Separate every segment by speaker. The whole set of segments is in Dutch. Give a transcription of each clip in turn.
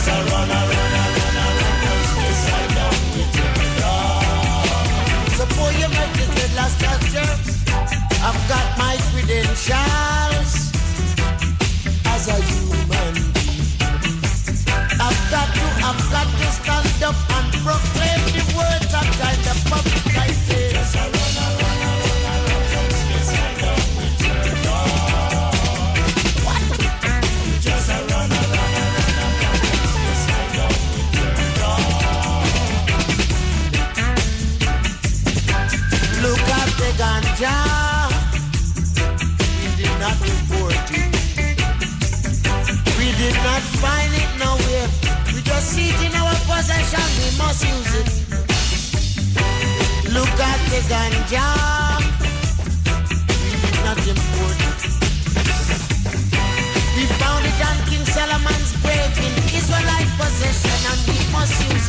Speaker 1: Cause I run out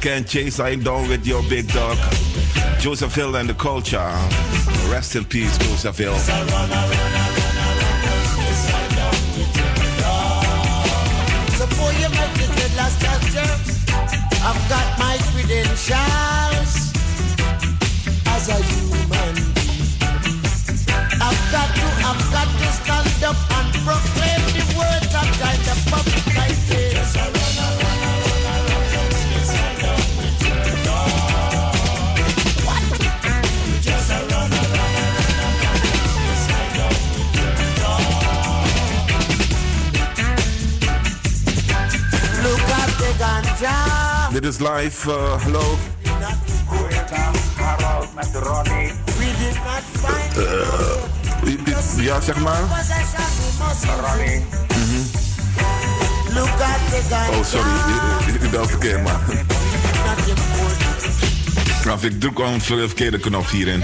Speaker 1: can't chase I down with your big dog. Joseph Hill and the culture. Rest in peace, Joseph Hill. Is live, uh, hallo.
Speaker 2: Uh,
Speaker 1: ja, zeg maar. Oh, sorry. Ik ben verkeerd. Nou, ik druk gewoon de verkeerde knop hierin.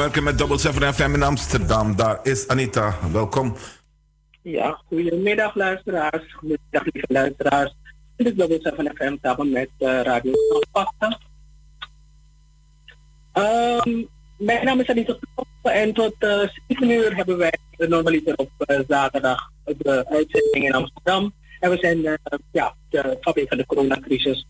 Speaker 1: In samenwerking met Double 7 FM in Amsterdam. Daar is Anita. Welkom.
Speaker 3: Ja, goedemiddag luisteraars. Goedemiddag lieve luisteraars. Dit is Double 7 FM samen met uh, Radio Pakten. Um, mijn naam is Anita en tot uh, 7 uur hebben wij normaliter op uh, zaterdag de uitzending in Amsterdam. En we zijn, uh, ja, de, vanwege de coronacrisis,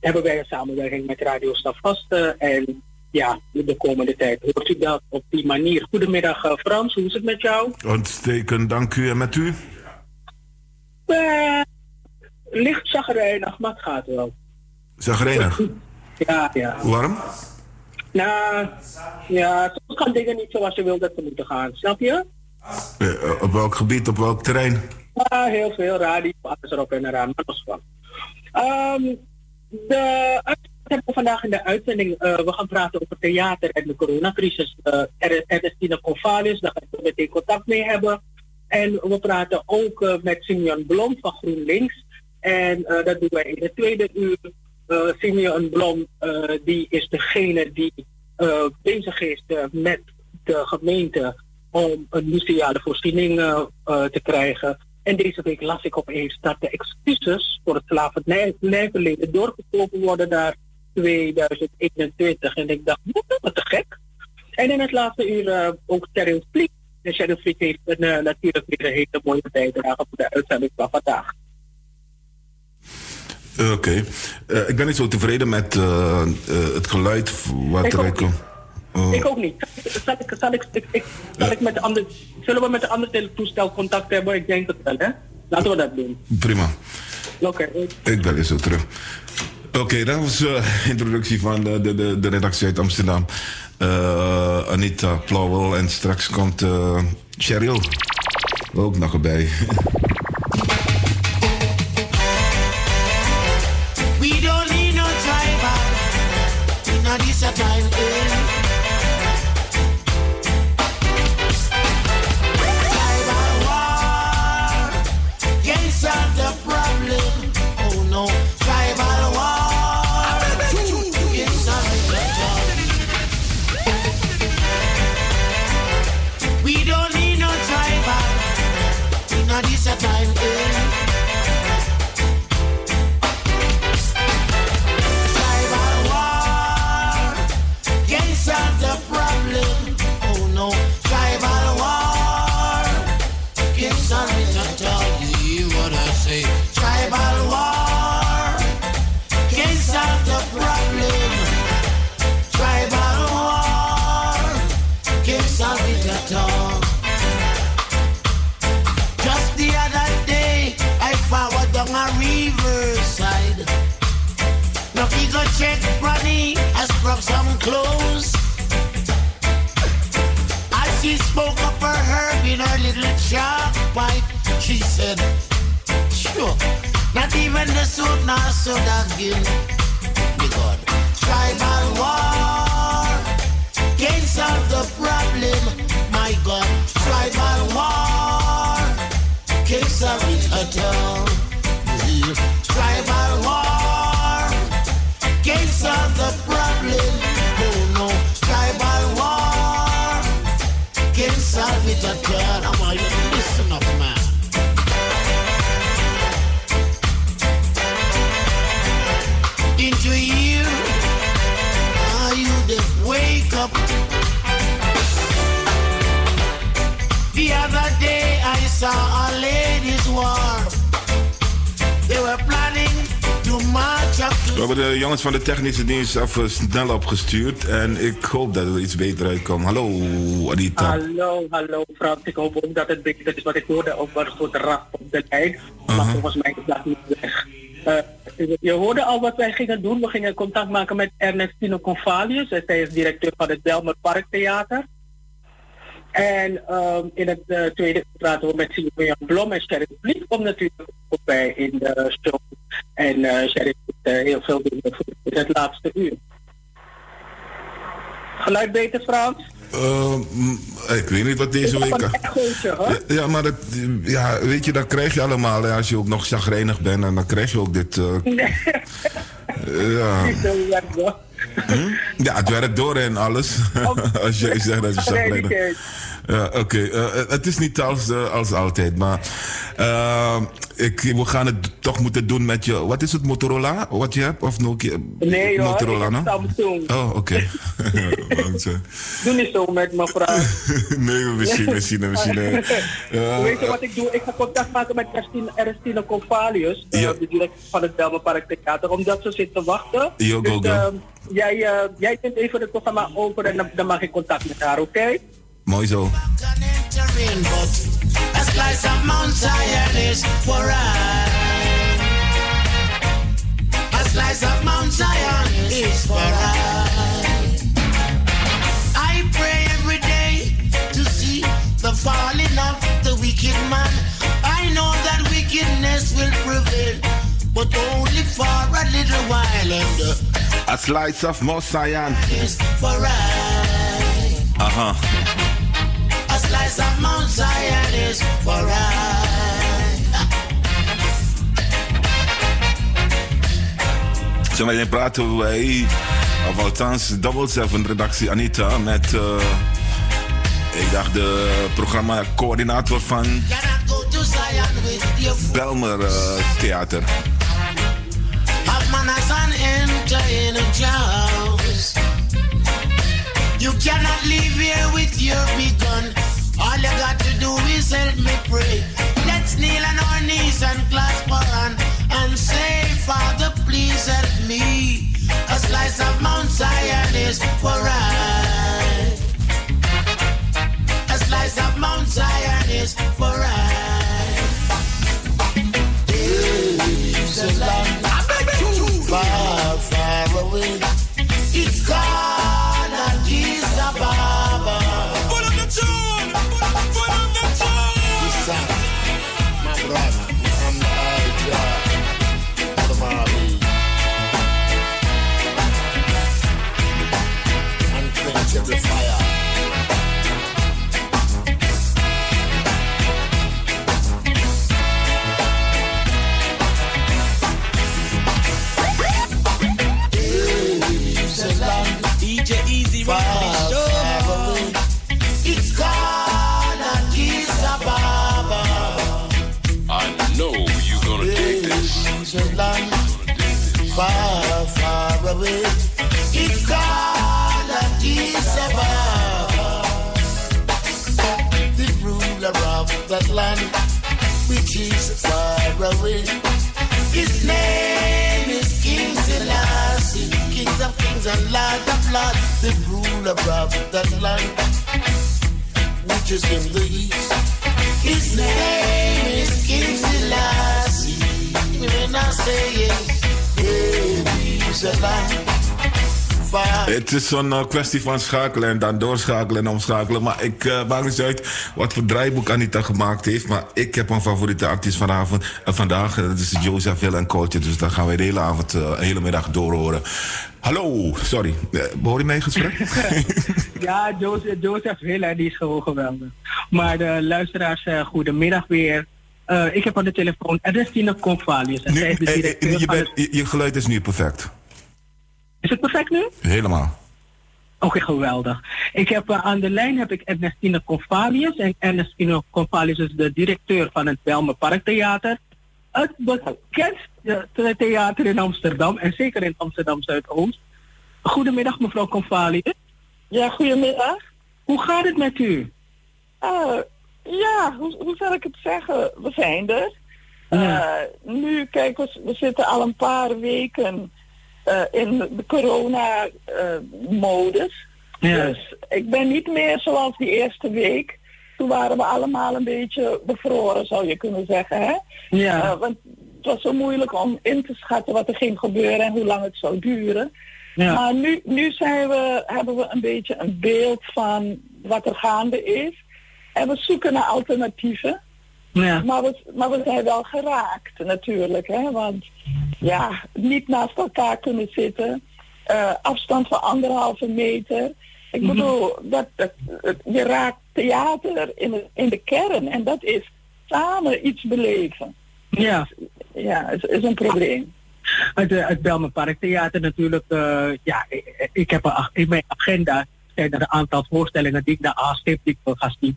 Speaker 3: hebben wij een samenwerking met Radio Stafvasten en ja, de komende tijd. Hoort u dat op die manier? Goedemiddag uh, Frans, hoe is het met jou?
Speaker 1: Uitstekend, dank u. En met u?
Speaker 3: Uh, licht zagrijnig, maar het gaat wel.
Speaker 1: Zagrijnig?
Speaker 3: Ja, ja.
Speaker 1: Waarom?
Speaker 3: Nou, ja, soms gaan dingen niet zoals je wil dat ze moeten gaan, snap je?
Speaker 1: Uh, op welk gebied, op welk terrein?
Speaker 3: Ja, heel veel radio, alles erop en eraan, maar los van. Um, de we vandaag in de uitzending. Uh, we gaan praten over theater en de coronacrisis. Uh, er, is Tina Convalis, daar gaan we meteen contact mee hebben. En we praten ook uh, met Simeon Blom van GroenLinks. En dat doen wij in de tweede uur. Simeon Blom, die is degene die bezig is met de gemeente om een museale voorziening te krijgen. En deze week las ik opeens dat de excuses voor het slavernijverleden doorgesproken worden naar 2021. En ik dacht, wat te gek. En in het laatste uur uh, ook Terrence Vliet. En Shadow Vliet heeft een, uh, natuurlijk weer een hele mooie bijdrage voor de uitzending van vandaag.
Speaker 2: Oké. Okay. Uh, ik ben niet zo tevreden met het geluid wat eruit komt.
Speaker 3: Ik ook niet. Zal ik, zal ik, ik, ik zal ik met de andere, zullen we met de andere toestel contact hebben? Ik denk het wel, hè? Laten we dat doen.
Speaker 2: Prima.
Speaker 3: Oké. Okay.
Speaker 2: Ik bel je zo terug. Oké, dat was de introductie van de, de, de, redactie uit Amsterdam. Anita Plauwel en straks komt Cheryl ook nog erbij.
Speaker 1: I scrub some clothes. As she spoke up for her in her little chalk pipe, she said, Sure, not even the suit nor soda again. Me God, tribal war can't solve the problem. My God, tribal war can't solve it at all. Saw a ladies' war. They were planning to march up to
Speaker 2: We hebben de jongens van de technische dienst even snel opgestuurd. En ik hoop dat er iets beter uitkomt. Hallo, Anita.
Speaker 3: Hallo, hallo Frans. Ik hoop ook dat het beter is wat ik hoorde ook wel een soort rap op de lijn. Maar
Speaker 2: Aha.
Speaker 3: volgens mij is dat niet weg. Eh, je hoorde al wat wij gingen doen. We gingen contact maken met Ernestino Convalius. Zij is directeur van het Delmer Parktheater. En ehm, in het eh, tweede praten we met Simon Blom en Sherry Vliet. Komt natuurlijk ook bij in de show. En eh Sherry doet eh, heel veel dingen voor het laatste uur. Geluid beter, Frans?
Speaker 2: Eh, mm, ik weet niet wat deze week...
Speaker 3: een echootje, hoor.
Speaker 2: Ja, maar dat, ja, weet je, dat krijg je allemaal. hè, Als je ook nog chagrijnig bent, en dan krijg je ook dit...
Speaker 3: Nee,
Speaker 2: ja.
Speaker 3: hoor.
Speaker 2: ja, het werkt door en alles. Als jij zegt dat je chagrijnig...
Speaker 3: Chagrijnigheid.
Speaker 2: Ja, oké. eh, het is niet als, eh, als altijd, maar eh, ik, we gaan het toch moeten doen met je. Wat is het Motorola? Wat je hebt? Of Nokia?
Speaker 3: Nee hoor,
Speaker 2: Motorola,
Speaker 3: ik
Speaker 2: no?
Speaker 3: Samsung.
Speaker 2: Oh, oké. Eh,
Speaker 3: Doe niet zo met mevrouw.
Speaker 2: nee, misschien, misschien, misschien. eh, eh,
Speaker 3: Weet je wat ik doe? Ik ga contact maken met Convalius, eh,
Speaker 2: Ja.
Speaker 3: de directeur van het Belmenpark Theater, omdat ze zit te wachten.
Speaker 2: Yo, go,
Speaker 3: dus
Speaker 2: go.
Speaker 3: ehm, jij, eh, jij neemt even het programma over en dan, dan mag ik contact met haar, oké?
Speaker 2: Mooi zo.
Speaker 1: can enter in, but a slice of Mount Zion is for I. A slice of Mount Zion is for I. I pray every day to see the falling of the wicked man. I know that wickedness will prevail, but only for a little while, and uh,
Speaker 2: A slice of Mosayan.
Speaker 1: is for I.
Speaker 2: Aha.
Speaker 1: A slice of Mount Zion is for I.
Speaker 2: Zometeen praten wij, of althans Double Seven redactie Anita, met, eh, ik dacht de programma-coördinator van. Belmer uh, Theater.
Speaker 1: You cannot live here with your big gun. All you got to do is help me pray. Let's kneel on our knees and clasp our hand and say, Father, please help me. A slice of Mount Zion is for I. A slice of Mount Zion is land, which is far away. His name is King Selassie, King of kings and Lord of lords. The ruler of that land, which is in the east. His name is King Selassie. When I say it, hey, he's a land far.
Speaker 2: Het is zo'n uh, kwestie van schakelen en dan doorschakelen en omschakelen. Maar ik uh, maak niet uit wat voor draaiboek Anita gemaakt heeft. Maar ik heb een favoriete artiest vanavond, uh, vandaag. Dat is Joseph Hill en Coach. Dus daar gaan we de hele avond, een hele middag doorhoren. Hallo, sorry. hoor je mij in gesprek?
Speaker 3: ja, Joseph, Joseph Hill, die is gewoon geweldig. Maar de luisteraars, goedemiddag weer. Uh, ik heb aan de telefoon Ernestine Convalius.
Speaker 2: Nu, eh, eh, je, bent, je, je, geluid is nu perfect.
Speaker 3: Is het perfect nu?
Speaker 2: Helemaal.
Speaker 3: Oké, okay, geweldig. Ik heb uh, aan de lijn heb ik Ernestine Convalius. En Ernestine Convalius is de directeur van het Belme Parktheater. Het bekendste theater in Amsterdam en zeker in Amsterdam Zuidoost. Goedemiddag mevrouw Convalius.
Speaker 4: Ja, goedemiddag.
Speaker 3: Hoe gaat het met u?
Speaker 4: Uh, ja, hoe, hoe zal ik het zeggen? We zijn er. Ja. Uh, nu, kijk, we, we, zitten al een paar weken uh, in de corona-modus. ja. Dus ik ben niet meer zoals die eerste week. Toen waren we allemaal een beetje bevroren, zou je kunnen zeggen. Hè?
Speaker 3: Ja.
Speaker 4: want het was zo moeilijk om in te schatten wat er ging gebeuren en hoe lang het zou duren. Ja. Maar nu, nu zijn we, hebben we een beetje een beeld van wat er gaande is. En we zoeken naar alternatieven.
Speaker 3: Ja.
Speaker 4: Maar, we, maar we zijn wel geraakt natuurlijk. Hè? Want ja, niet naast elkaar kunnen zitten. Uh, afstand van anderhalve meter. Ik
Speaker 3: Mhm.
Speaker 4: bedoel, dat, dat, je raakt theater in de, in de kern. En dat is samen iets beleven.
Speaker 3: Ja.
Speaker 4: Ja, het is een probleem.
Speaker 3: Het, het Belmen Parktheater natuurlijk, uh, ja, ik, ik heb een, in mijn agenda zijn er een aantal voorstellingen die ik naar aanstip, die ik wil gaan zien.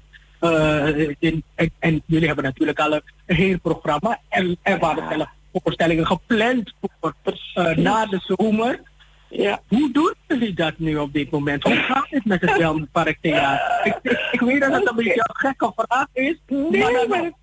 Speaker 3: In, en, en, jullie hebben natuurlijk al een, heel programma en er waren zelf voorstellingen gepland voor uh, na de zomer.
Speaker 4: Ja.
Speaker 3: Hoe doen jullie dat nu op dit moment? Hoe gaat het met het Belmen Parktheater? Ik, ik, ik, weet dat het een beetje een gekke vraag is.
Speaker 4: Nee, maar, maar het,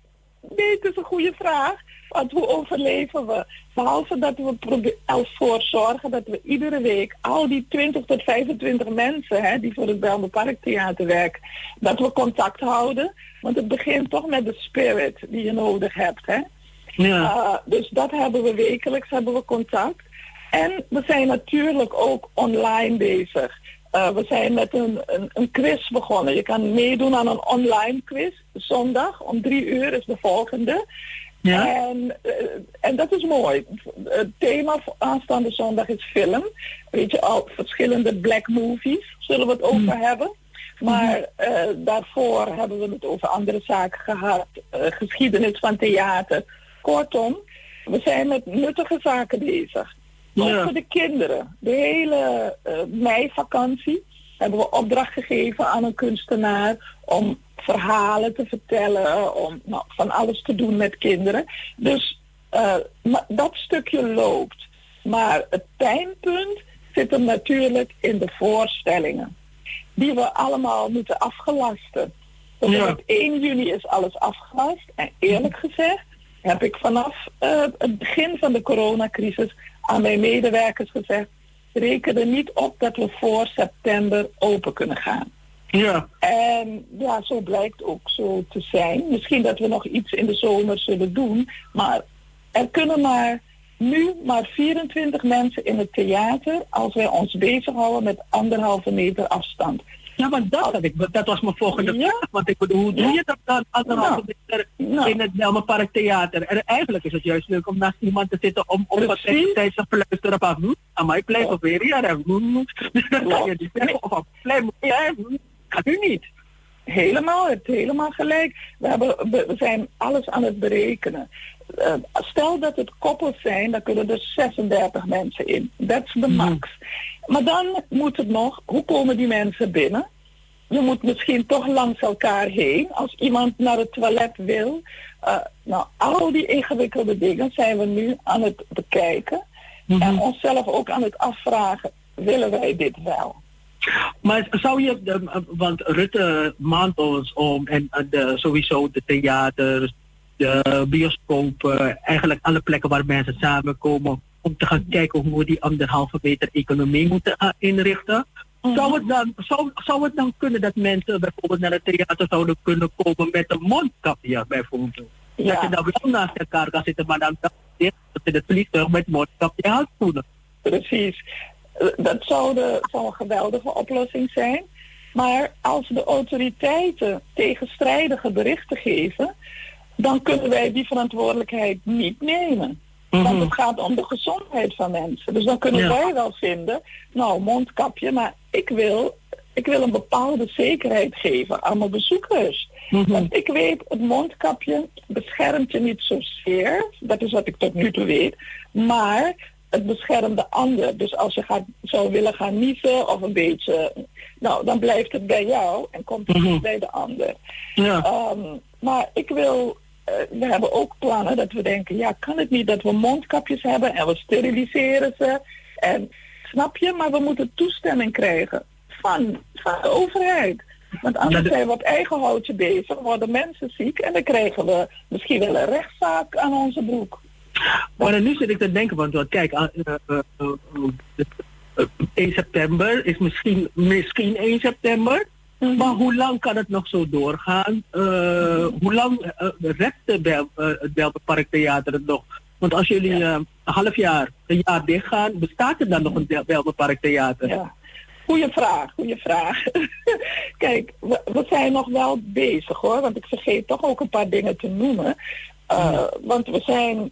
Speaker 4: nee, het is een goede vraag. Want hoe overleven we? Behalve dat we ervoor zorgen dat we iedere week al die 20 tot 25 mensen hè, die voor het Belme Parktheater werken, dat we contact houden. Want het begint toch met de spirit die je nodig hebt. Hè?
Speaker 3: Ja.
Speaker 4: Uh, dus dat hebben we wekelijks, hebben we contact. En we zijn natuurlijk ook online bezig. Uh, we zijn met een, een, een, quiz begonnen. Je kan meedoen aan een online quiz. Zondag om drie uur is de volgende.
Speaker 3: Ja.
Speaker 4: En, uh, en dat is mooi. Het thema voor aanstaande zondag is film. Weet je, al verschillende black movies zullen we het over mm. hebben. Maar uh, daarvoor hebben we het over andere zaken gehad. Uh, geschiedenis van theater. Kortom, we zijn met nuttige zaken bezig. Ook voor de kinderen. De hele uh, meivakantie hebben we opdracht gegeven aan een kunstenaar om verhalen te vertellen, om nou, van alles te doen met kinderen. Dus eh, maar dat stukje loopt. Maar het pijnpunt zit hem natuurlijk in de voorstellingen. Die we allemaal moeten afgelasten.
Speaker 3: Ja.
Speaker 4: met 1 juni is alles afgelast. En eerlijk gezegd heb ik vanaf eh, het begin van de coronacrisis aan mijn medewerkers gezegd, reken er niet op dat we voor september open kunnen gaan.
Speaker 3: Ja.
Speaker 4: En ja, zo blijkt ook zo te zijn. Misschien dat we nog iets in de zomer zullen doen, maar er kunnen maar nu maar 24 mensen in het theater als wij ons bezighouden met anderhalve meter afstand.
Speaker 3: Ja, maar dat, had ik, dat was mijn volgende
Speaker 4: Ja.
Speaker 3: vraag. Want ik bedoel, hoe doe je dat dan anderhalve
Speaker 4: Ja.
Speaker 3: meter
Speaker 4: Nou.
Speaker 3: in het Belmenpark Theater? En eigenlijk is het juist leuk om naast iemand te zitten om op wat tijd te fluisteren hm, aan mij blijf op weer hier. en Dan kan je niet zeggen, of blijf ja, hm, gaat u niet.
Speaker 4: Helemaal, het helemaal gelijk. We, hebben, we zijn alles aan het berekenen. Eh, stel dat het koppels zijn, dan kunnen er 36 mensen in. Dat is de max. Maar dan moet het nog, hoe komen die mensen binnen? Je moet misschien toch langs elkaar heen als iemand naar het toilet wil. Eh, nou, al die ingewikkelde dingen zijn we nu aan het bekijken. En onszelf ook aan het afvragen, willen wij dit wel?
Speaker 3: Maar zou je, de, want Rutte maand ons om en eh, de, sowieso de theaters, de bioscopen, eigenlijk alle plekken waar mensen samenkomen om te gaan kijken hoe we die anderhalve meter economie moeten eh, inrichten. Zou, het dan, zou, zou het dan kunnen dat mensen bijvoorbeeld naar het theater zouden kunnen komen met een mondkapje bijvoorbeeld? Dat
Speaker 4: Ja.
Speaker 3: je dan wel naast elkaar kan zitten, maar dan dat je in het vliegtuig met mondkapje en handschoenen.
Speaker 4: Precies. Dat zou, de, zou een geweldige oplossing zijn. Maar als de autoriteiten tegenstrijdige berichten geven, dan kunnen wij die verantwoordelijkheid niet nemen. Want het gaat om de gezondheid van mensen. Dus dan kunnen
Speaker 3: Ja.
Speaker 4: wij wel vinden, nou, mondkapje, maar ik wil, ik wil een bepaalde zekerheid geven aan mijn bezoekers. Want ik weet, het mondkapje beschermt je niet zozeer, dat is wat ik tot nu toe weet, maar het beschermt de ander. Dus als je gaat, zou willen gaan niezen of een beetje, nou, dan blijft het bij jou en komt het niet bij de ander.
Speaker 3: Ja.
Speaker 4: Ehm, maar ik wil, eh, we hebben ook plannen dat we denken, ja, kan het niet dat we mondkapjes hebben en we steriliseren ze. En snap je, maar we moeten toestemming krijgen van, van de overheid. Want anders zijn we op eigen houtje bezig, worden mensen ziek en dan krijgen we misschien wel een rechtszaak aan onze broek.
Speaker 3: Maar nu zit ik te denken, want kijk, ah, eh, eh, eh, eh, eh, 1 september is misschien, misschien 1 september. Maar hoe lang kan het nog zo doorgaan? Eh, hoe lang eh, redt de Bel, eh, het Theater het nog? Want als jullie eh, een half jaar, een jaar dicht gaan, bestaat er dan nog een Bel- Belmenpark Theater?
Speaker 4: Ja. Goeie vraag, goeie vraag. Kijk, we, we zijn nog wel bezig hoor, want ik vergeet toch ook een paar dingen te noemen. Uh, Want we zijn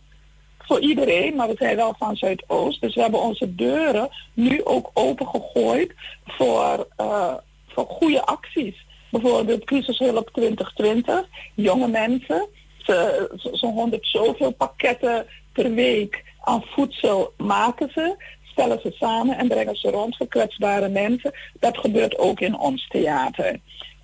Speaker 4: voor iedereen, maar we zijn wel van Zuidoost. Dus we hebben onze deuren nu ook opengegooid voor, uh, voor goede acties. Bijvoorbeeld crisishulp 2020, jonge mensen. Zo'n honderd zoveel pakketten per week aan voedsel maken ze stellen ze samen en brengen ze rond voor kwetsbare mensen. Dat gebeurt ook in ons theater.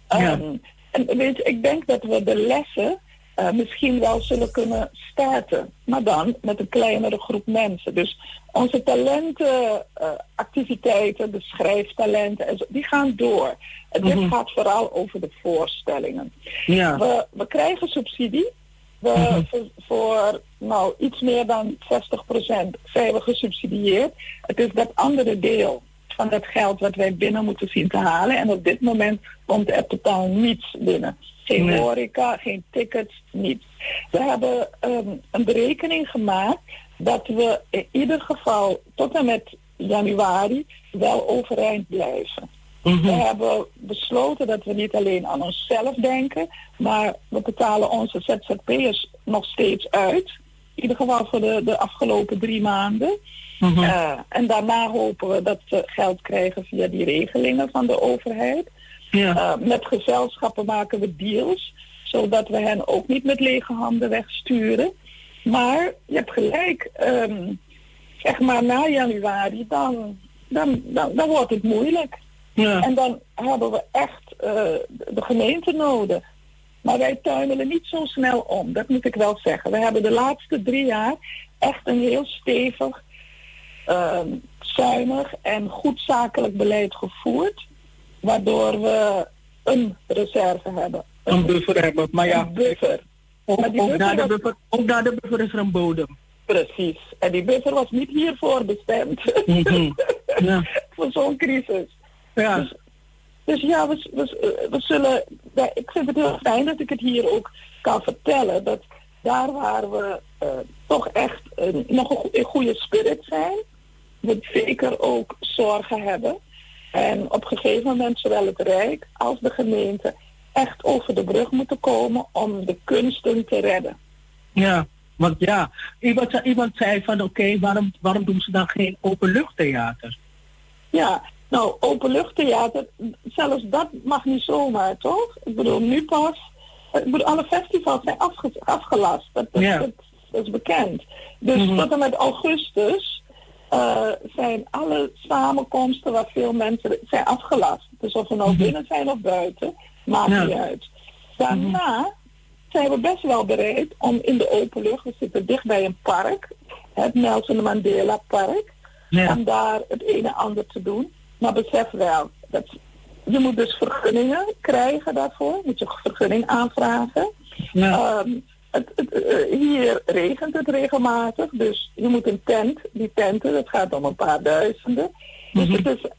Speaker 3: Ja.
Speaker 4: Ehm, en weet je, ik denk dat we de lessen eh, misschien wel zullen kunnen starten. Maar dan met een kleinere groep mensen. Dus onze talentenactiviteiten, de schrijftalenten, en zo, die gaan door. En dit gaat vooral over de voorstellingen.
Speaker 3: Ja.
Speaker 4: We, we krijgen subsidie. We, voor, voor nou, iets meer dan 60% zijn we gesubsidieerd. Het is dat andere deel van dat geld wat wij binnen moeten zien te halen. En op dit moment komt er totaal niets binnen. Geen
Speaker 3: Nee.
Speaker 4: horeca, geen tickets, niets. We hebben ehm, een berekening gemaakt dat we in ieder geval tot en met januari wel overeind blijven. We hebben besloten dat we niet alleen aan onszelf denken, maar we betalen onze ZZP'ers nog steeds uit. In ieder geval voor de, de afgelopen drie maanden. Eh, en daarna hopen we dat we geld krijgen via die regelingen van de overheid.
Speaker 3: Ja.
Speaker 4: Eh, met gezelschappen maken we deals, zodat we hen ook niet met lege handen wegsturen. Maar je hebt gelijk, ehm, zeg maar na januari, dan, dan, dan, dan wordt het moeilijk.
Speaker 3: Ja.
Speaker 4: En dan hebben we echt eh, de gemeente nodig. Maar wij tuimelen niet zo snel om, dat moet ik wel zeggen. We hebben de laatste drie jaar echt een heel stevig, ehm, zuinig en goed zakelijk beleid gevoerd. Waardoor we een reserve hebben.
Speaker 3: Een buffer hebben. Maar ja,
Speaker 4: Een buffer.
Speaker 3: ook,
Speaker 4: Maar die
Speaker 3: ook, naar de
Speaker 4: buffer
Speaker 3: ook naar de buffer is er een bodem.
Speaker 4: Precies. En die buffer was niet hiervoor bestemd.
Speaker 3: Mhm. Ja.
Speaker 4: Voor zo'n crisis.
Speaker 3: Ja.
Speaker 4: Dus, dus ja, we, we, we zullen. ja, Ik vind het heel fijn dat ik het hier ook kan vertellen. Dat daar waar we eh, toch echt eh, nog een goede spirit zijn, we zeker ook zorgen hebben. En op een gegeven moment zowel het Rijk als de gemeente echt over de brug moeten komen om de kunsten te redden.
Speaker 3: Ja, want ja, iemand, zei- iemand zei van oké, waarom, waarom doen ze dan geen openluchttheater?
Speaker 4: Ja, nou, openluchttheater, zelfs dat mag niet zomaar, toch? Ik bedoel, nu pas, ik bedoel, alle festivals zijn afge- afgelast. Dat, dat,
Speaker 3: Ja.
Speaker 4: dat, dat is bekend. Dus
Speaker 3: Mhm.
Speaker 4: tot en met augustus eh, zijn alle samenkomsten waar veel mensen zijn afgelast. Dus of we nou
Speaker 3: Mhm.
Speaker 4: binnen zijn of buiten, maakt
Speaker 3: Ja.
Speaker 4: niet uit. Daarna zijn we best wel bereid om in de open lucht, we zitten dicht bij een park, het Nelson Mandela Park,
Speaker 3: Ja.
Speaker 4: om daar het een en ander te doen. Maar besef wel, dat je moet dus vergunningen krijgen daarvoor. Moet je vergunning aanvragen.
Speaker 3: Ja.
Speaker 4: Ehm, het, het, eh, hier regent het regelmatig, dus je moet een tent, die tenten, dat gaat om een paar duizenden. Dus
Speaker 3: Mhm.
Speaker 4: het, is,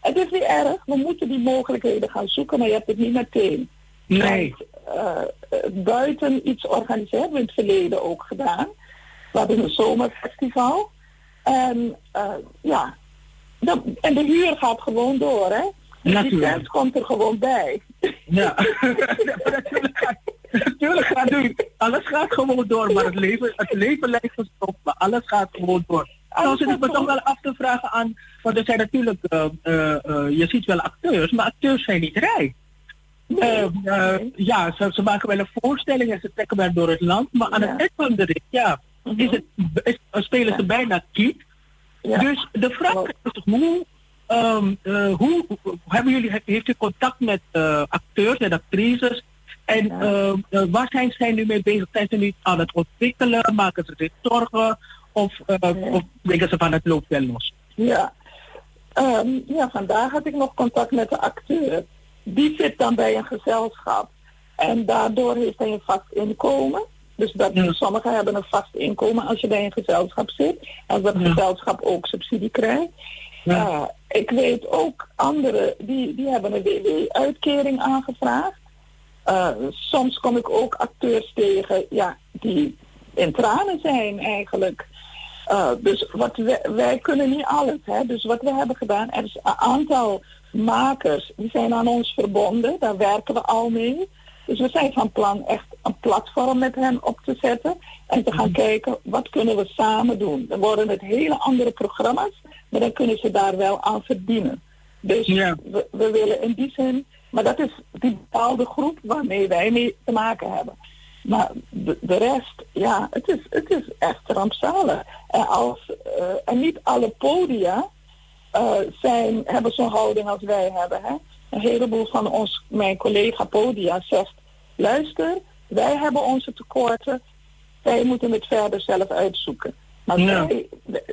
Speaker 4: het is niet erg, we moeten die mogelijkheden gaan zoeken, maar je hebt het niet meteen.
Speaker 3: Nee.
Speaker 4: Want, eh, buiten iets organiseren, hebben we in het verleden ook gedaan. We hadden een zomerfestival. En eh, ja, dat- en de huur gaat gewoon door, hè? Dus die
Speaker 3: Natuurlijk.
Speaker 4: tent komt er gewoon bij.
Speaker 3: Ja. natuurlijk, natuurlijk gaat nu, alles gaat gewoon door, maar het leven, het leven lijkt gestopt, maar alles gaat gewoon door. Nou
Speaker 4: Alles
Speaker 3: zit ik me toch wel af te vragen aan, want er zijn natuurlijk, eh, eh, eh, je ziet wel acteurs, maar acteurs zijn niet rijk. Ja, ze, ze maken wel een voorstelling en ze trekken wel door het land, maar aan
Speaker 4: Ja.
Speaker 3: het eind van de rit, ja, is het, is, spelen ze bijna kiet.
Speaker 4: Ja.
Speaker 3: Dus de vraag is hoe, ehm, eh, hoe, hoe hebben jullie, heeft u contact met acteurs en actrices? En ehm, eh, waar zijn zij nu mee bezig? Zijn ze nu aan het ontwikkelen? Maken ze zich zorgen? Of, uh,
Speaker 4: Ja.
Speaker 3: of denken ze van het loopt wel los?
Speaker 4: Ja. Ehm, ja, vandaag had ik nog contact met de acteur. Die zit dan bij een gezelschap. En daardoor heeft hij een vast inkomen. Dus dat,
Speaker 3: Ja.
Speaker 4: sommigen hebben een vast inkomen als je bij een gezelschap zit. Als dat
Speaker 3: Ja.
Speaker 4: gezelschap ook subsidie krijgt.
Speaker 3: Ja.
Speaker 4: Ja, ik weet ook anderen die, die hebben een WW-uitkering aangevraagd. Eh, soms kom ik ook acteurs tegen ja, die in tranen zijn eigenlijk. Eh, dus wat wij, wij kunnen niet alles. Hè? Dus wat we hebben gedaan, er is een aantal makers die zijn aan ons verbonden. Daar werken we al mee. Dus we zijn van plan echt een platform met hen op te zetten. En te gaan kijken wat kunnen we samen doen. Dan worden het hele andere programma's, maar dan kunnen ze daar wel aan verdienen. Dus
Speaker 3: Ja.
Speaker 4: we, we willen in die zin, maar dat is die bepaalde groep waarmee wij mee te maken hebben. Maar de, de rest, ja, het is, het is echt rampzalig. En, als, eh, en niet alle podia eh, zijn, hebben zo'n houding als wij hebben. Hè? Een heleboel van ons, mijn collega podia zegt, luister, wij hebben onze tekorten, wij moeten het verder zelf uitzoeken. Maar
Speaker 3: Ja.
Speaker 4: wij,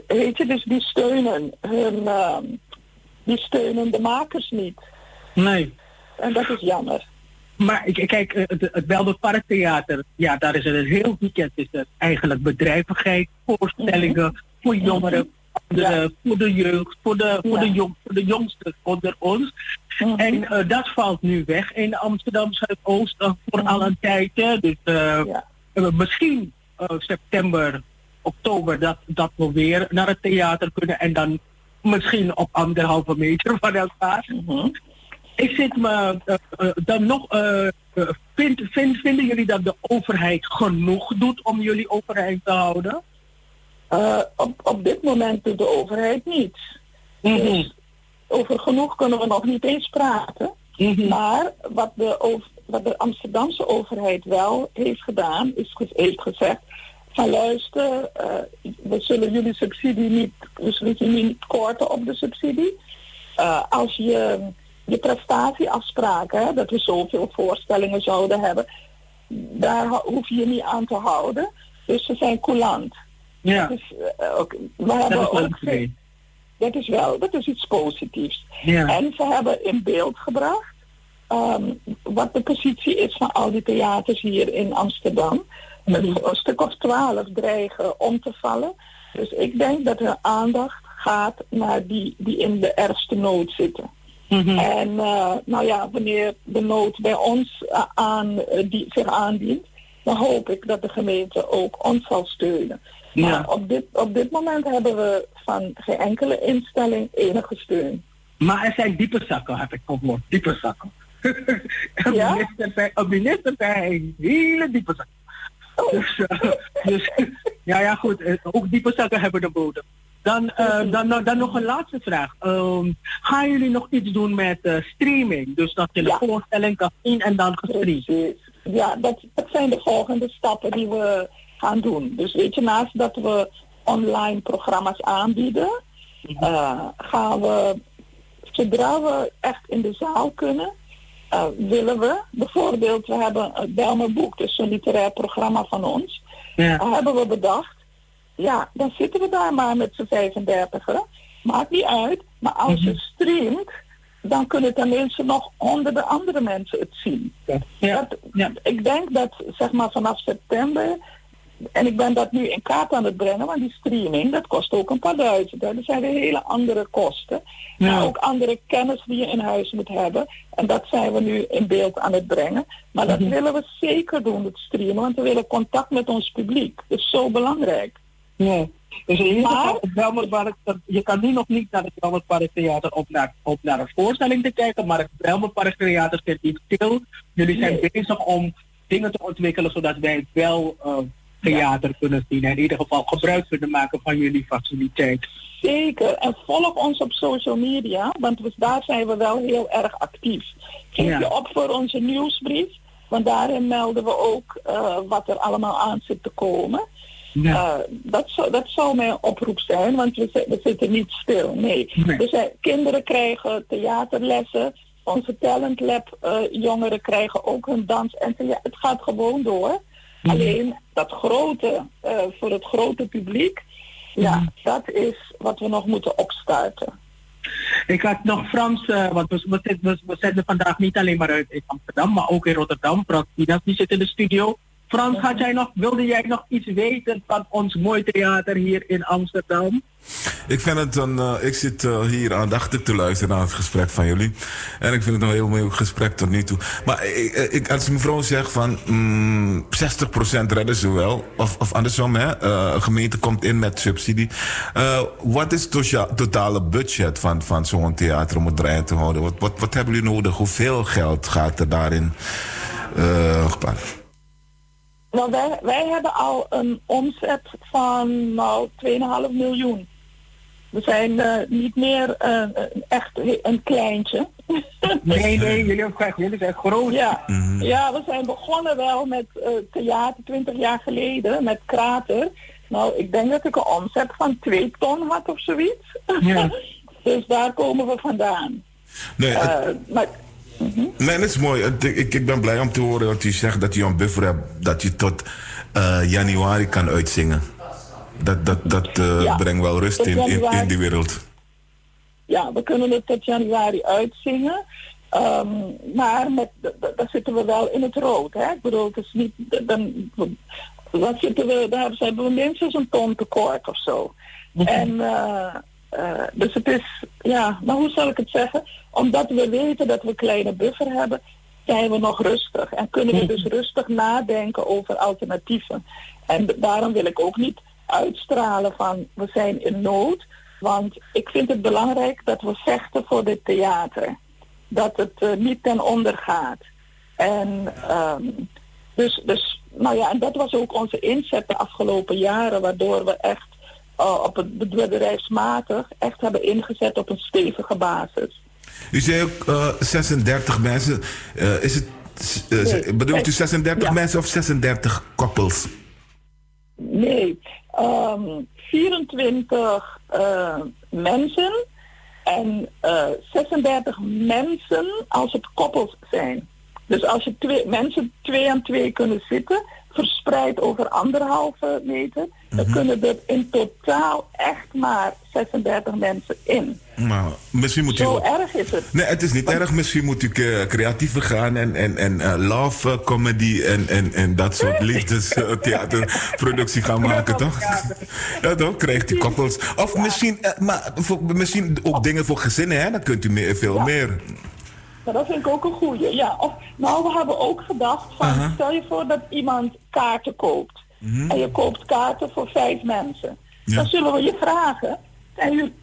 Speaker 4: weet je, dus die steunen hun, ehm, die steunen de makers niet.
Speaker 3: Nee.
Speaker 4: En dat is jammer.
Speaker 3: Maar kijk, eh, het, het Parktheater, ja, daar is het een heel weekend is het eigenlijk bedrijvigheid, voorstellingen voor jongeren, voor de,
Speaker 4: Ja.
Speaker 3: voor de jeugd, voor de, voor,
Speaker 4: Ja.
Speaker 3: de jong, voor de jongsten onder ons.
Speaker 4: Mhm.
Speaker 3: En eh, dat valt nu weg in Amsterdam Zuidoost eh, voor
Speaker 4: Mhm.
Speaker 3: al een tijd. Dus
Speaker 4: Ja.
Speaker 3: misschien september, oktober dat, dat we weer naar het theater kunnen en dan misschien op anderhalve meter van elkaar. Ik zit me eh, eh, dan nog. vind, vind, vinden jullie dat de overheid genoeg doet om jullie overheid te houden?
Speaker 4: Op, op dit moment doet de overheid niets.
Speaker 3: Mhm.
Speaker 4: Dus over genoeg kunnen we nog niet eens praten.
Speaker 3: Mhm.
Speaker 4: Maar wat de, over- wat de Amsterdamse overheid wel heeft gedaan, is heeft gezegd van luister, we zullen jullie subsidie niet, we zullen jullie niet korten op de subsidie. Als je je prestatieafspraken, dat we zoveel voorstellingen zouden hebben, daar ho- hoef je je niet aan te houden. Dus ze zijn coulant.
Speaker 3: Ja,
Speaker 4: Dus, ook, we
Speaker 3: dat
Speaker 4: hebben ook dat is wel, dat is iets positiefs.
Speaker 3: Ja.
Speaker 4: En ze hebben in beeld gebracht ehm, wat de positie is van al die theaters hier in Amsterdam. Met
Speaker 3: Mhm.
Speaker 4: een stuk of twaalf dreigen om te vallen. Dus ik denk dat er aandacht gaat naar die die in de ergste nood zitten.
Speaker 3: Mhm.
Speaker 4: En eh, nou ja, wanneer de nood bij ons eh, aan, eh, die, zich aandient, dan hoop ik dat de gemeente ook ons zal steunen.
Speaker 3: Ja.
Speaker 4: Maar op dit, op dit moment hebben we van geen enkele instelling enige steun.
Speaker 3: Maar er zijn diepe zakken, heb ik gehoord. Diepe zakken. een,
Speaker 4: Ja?
Speaker 3: minister bij, een minister bij een hele diepe zak.
Speaker 4: Oh.
Speaker 3: Dus, dus ja, ja, goed. ook diepe zakken hebben de bodem. Dan, eh, dan, dan, dan nog een laatste vraag. Ehm, gaan jullie nog iets doen met eh, streaming? Dus dat je
Speaker 4: Ja.
Speaker 3: de voorstelling kan zien en dan gestreamd.
Speaker 4: Ja, dat, dat zijn de volgende stappen die we gaan doen. Dus weet je, naast dat we online programma's aanbieden, eh, gaan we, zodra we echt in de zaal kunnen, willen we, bijvoorbeeld, we hebben het Belmerboek, dus een literair programma van ons,
Speaker 3: Ja.
Speaker 4: Hebben we bedacht, ja, dan zitten we daar maar met z'n 35 Maakt niet uit, maar als je streamt, dan kunnen tenminste nog honderden andere mensen het zien.
Speaker 3: Ja.
Speaker 4: Dat,
Speaker 3: Ja.
Speaker 4: Ik denk dat zeg maar vanaf september, en ik ben dat nu in kaart aan het brengen, want die streaming, dat kost ook een paar duizend. hè. Er zijn weer hele andere kosten.
Speaker 3: Ja.
Speaker 4: Maar ook andere kennis die je in huis moet hebben. En dat zijn we nu in beeld aan het brengen. Maar dat willen we zeker doen, het streamen, want we willen contact met ons publiek. Dat is zo belangrijk.
Speaker 3: Ja. Dus in ieder geval, Belmerpark, je kan nu nog niet naar het Belmerpark Theater op naar, op naar een voorstelling te kijken, maar het Belmerpark Theater zit niet stil. Jullie zijn
Speaker 4: Nee.
Speaker 3: bezig om dingen te ontwikkelen zodat wij wel eh, theater kunnen zien en in ieder geval gebruik kunnen maken van jullie faciliteit.
Speaker 4: Zeker. En volg ons op social media, want we, daar zijn we wel heel erg actief. Geef
Speaker 3: Ja.
Speaker 4: je op voor onze nieuwsbrief, want daarin melden we ook eh, wat er allemaal aan zit te komen.
Speaker 3: Ja.
Speaker 4: Eh, dat, zou, dat zou mijn oproep zijn, want we, we zitten niet stil. Nee.
Speaker 3: Nee.
Speaker 4: Dus kinderen krijgen theaterlessen. Onze Talent Lab eh, jongeren krijgen ook hun dans. En thea- het gaat gewoon door. Alleen dat grote, eh, voor het grote publiek, ja, dat is wat we nog moeten opstarten.
Speaker 3: Ik had nog Frans, want we, we, vandaag niet alleen maar uit in Amsterdam, maar ook in Rotterdam. Frans Pinas, die zit in de studio. Frans, wilde jij nog iets weten van ons mooi theater hier in Amsterdam?
Speaker 2: Ik vind het een, eh, ik zit eh, hier aandachtig te luisteren naar het gesprek van jullie. En ik vind het een heel mooi gesprek tot nu toe. Maar ik, ik, als mevrouw zegt van mm, 60% redden ze wel, of, of andersom, hè, eh, een gemeente komt in met subsidie. Wat is het totale budget van, van zo'n theater om het draaiend te houden? Wat, wat, wat hebben jullie nodig? Hoeveel geld gaat er daarin gepaard?
Speaker 4: Nou, wij, wij hebben al een omzet van nou 2,5 miljoen. We zijn eh, niet meer eh, een- echt een kleintje.
Speaker 3: Nee, nee, jullie, ook, jullie zijn groot.
Speaker 4: Ja, ja, we zijn begonnen wel met eh, theater 20 jaar geleden, met Krater. Nou, ik denk dat ik een omzet van 2 ton had of zoiets.
Speaker 3: Ja.
Speaker 4: dus daar komen we vandaan.
Speaker 2: Nee, het- Nee, dat is mooi. Ik, ik ben blij om te horen dat u zegt dat u een buffer hebt. Dat je tot eh, januari kan uitzingen. Dat, dat, dat eh,
Speaker 4: Ja,
Speaker 2: brengt wel rust in, in, die wereld.
Speaker 4: ja, we kunnen het tot januari uitzingen. Ehm, maar met, daar zitten we wel in het rood. Hè? Ik bedoel, het is niet. Dan, dan, zitten we, daar hebben we minstens een ton tekort of zo. En eh, eh, dus het is, ja, maar hoe zal ik het zeggen? Omdat we weten dat we kleine buffer hebben, zijn we nog rustig. En kunnen we dus rustig nadenken over alternatieven. En daarom wil ik ook niet uitstralen van we zijn in nood. Want ik vind het belangrijk dat we vechten voor dit theater. Dat het eh, niet ten onder gaat. En ehm, dus, dus, nou ja, en dat was ook onze inzet de afgelopen jaren, waardoor we echt eh, op het bedrijfsmatig echt hebben ingezet op een stevige basis.
Speaker 2: U zei ook eh, 36 mensen. Eh, is het, eh,
Speaker 4: Nee.
Speaker 2: bedoelt u 36
Speaker 4: Ja.
Speaker 2: mensen of 36 koppels?
Speaker 4: Nee, ehm, 24 eh, mensen En eh 36 mensen als het koppels zijn. Dus als je twee, mensen twee aan twee kunnen zitten, verspreid over anderhalve meter, dan kunnen er in totaal echt maar 36 mensen in.
Speaker 2: Maar misschien moet u...
Speaker 4: Zo erg is het.
Speaker 2: Nee, het is niet erg. Misschien moet u eh, creatiever gaan en, en, en eh, love eh, comedy en, en, en dat soort liefdestheaterproductie gaan maken, toch? Ja, toch? Krijgt u koppels. Of misschien, maar voor, misschien ook dingen voor gezinnen, hè? Dan kunt u meer, veel
Speaker 4: Ja.
Speaker 2: meer.
Speaker 4: Maar dat vind ik ook een goeie. Ja, of, nou, we hebben ook gedacht van,
Speaker 2: Aha.
Speaker 4: stel je voor dat iemand kaarten koopt. En je koopt kaarten voor vijf mensen.
Speaker 2: Ja.
Speaker 4: Dan zullen we je vragen, jullie,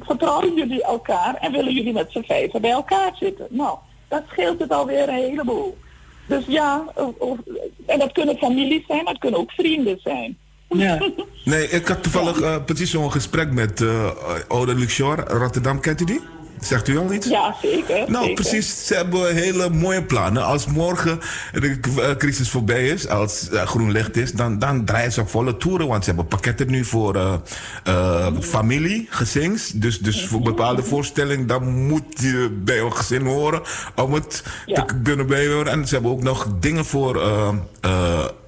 Speaker 4: vertrouwen jullie elkaar en willen jullie met z'n vijven bij elkaar zitten? Nou, dat scheelt het alweer een heleboel. Dus ja, of- en dat kunnen families zijn, maar het kunnen ook vrienden zijn.
Speaker 3: Ja.
Speaker 2: Nee, ik had toevallig eh, precies zo'n gesprek met eh Oude Luxor, Rotterdam. Kent u die? Zegt u al iets?
Speaker 4: Ja, zeker.
Speaker 2: Nou,
Speaker 4: zeker.
Speaker 2: precies. Ze hebben hele mooie plannen. Als morgen de eh, crisis voorbij is, als eh, groen licht is, dan, dan draaien ze op volle toeren. Want ze hebben pakketten nu voor eh, familie, gezins. Dus, dus voor bepaalde voorstellingen, dan moet je bij een gezin horen om het
Speaker 4: Ja.
Speaker 2: te kunnen bijhoren. En ze hebben ook nog dingen voor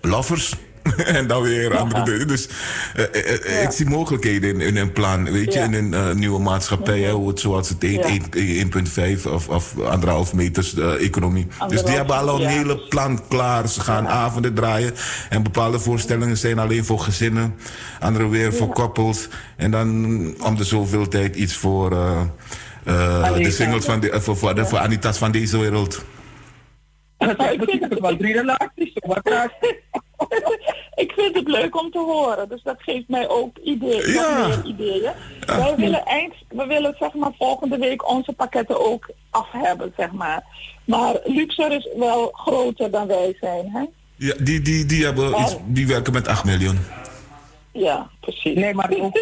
Speaker 2: lovers. en dan weer andere dingen. Dus eh, eh, eh, ik zie mogelijkheden in, in een plan. Weet je,
Speaker 4: Ja.
Speaker 2: in een nieuwe maatschappij. hè, hoe het, zoals het
Speaker 4: Ja.
Speaker 2: 1,5 of, of anderhalf meters economie. dus die hebben al een hele plan klaar. Ze gaan avonden draaien. En bepaalde voorstellingen zijn alleen voor gezinnen. Andere weer voor koppels. En dan om de zoveel tijd iets voor... de singles van de, voor, voor, de- voor Anita's van deze wereld.
Speaker 3: Zijn misschien toch wel drie relaties. Wat.
Speaker 4: ik vind het leuk om te horen, dus dat geeft mij ook ideeën,
Speaker 2: Ja.
Speaker 4: nog meer ideeën. Wij willen eind, we willen zeg maar volgende week onze pakketten ook af hebben, zeg maar. Maar Luxor is wel groter dan wij zijn, hè?
Speaker 2: Ja, die, die, die, hebben iets, die werken met 8 miljoen.
Speaker 4: Ja, precies.
Speaker 3: Nee, maar ook...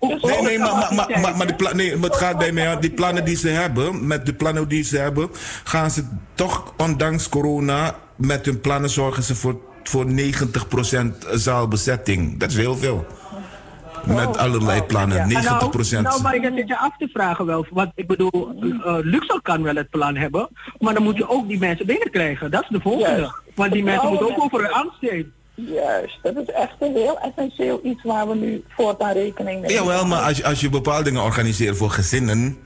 Speaker 3: ook-
Speaker 2: Nee, nee, maar, maar, maar,
Speaker 3: ook-
Speaker 2: maar, maar die pla- nee, maar het gaat bij mij aan. Die plannen die ze hebben, met de plannen die ze hebben, gaan ze toch, ondanks corona, met hun plannen zorgen ze voor, voor 90% zaalbezetting. Dat is heel veel. Met allerlei plannen,
Speaker 3: Ja,
Speaker 2: 90%.
Speaker 3: Nou, nou, maar ik zit je af te vragen wel. Want ik bedoel, eh Luxor kan wel het plan hebben. Maar dan moet je ook die mensen binnenkrijgen. Dat is de volgende. Want die mensen moeten ook over hun angst heen.
Speaker 4: Juist, dat is echt een heel essentieel iets waar we nu voortaan rekening mee
Speaker 2: Jawel, maar als, je- als je bepaalde dingen organiseert voor gezinnen...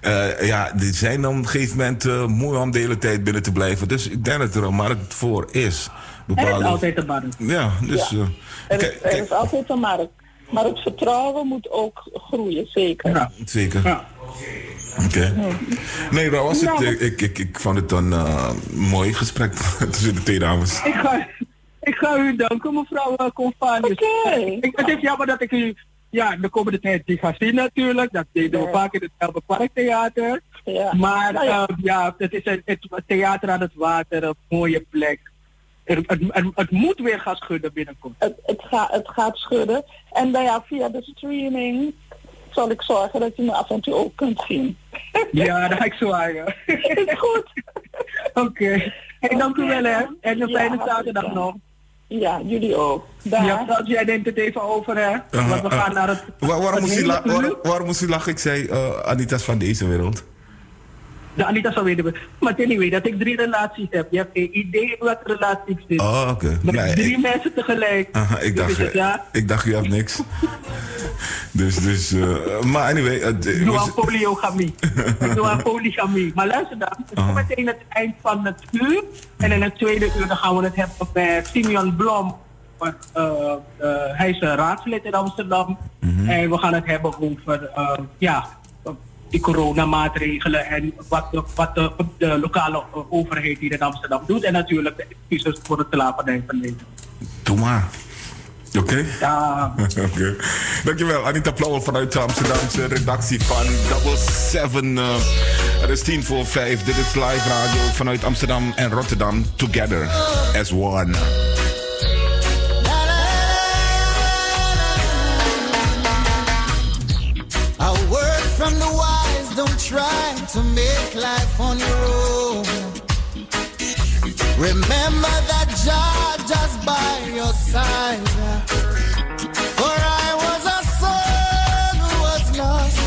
Speaker 2: eh, ja, die zijn op een gegeven moment eh, mooi om de hele tijd binnen te blijven. Dus ik denk dat er een markt voor is.
Speaker 3: Er is altijd een markt.
Speaker 2: Ja, dus...
Speaker 4: Ja.
Speaker 2: eh,
Speaker 4: Er is, er altijd een markt. Maar het vertrouwen moet ook groeien, zeker.
Speaker 3: Ja.
Speaker 2: Zeker.
Speaker 3: Ja.
Speaker 2: Oké. Nee, dat was het.
Speaker 4: Nou,
Speaker 2: Ik, ik, ik, ik vond het een eh, mooi gesprek tussen de twee dames.
Speaker 3: Ik ga, ik ga u danken, mevrouw uh, Confanius.
Speaker 4: Oké.
Speaker 3: Ik, het is jammer dat ik u ja, de komende tijd niet ga zien natuurlijk. Dat deden we
Speaker 4: Ja.
Speaker 3: vaak in het Elbe Parktheater.
Speaker 4: Ja.
Speaker 3: Maar
Speaker 4: Nou ja.
Speaker 3: eh, ja, het is een, het theater aan het water, een mooie plek. Er, het, het, het moet weer gaan schudden binnenkort.
Speaker 4: het, het, gaat het gaat schudden. En nou ja, via de streaming zal ik zorgen dat je me af en toe ook kunt zien.
Speaker 3: Ja, dat ga ik zwaaien.
Speaker 4: Is goed.
Speaker 3: Oké. Hey, dank u wel hè. En een
Speaker 4: Ja,
Speaker 3: fijne zaterdag nog.
Speaker 4: Ja, jullie ook. Daar.
Speaker 3: Ja, Frans, jij neemt het even over hè.
Speaker 2: Uh,
Speaker 3: Want we gaan naar het...
Speaker 2: Waar, waarom, moest u lachen? Ik zei eh, Anita's van deze wereld.
Speaker 3: De Anita zal weten. Maar anyway, dat ik drie relaties heb. Je hebt geen idee wat relaties zijn.
Speaker 2: Oh, oké.
Speaker 3: Met
Speaker 2: Nee,
Speaker 3: drie
Speaker 2: ik-
Speaker 3: mensen tegelijk.
Speaker 2: Aha, ik,
Speaker 3: Dus
Speaker 2: dacht,
Speaker 3: is het, ja,
Speaker 2: ik dacht, u had niks. dus, dus, eh, maar anyway. eh, d-
Speaker 3: ik doe aan polygamie. ik doe aan polygamie. Maar luister dan, het is meteen het eind van het uur. En in het tweede uur dan gaan we het hebben met Simeon Blom. Eh, eh, hij is een raadslid in Amsterdam.
Speaker 2: Mhm.
Speaker 3: En we gaan het hebben over eh, ja, die coronamaatregelen en wat, de, wat de, de lokale overheid hier in Amsterdam doet. En natuurlijk de excuses voor het slavernij van Nederland.
Speaker 2: Doe maar. Oké?
Speaker 3: Ja,
Speaker 2: Oké. Dankjewel, Anita Plauwel vanuit de Amsterdamse redactie van Double Seven. eh, het is tien voor vijf. Dit is live radio vanuit Amsterdam en Rotterdam. Together as one.
Speaker 1: The try to make life on your own. Remember that Jah just by your side. For I was a son who was lost.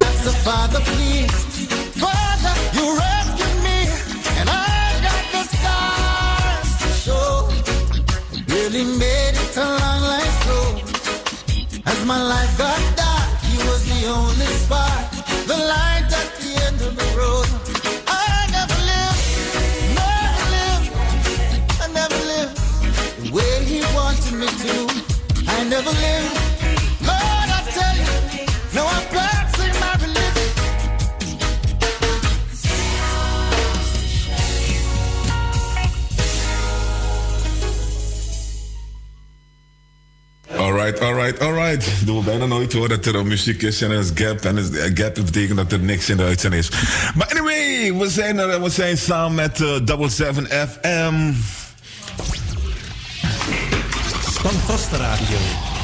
Speaker 1: As a Father, please. Father, you rescued me, and I got the scars to show. Really made it a long life road. As my life got dark, he was the only spark, my religion.
Speaker 2: Alright, alright, alright. Doen we bijna hoor dat er muziek is en er is gap. En is, eh, gap betekent dat er niks in de uitzending is. Maar anyway, we zijn, er, we zijn samen met uh, Double 7 FM.
Speaker 5: Standvaste Radio.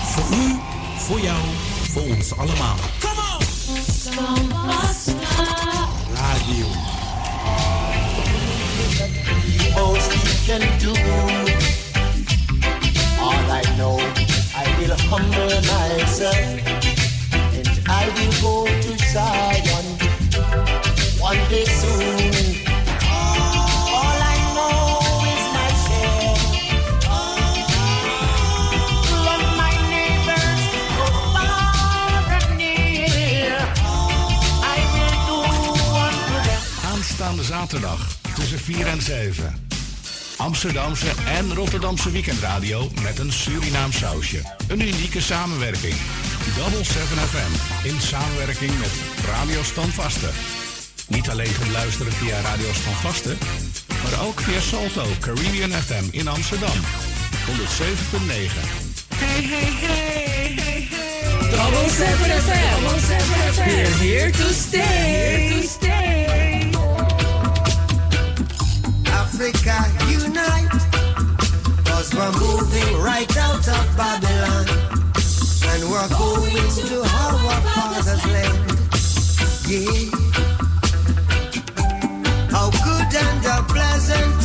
Speaker 5: Voor u, voor jou, voor ons allemaal. Radio.
Speaker 1: most you can do. All I know, I will humble myself and I will go to Zion one day
Speaker 5: zaterdag tussen 4 en 7. Amsterdamse en Rotterdamse weekendradio met een Surinaam sausje. Een unieke samenwerking. Double 7 FM in samenwerking met Radio Standvaste. Niet alleen te beluisteren via Radio Standvaste, maar ook via Salto Caribbean FM in Amsterdam. 107.9.
Speaker 6: Hey, hey, hey, hey, hey. Double 7 FM. We're here to stay. Here to stay.
Speaker 1: Africa unite, cause we're moving right out of Babylon, and we're going to our father's land. Yeah. How good and how pleasant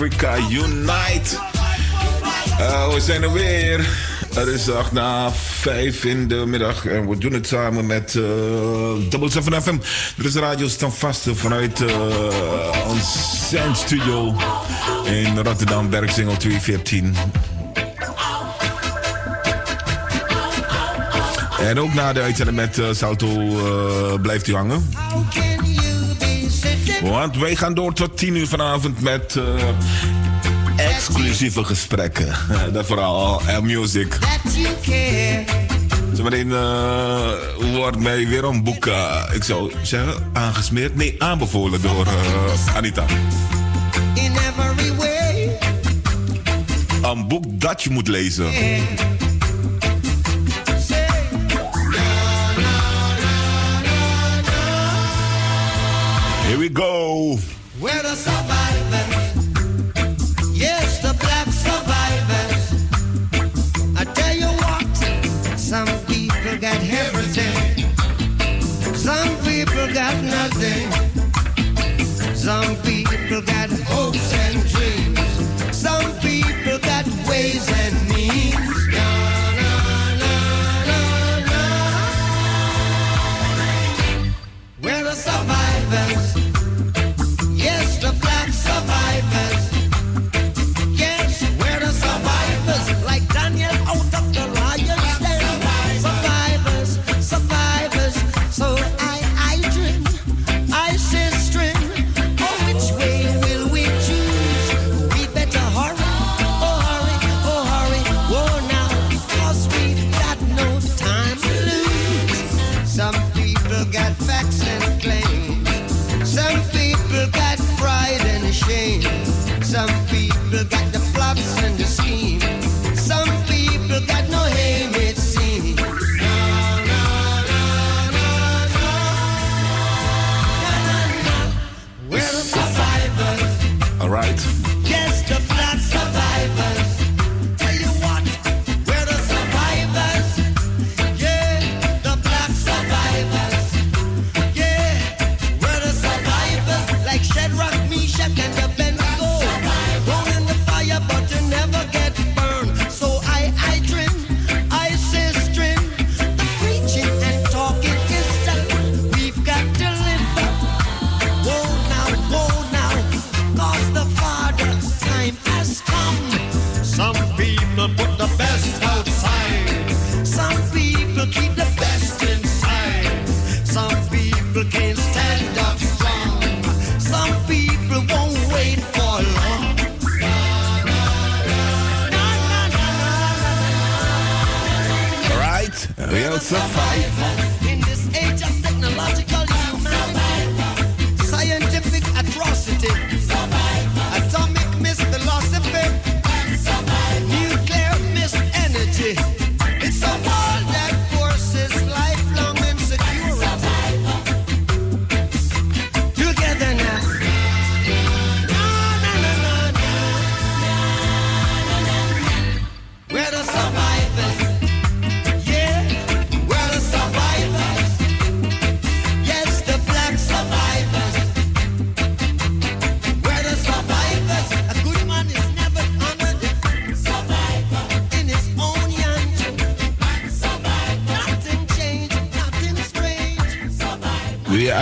Speaker 1: Africa, unite.
Speaker 2: Eh, we zijn er weer. Het is acht na vijf in de middag. En we doen het samen met uh, Double 7 FM. Dit is Radio Standvaste vanuit uh, ons in Rotterdam, Bergsingel 214. En ook na de uitzending met uh, blijft u hangen. Want wij gaan door tot 10 uur vanavond met eh, exclusieve gesprekken. Dat vooral, uh, music.
Speaker 7: that you care.
Speaker 2: Zometeen eh wordt mij weer een boek, eh, ik zou zeggen, aangesmeerd. Nee, aanbevolen door eh, Anita.
Speaker 7: In every way.
Speaker 2: Een boek dat je moet lezen.
Speaker 7: We're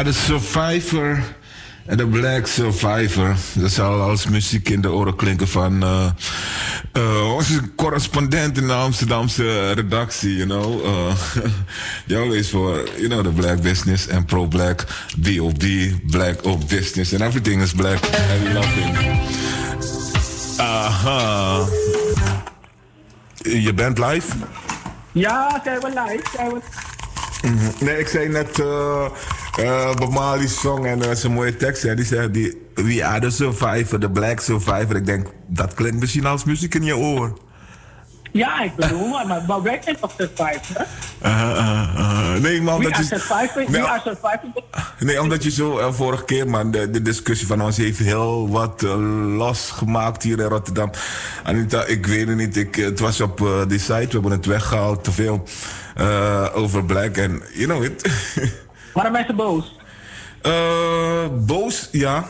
Speaker 7: The survivor.
Speaker 2: En de Black Survivor. Dat zal als muziek in de oren klinken van eh, eh, onze correspondent in de Amsterdamse redactie, you know. Uh, die always for, you know, the black business and pro-black, B.O.B., black of business, and everything is black. And we love him. Aha. Je bent live?
Speaker 3: Ja, zijn we live? Zijn we...
Speaker 2: Mhm. Nee, ik zei net uh, uh, Bob Marley's song en uh, zijn mooie tekst. Hè. Die zegt, die, we are the survivor, the black survivor. Ik denk, dat klinkt misschien als muziek in je oor.
Speaker 3: Ja, ik bedoel, maar, maar, wij zijn toch survivor?
Speaker 2: Uh, uh, uh. Nee, maar
Speaker 3: are
Speaker 2: je...
Speaker 3: survivor,
Speaker 2: Nee,
Speaker 3: we are survivor.
Speaker 2: Nee, omdat je zo vorige keer, man, de, de discussie van ons heeft heel wat losgemaakt hier in Rotterdam. Anita, ik weet het niet. Ik, het was op die site, we hebben het weggehaald, te veel over Black. En, you know it.
Speaker 3: Waarom mensen boos?
Speaker 2: Uh, boos, ja.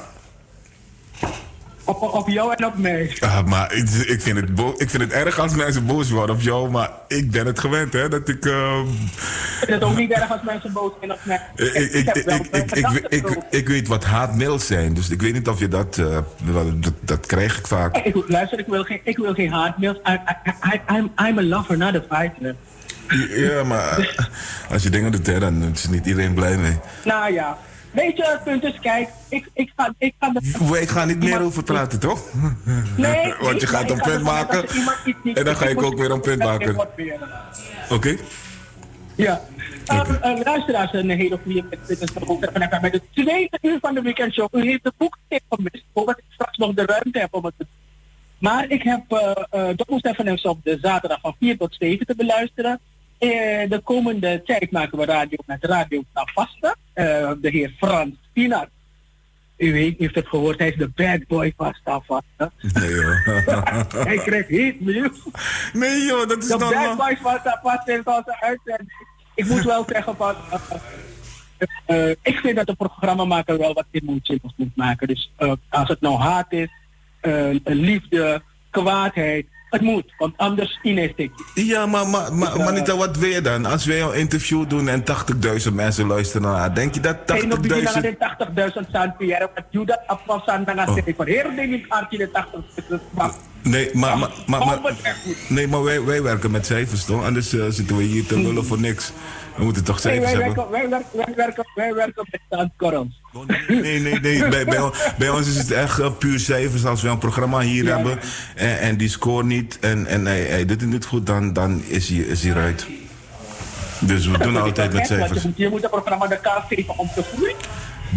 Speaker 3: Op, op jou en op mij.
Speaker 2: Ah, maar ik, ik, vind het ik vind het erg als mensen boos worden op jou, maar ik ben het gewend, hè, dat ik... uh,
Speaker 3: Ik vind het ook niet erg als mensen boos zijn op mij.
Speaker 2: ik, ik, ik, ik, ik, ik, ik, ik weet wat haatmails zijn, dus ik weet niet of je dat... uh, wel, dat, dat krijg ik vaak.
Speaker 3: Ik, luister, ik wil geen, ik wil geen haatmails. I, I, I, I'm, I'm a lover, not a fighter.
Speaker 2: Ja, maar als je dingen doet, hè, dan is niet iedereen blij mee.
Speaker 3: Nou ja, Weet je, het punt is, kijk, ik, ik ga... Ik ga de,
Speaker 2: Wij gaan niet meer over praten, toch?
Speaker 3: Nee,
Speaker 2: Want je gaat een
Speaker 3: ik ga
Speaker 2: punt
Speaker 3: uit
Speaker 2: maken. En dan ga ik ook weer een punt maken. Oké?
Speaker 3: Ja. Um, uh, luisteraars, een hele goede dit is de Boek Met tweede uur van de weekendshow. U heeft de boekentip gemist, omdat ik straks nog de ruimte heb om het te doen. Maar ik heb uh, uh, Double op de zaterdag van 4 tot 7 te beluisteren. Eh, de komende tijd maken we radio met Radio Tafasta. Uh, de heer Frans Pinat. U weet, heeft het gehoord, hij is de bad boy van Tafasta.
Speaker 2: Nee joh.
Speaker 3: hij krijgt heet nieuws.
Speaker 2: Nee joh, dat is
Speaker 3: De bad boys van Tafasta in onze uitzending. Ik moet wel zeggen van... Uh, ik vind dat de programmamaker wel wat emoties moet maken. Dus als het nou haat is, liefde, kwaadheid, het moet. Want anders Ines ik.
Speaker 2: Ja, maar, maar, maar, maar niet wat wil je dan? Als wij een interview doen en 80.000 mensen luisteren naar, denk je dat 80.000...
Speaker 3: Hey, nog die naar de 80.000 staan, Pierre. Wat je dat afval staan, dan als ik van heel denk ik aan die 80.000.
Speaker 2: Nee, maar, maar, maar, maar, nee, maar wij, wij werken met cijfers toch? Anders uh, zitten we hier te lullen voor niks. We moeten toch cijfers hebben.
Speaker 3: Werken, wij, werken, wij, werken, wij werken met standkorrels.
Speaker 2: Nee, nee, nee. bij, bij, bij, ons is het echt uh, puur cijfers. Als we een programma hier ja. hebben en, en, die score niet en, en hij, hij doet het niet goed, dan, dan is, hij, is hij eruit. Dus we doen altijd met cijfers.
Speaker 3: Je moet, het programma de kans geven om te groeien.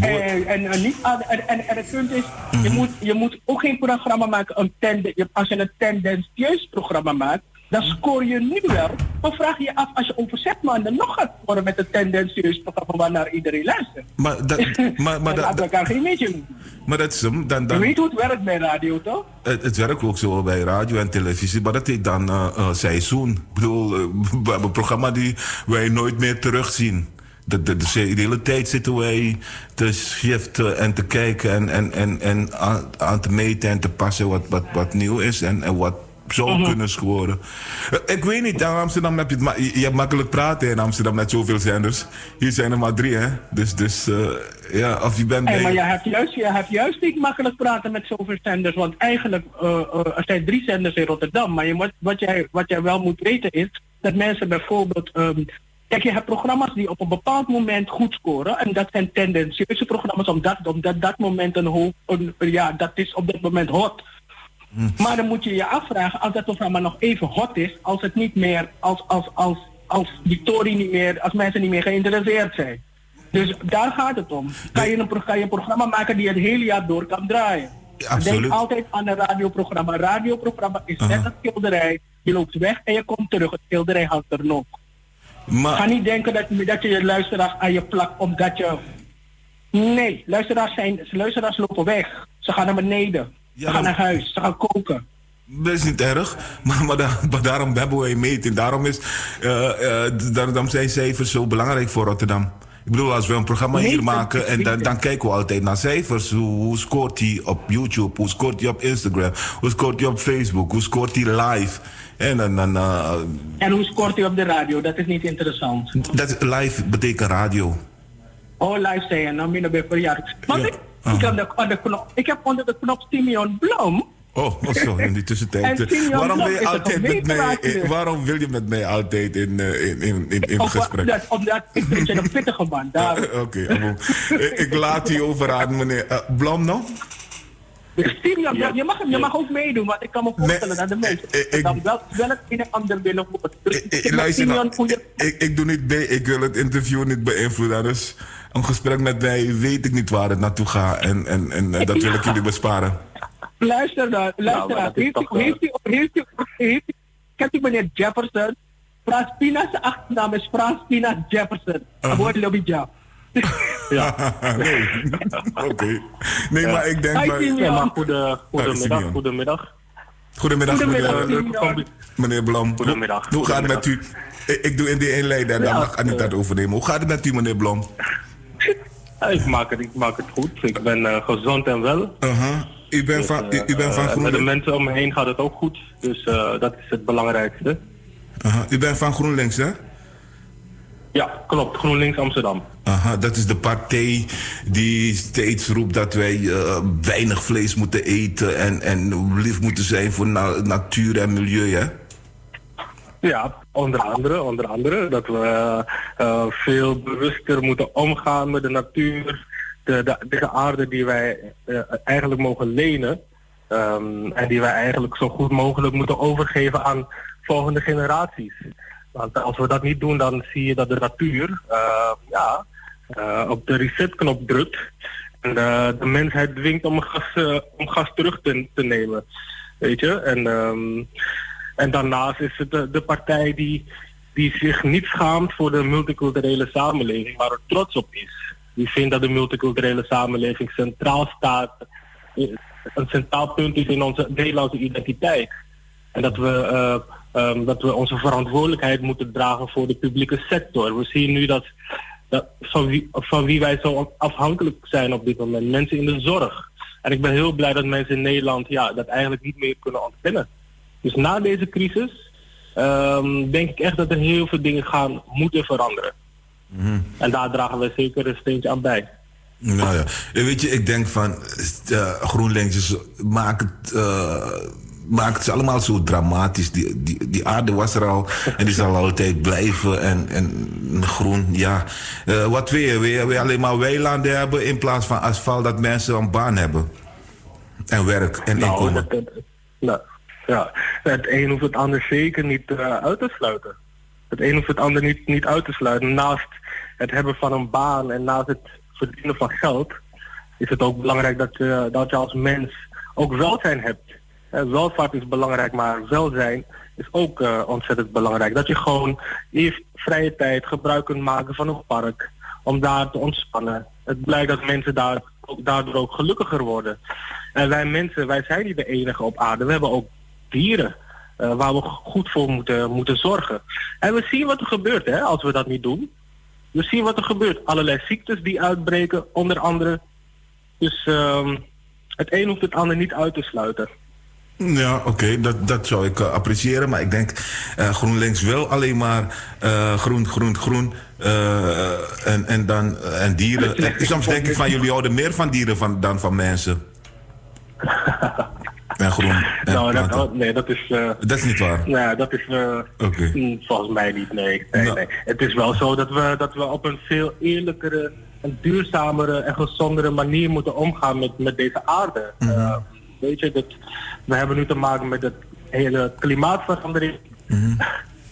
Speaker 3: En, en, niet, en, en, en het punt is, je, moet, je moet ook geen programma maken, een tende, als je een tendentieus programma maakt, dan scoor je nu wel. Dan vraag je af als je over zes maanden nog gaat scoren met een tendentieus programma waarnaar iedereen luistert.
Speaker 2: Maar dat, maar, maar
Speaker 3: dat, elkaar geen beetje
Speaker 2: maar dat is hem. Dan, dan,
Speaker 3: je weet hoe het werkt bij radio, toch?
Speaker 2: Het, het werkt ook zo bij radio en televisie, maar dat heet dan uh, uh, seizoen. Ik bedoel, uh, we hebben een programma die wij nooit meer terugzien. De, de, de, de, hele tijd zitten wij te shiften en te kijken en, en, en, en aan, aan te meten en te passen wat, wat, wat nieuw is en, en wat zou -huh. kunnen scoren. Ik weet niet, in Amsterdam heb je het ma je hebt makkelijk praten in Amsterdam met zoveel zenders. Hier zijn er maar drie, hè? Dus, dus uh, ja, of je bent.
Speaker 3: Hey, maar je hebt, juist, je hebt juist niet makkelijk praten met zoveel zenders, want eigenlijk uh, uh, er zijn drie zenders in Rotterdam. Maar je moet, wat, jij, wat jij wel moet weten is dat mensen bijvoorbeeld. Um, Kijk, je hebt programma's die op een bepaald moment goed scoren. En dat zijn tendentieuze programma's, omdat, omdat dat moment een hoog, een, ja, dat is op dat moment hot. Mm. Maar dan moet je je afvragen, als dat programma nog even hot is, als het niet meer, als, als, als, als die Tory niet meer, als mensen niet meer geïnteresseerd zijn. Dus daar gaat het om. Kan je een, kan je een programma maken die het hele jaar door kan draaien?
Speaker 2: Absoluut.
Speaker 3: Denk altijd aan een radioprogramma. Een radioprogramma is net een schilderij. Je loopt weg en je komt terug. Het schilderij hangt er nog. Maar... Ga niet denken dat, dat je je luisteraars aan je plakt omdat je... Nee, luisteraars, zijn, luisteraars lopen weg. Ze gaan naar beneden. Ja, gaan naar huis. Gaan koken.
Speaker 2: Dat is niet erg, maar, maar, daar, maar daarom hebben wij meting. Daarom, is, uh, uh, daarom zijn cijfers zo belangrijk voor Rotterdam. Ik bedoel, als we een programma hier maken en dan, dan kijken we altijd naar cijfers. Hoe, hoe scoort hij op YouTube? Hoe scoort hij op Instagram? Hoe scoort hij op Facebook? Hoe scoort hij live? En, dan, dan, uh,
Speaker 3: en hoe scoort hij op de radio? Dat is niet interessant.
Speaker 2: Dat live betekent radio.
Speaker 3: Oh, live zei je, nou minder bij verjaardag. Want ja. ik, ik, heb de, de knop, ik heb onder de knop Simeon Blom.
Speaker 2: Oh, oh zo, in die tussentijd. waarom, wil je altijd met mij, waarom wil je met mij altijd in, in, in, in, in
Speaker 3: of,
Speaker 2: gesprek?
Speaker 3: Omdat, omdat ik vind je een pittige man.
Speaker 2: Oké, okay, ik laat u over aan meneer uh, Blom nog.
Speaker 3: Ja. je, mag, je mag ook meedoen, want ik kan me voorstellen dat de mensen ik, dan wel, wel het een en ander willen horen. Dus
Speaker 2: ik, ik, luister nou, ik, ik doe niet mee, ik wil het interview niet beïnvloeden. Dus een gesprek met mij weet ik niet waar het naartoe gaat. En, en, en uh, dat wil ik jullie besparen.
Speaker 3: Luister dan, luister nou, heeft, toch, heeft, heeft, heeft, heeft, kent u meneer Jefferson? Frans Pina's achternaam is Frans Pina Jefferson. Uh -huh. Lobby Job.
Speaker 2: Ja, nee. Oké. Okay. Nee, ja. maar ik denk...
Speaker 8: Maar, ja, maar goede, goedemiddag,
Speaker 2: ah,
Speaker 8: goedemiddag.
Speaker 2: Goedemiddag,
Speaker 3: goedemiddag
Speaker 2: meneer, meneer Blom.
Speaker 8: Goedemiddag.
Speaker 2: Hoe, hoe gaat het met u? Ik, ik doe in die inleiding en dan mag Anita het overnemen. Hoe gaat het met u, meneer Blom?
Speaker 8: ik, maak het, ik maak het goed. Ik ben uh, gezond en wel.
Speaker 2: Uh -huh. U bent
Speaker 8: dus,
Speaker 2: van, u, u bent van
Speaker 8: uh,
Speaker 2: GroenLinks?
Speaker 8: Met de mensen om me heen gaat het ook goed. Dus uh, dat is het belangrijkste.
Speaker 2: -huh. U bent van GroenLinks, hè?
Speaker 8: Ja, klopt. GroenLinks Amsterdam.
Speaker 2: Aha, dat is de partij die steeds roept dat wij uh, weinig vlees moeten eten en, en lief moeten zijn voor na natuur en milieu, hè?
Speaker 8: Ja, onder andere, onder andere dat we uh, veel bewuster moeten omgaan met de natuur. de, de, de aarde die wij eh, eigenlijk mogen lenen. ehm, en die wij eigenlijk zo goed mogelijk moeten overgeven aan volgende generaties. Want als we dat niet doen, dan zie je dat de natuur eh, ja, eh, op de resetknop drukt. En eh, de mensheid dwingt om gas, om gas terug te, te nemen. Weet je? En, ehm, en daarnaast is het de, partij die, die zich niet schaamt voor de multiculturele samenleving, maar er trots op is. Die vindt dat de multiculturele samenleving centraal staat, een centraal punt is in onze Nederlandse identiteit. En dat we, ehm, dat we onze verantwoordelijkheid moeten dragen voor de publieke sector. We zien nu dat, dat van, wie, van wie wij zo afhankelijk zijn op dit moment, mensen in de zorg. En ik ben heel blij dat mensen in Nederland ja, dat eigenlijk niet meer kunnen ontkennen. Dus na deze crisis ehm, denk ik echt dat er heel veel dingen gaan moeten veranderen. En daar dragen we zeker een steentje aan bij.
Speaker 2: Nou ja, weet je, ik denk van uh, GroenLinks maakt het, eh, maakt het allemaal zo dramatisch. Die, die, die aarde was er al en die zal altijd blijven. En, en groen, ja. Eh, wat wil je? Wil je? wil je alleen maar weilanden hebben in plaats van asfalt dat mensen een baan hebben? En werk en
Speaker 8: Nou,
Speaker 2: inkomen.
Speaker 8: dat- dat- nou, ja, het een hoeft het ander zeker niet eh, uit te sluiten. Het een hoeft het ander niet, niet uit te sluiten. Naast het hebben van een baan en naast het verdienen van geld, is het ook belangrijk dat, je dat je als mens ook welzijn hebt. Eh, welvaart is belangrijk, maar welzijn is ook eh, ontzettend belangrijk. Dat je gewoon eerst vrije tijd gebruik kunt maken van een park om daar te ontspannen. Het blijkt dat mensen daar, ook, daardoor ook gelukkiger worden. En wij mensen, wij zijn niet de enige op aarde. We hebben ook dieren eh, waar we goed voor moeten, moeten zorgen. En we zien wat er gebeurt hè, als we dat niet doen. We zien wat er gebeurt. Allerlei ziektes die uitbreken, onder andere. Dus ehm, het een hoeft het ander niet uit te sluiten.
Speaker 2: Ja, oké, dat, dat zou ik eh, appreciëren. Maar ik denk, eh, GroenLinks wil alleen maar eh, groen, groen, groen. en, en dan en dieren. En soms denk ik van jullie houden meer van dieren van, dan van mensen. En groen. En
Speaker 8: nou, dat, oh, nee, dat is...
Speaker 2: Dat is niet waar.
Speaker 8: Nou ja, dat is
Speaker 2: Oké.
Speaker 8: mm, volgens mij niet, nee. nee,
Speaker 2: Nou.
Speaker 8: nee. Het is wel zo dat we, dat we op een veel eerlijkere en duurzamere en gezondere manier moeten omgaan met, met deze aarde. Eh, weet je, dat, we hebben nu te maken met het hele klimaatverandering.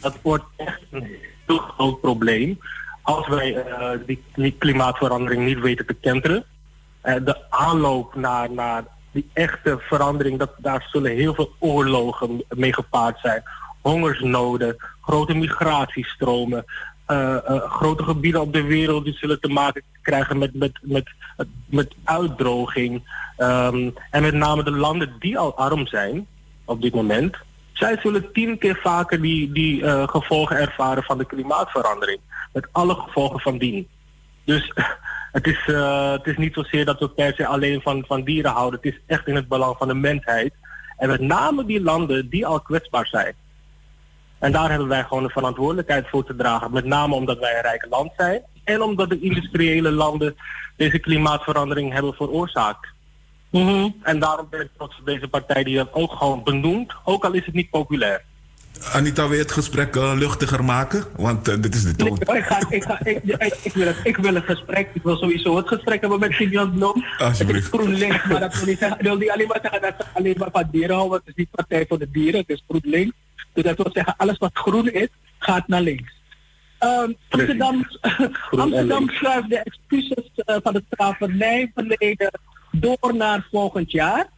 Speaker 8: Dat wordt echt een heel groot probleem als wij eh, die, klimaatverandering niet weten te kenteren. Eh, de aanloop naar, naar die echte verandering, dat, daar zullen heel veel oorlogen mee gepaard zijn. Hongersnoden, grote migratiestromen, grote gebieden op de wereld die zullen te maken krijgen met, met, met, met uitdroging. Ehm, en met name de landen die al arm zijn op dit moment, zij zullen tien keer vaker die, die eh, gevolgen ervaren van de klimaatverandering. Met alle gevolgen van dien. Dus het is, eh, het is niet zozeer dat we per se alleen van, van dieren houden. Het is echt in het belang van de mensheid. En met name die landen die al kwetsbaar zijn. En daar hebben wij gewoon een verantwoordelijkheid voor te dragen. Met name omdat wij een rijk land zijn. En omdat de industriële landen deze klimaatverandering hebben veroorzaakt. En daarom ben ik trots op deze partij die dat ook gewoon benoemt. Ook al is het niet populair.
Speaker 2: Anita, wil je het gesprek eh, luchtiger maken? Want eh, dit is de
Speaker 3: Nee,
Speaker 2: toon.
Speaker 3: ik, ga, ik, ga, ik, ik, ik wil het, ik wil een gesprek. Ik wil sowieso het gesprek hebben met Simeon Blom. Het is GroenLinks, maar dat wil niet zeggen, wil niet alleen maar zeggen dat ze alleen maar van dieren houden. Het is niet Partij voor de Dieren, het is GroenLinks. Dus dat wil zeggen, alles wat groen is, gaat naar links. Ehm, Amsterdam, Amsterdam schuift de excuses eh, van het slavernijverleden door naar volgend jaar.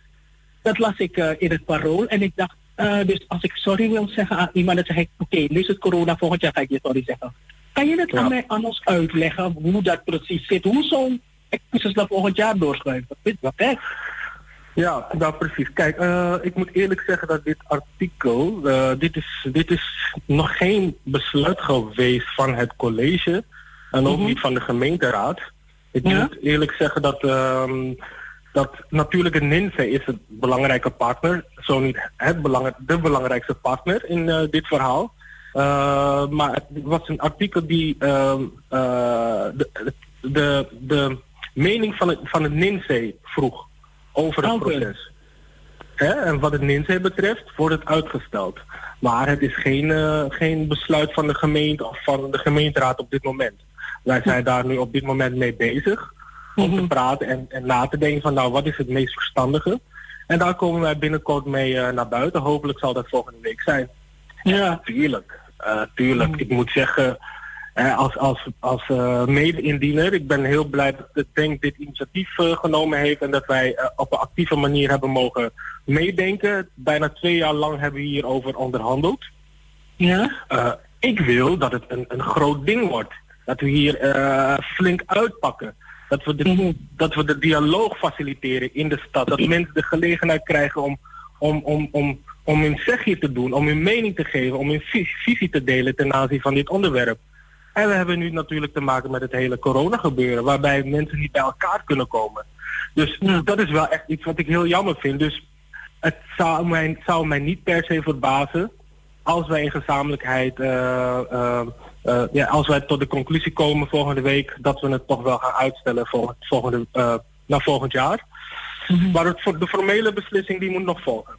Speaker 3: Dat las ik eh, in het parool en ik dacht, eh, dus als ik sorry wil zeggen aan iemand, dan zeg ik, oké, nu is het corona, volgend jaar ga ik je sorry zeggen. Kan je het aan mij ons uitleggen hoe dat precies zit? Hoe zo'n excuses naar volgend jaar doorschuiven? Wat, hè?
Speaker 8: Ja, nou precies. Kijk, eh, ik moet eerlijk zeggen dat dit artikel, eh, dit, is, dit is nog geen besluit geweest van het college en ook niet van de gemeenteraad. Ik
Speaker 3: Ja?
Speaker 8: moet eerlijk zeggen dat, ehm, dat natuurlijk een NINSE is een belangrijke partner, zo niet het belang, de belangrijkste partner in eh, dit verhaal. Maar het was een artikel die ehm, eh, de, de, de mening van het, van het NINSE vroeg over het proces. Hè? En wat het NINSE betreft wordt het uitgesteld. Maar het is geen, eh, geen besluit van de gemeente of van de gemeenteraad op dit moment. Wij zijn daar nu op dit moment mee bezig. om te praten en, en na te denken van nou wat is het meest verstandige. En daar komen wij binnenkort mee eh, naar buiten. Hopelijk zal dat volgende week zijn. Ja, tuurlijk. Eh, tuurlijk. Ik moet zeggen, als, als, als eh, mede-indiener, ik ben heel blij dat de Denk dit initiatief eh, genomen heeft en dat wij eh, op een actieve manier hebben mogen meedenken. Bijna twee jaar lang hebben we hierover onderhandeld.
Speaker 3: Ja?
Speaker 8: Eh, ik wil dat het een, een groot ding wordt. Dat we hier eh, flink uitpakken. Dat we, de, dat we de dialoog faciliteren in de stad. Dat mensen de gelegenheid krijgen om, om, om, om, om hun zegje te doen, om hun mening te geven, om hun vis- visie te delen ten aanzien van dit onderwerp. En we hebben nu natuurlijk te maken met het hele corona gebeuren, waarbij mensen niet bij elkaar kunnen komen. Dus dat is wel echt iets wat ik heel jammer vind. Dus het zou mij, het zou mij niet per se verbazen als wij in gezamenlijkheid, eh, eh, eh, ja, als wij tot de conclusie komen volgende week dat we het toch wel gaan uitstellen volgend, volgende, naar volgend jaar. Maar het, voor de formele beslissing die moet nog volgen.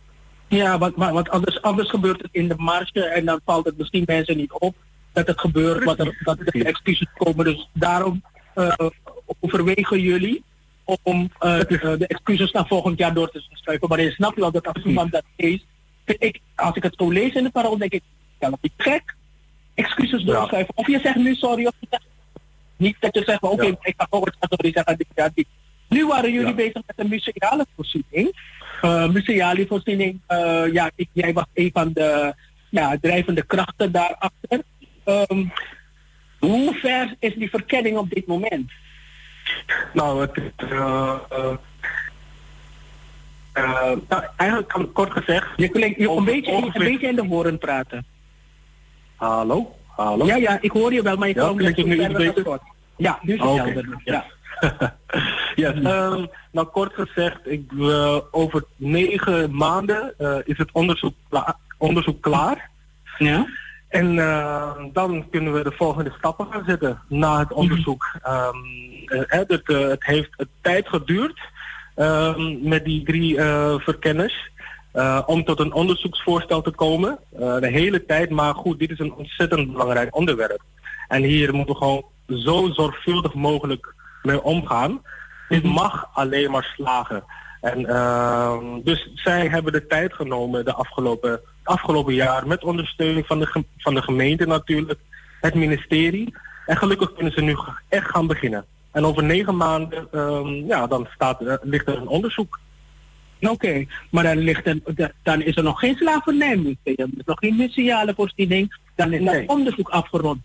Speaker 3: Ja, want, maar, want anders, anders gebeurt het in de marge en dan valt het misschien mensen niet op dat het gebeurt, wat er, dat er excuses komen. Dus daarom eh, overwegen jullie om eh, de de excuses naar volgend jaar door te schuiven. Maar je snapt wel dat als iemand dat vind ik, als ik het zo lees in de parool, denk ik, ja, wat ik gek, excuses doorschuiven. Of je zegt nu sorry, of je zegt niet dat je zegt, oké,
Speaker 8: Ja.
Speaker 3: ik ga volgend jaar sorry zeggen. dit, ja, dit. Nu waren jullie
Speaker 8: Ja.
Speaker 3: bezig met een museale voorziening. Uh, museale voorziening, eh, ja, ik, jij was een van de ja, drijvende krachten daarachter. Ehm hoe ver is die verkenning op dit moment?
Speaker 8: Nou, het is, eh, eh, nou, eigenlijk kan kort gezegd.
Speaker 3: Je klinkt je een, beetje, een
Speaker 8: ongeveer-
Speaker 3: beetje in de horen praten.
Speaker 8: Hallo? Hallo?
Speaker 3: Ja, ja, ik hoor je wel, maar je
Speaker 8: Ja,
Speaker 3: kan
Speaker 8: het nu iets beter?
Speaker 3: Ja, nu is het
Speaker 8: Oké.
Speaker 3: helder. Ja.
Speaker 8: Yes, ehm, nou kort gezegd, ik, eh, over negen maanden eh, is het onderzoek, onderzoek klaar.
Speaker 3: Ja?
Speaker 8: En eh, dan kunnen we de volgende stappen gaan zetten na het onderzoek. Ehm, eh, het, eh, het heeft tijd geduurd ehm, met die drie eh, verkenners om tot een onderzoeksvoorstel te komen. De hele tijd, maar goed, dit is een ontzettend belangrijk onderwerp. En hier moeten we gewoon zo zorgvuldig mogelijk mee omgaan. Dit mag alleen maar slagen. En ehm, dus zij hebben de tijd genomen de afgelopen, afgelopen jaar met ondersteuning van de, van de gemeente natuurlijk, het ministerie. En gelukkig kunnen ze nu echt gaan beginnen. En over negen maanden, ehm, ja, dan staat, er- ligt er een onderzoek.
Speaker 3: Oké, maar dan, ligt er, da- dan is er nog geen slavernijmuseum, er is nog geen museale voorziening, dan is
Speaker 8: Nee.
Speaker 3: dat onderzoek afgerond.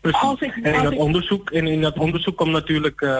Speaker 8: Precies.
Speaker 3: Als ik-
Speaker 8: en in dat
Speaker 3: ik-
Speaker 8: onderzoek, en in dat onderzoek komt natuurlijk eh,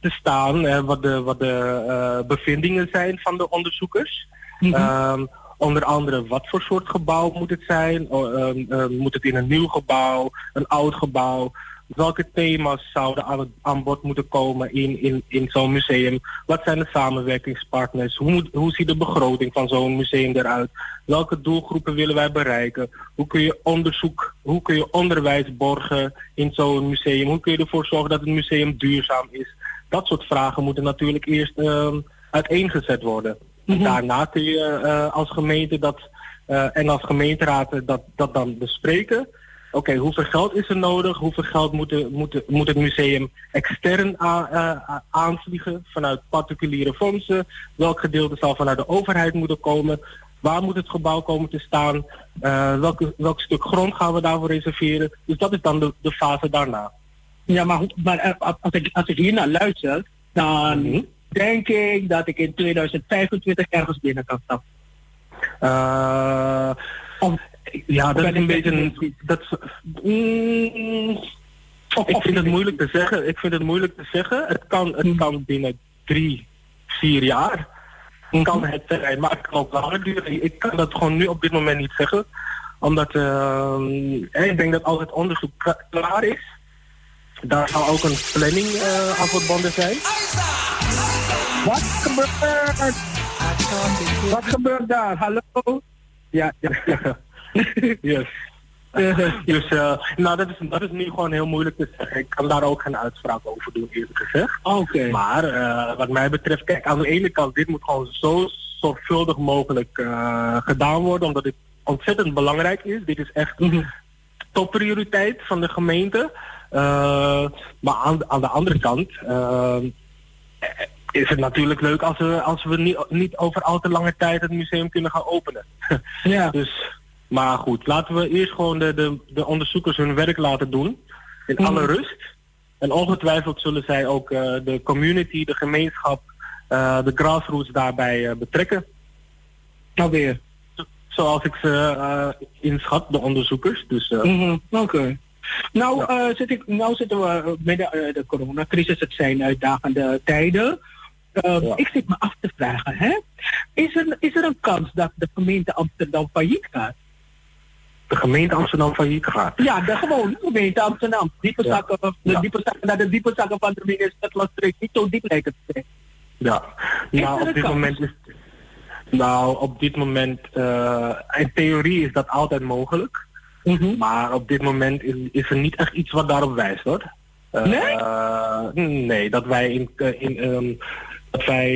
Speaker 8: te staan hè, wat de, wat de eh, bevindingen zijn van de onderzoekers.
Speaker 3: Mhm.
Speaker 8: Ehm, onder andere wat voor soort gebouw moet het zijn? Ehm, ehm, moet het in een nieuw gebouw, een oud gebouw? Welke thema's zouden aan, het, bod moeten komen in, in, in zo'n museum? Wat zijn de samenwerkingspartners? Hoe, moet, hoe ziet de begroting van zo'n museum eruit? Welke doelgroepen willen wij bereiken? Hoe kun je onderzoek, hoe kun je onderwijs borgen in zo'n museum? Hoe kun je ervoor zorgen dat het museum duurzaam is? Dat soort vragen moeten natuurlijk eerst ehm, uiteengezet worden. En daarna kun je eh, als gemeente dat eh, en als gemeenteraad dat, dat dan bespreken. Oké, hoeveel geld is er nodig? Hoeveel geld moet, de- moet, de- moet het museum extern eh, aanvliegen vanuit particuliere fondsen? Welk gedeelte zal vanuit de overheid moeten komen? Waar moet het gebouw komen te staan? Welke, welk stuk grond gaan we daarvoor reserveren? Dus dat is dan de, de fase daarna.
Speaker 3: Ja, maar, maar als, ik, als ik hier naar luister, dan
Speaker 8: Mhm.
Speaker 3: Denk ik dat ik in 2025 ergens binnen kan stappen.
Speaker 8: Eh, ja, dat is een beetje een... Dat, mm, ik vind het moeilijk te zeggen. Ik vind het moeilijk te zeggen. Het kan, het kan binnen drie, vier jaar. Kan het zijn, maar het kan ook langer duren. Ik kan dat gewoon nu op dit moment niet zeggen. Omdat eh, ik denk dat als het onderzoek kla- klaar is, daar zal ook een planning eh aan verbonden zijn.
Speaker 3: Wat gebeurt? Wat gebeurt daar? Hallo? Ja, ja.
Speaker 8: yes. dus eh, nou, dat, is, dat is nu gewoon heel moeilijk te zeggen. Ik kan daar ook geen uitspraak over doen, eerlijk gezegd.
Speaker 3: Oké.
Speaker 8: Maar eh, wat mij betreft, kijk, aan de ene kant, dit moet gewoon zo zorgvuldig mogelijk gedaan worden, omdat dit ontzettend belangrijk is. Dit is echt topprioriteit van de gemeente. Eh, maar aan, aan de andere kant, eh, eh, is het natuurlijk leuk als we, als we niet, niet over al te lange tijd het museum kunnen gaan openen.
Speaker 3: Ja.
Speaker 8: Dus, maar goed, laten we eerst gewoon de, de, de onderzoekers hun werk laten doen. In alle
Speaker 3: Mhm.
Speaker 8: rust. En ongetwijfeld zullen zij ook eh, de community, de gemeenschap, de grassroots daarbij betrekken.
Speaker 3: Nou weer.
Speaker 8: Zoals ik ze eh, inschat, de onderzoekers. Dus eh,
Speaker 3: Mhm, Oké. Nou, eh, zit ik, nou zitten we midden de coronacrisis. Het zijn uitdagende tijden. Eh,
Speaker 8: Ja.
Speaker 3: Ik zit me af te vragen, hè? Is, er, is er een kans dat de gemeente Amsterdam failliet gaat?
Speaker 8: de gemeente Amsterdam failliet gaat.
Speaker 3: Ja, de gewone gemeente Amsterdam. Diepe
Speaker 8: Ja.
Speaker 3: zakken, de
Speaker 8: Ja.
Speaker 3: diepe zakken, dat de diepe zakken van de minister Lastreek niet zo diep lijken te zijn.
Speaker 8: Ja,
Speaker 3: Is
Speaker 8: nou op dit
Speaker 3: kans?
Speaker 8: moment is nou op dit moment uh, in theorie is dat altijd mogelijk,
Speaker 3: Mhm.
Speaker 8: maar op dit moment is, is er niet echt iets wat daarop wijst hoor. Uh,
Speaker 3: Nee?
Speaker 8: nee, dat wij in, in um, dat wij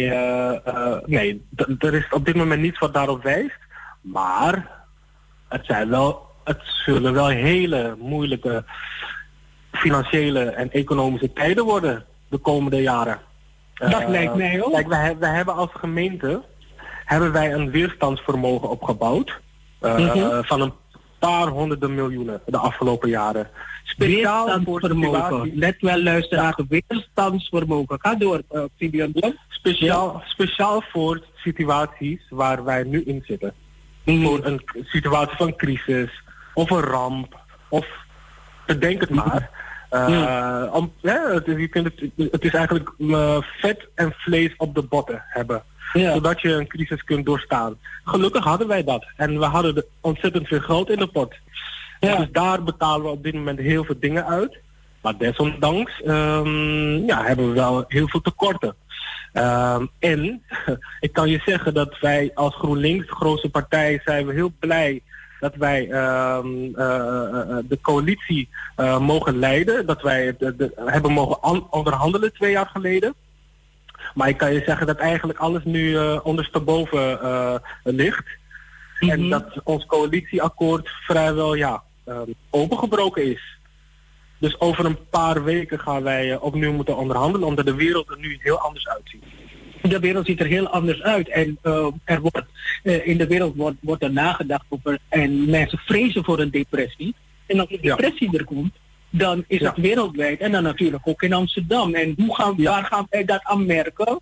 Speaker 8: nee, er is op dit moment niets wat daarop wijst, maar het zijn wel, het zullen wel hele moeilijke financiële en economische tijden worden de komende jaren.
Speaker 3: Dat lijkt mij ook.
Speaker 8: Kijk, wij, wij hebben als gemeente hebben wij een weerstandsvermogen opgebouwd uh,
Speaker 3: Mhm.
Speaker 8: van een paar honderden miljoenen de afgelopen jaren. Speciaal voor situaties.
Speaker 3: Let wel luisteraar, weerstandsvermogen. Ga door, uh.
Speaker 8: Speciaal, speciaal voor situaties waar wij nu in zitten.
Speaker 3: Mhm.
Speaker 8: Voor een situatie van crisis of een ramp of bedenk het maar. Uh, om, ja, het, is, je kunt het, het is eigenlijk uh, vet en vlees op de botten hebben.
Speaker 3: Ja.
Speaker 8: Zodat je een crisis kunt doorstaan. Gelukkig hadden wij dat. En we hadden ontzettend veel geld in de pot.
Speaker 3: Ja.
Speaker 8: Dus daar betalen we op dit moment heel veel dingen uit. Maar desondanks um, ja, hebben we wel heel veel tekorten. Um, en ik kan je zeggen dat wij als GroenLinks, de grootste partij, zijn we heel blij dat wij um, uh, uh, de coalitie uh, mogen leiden. Dat wij de, de, hebben mogen onderhandelen twee jaar geleden. Maar ik kan je zeggen dat eigenlijk alles nu uh, ondersteboven uh, ligt. Mm -hmm. En dat ons coalitieakkoord vrijwel ja, uh, opengebroken is. Dus over een paar weken gaan wij uh, opnieuw moeten onderhandelen, omdat de wereld er nu heel anders uitziet.
Speaker 3: De wereld ziet er heel anders uit en uh, er wordt, uh, in de wereld wordt, wordt er nagedacht over en mensen vrezen voor een depressie. En als een depressie ja. er komt, dan is ja. het wereldwijd en dan natuurlijk ook in Amsterdam. En hoe gaan, ja. waar gaan wij dat aan merken?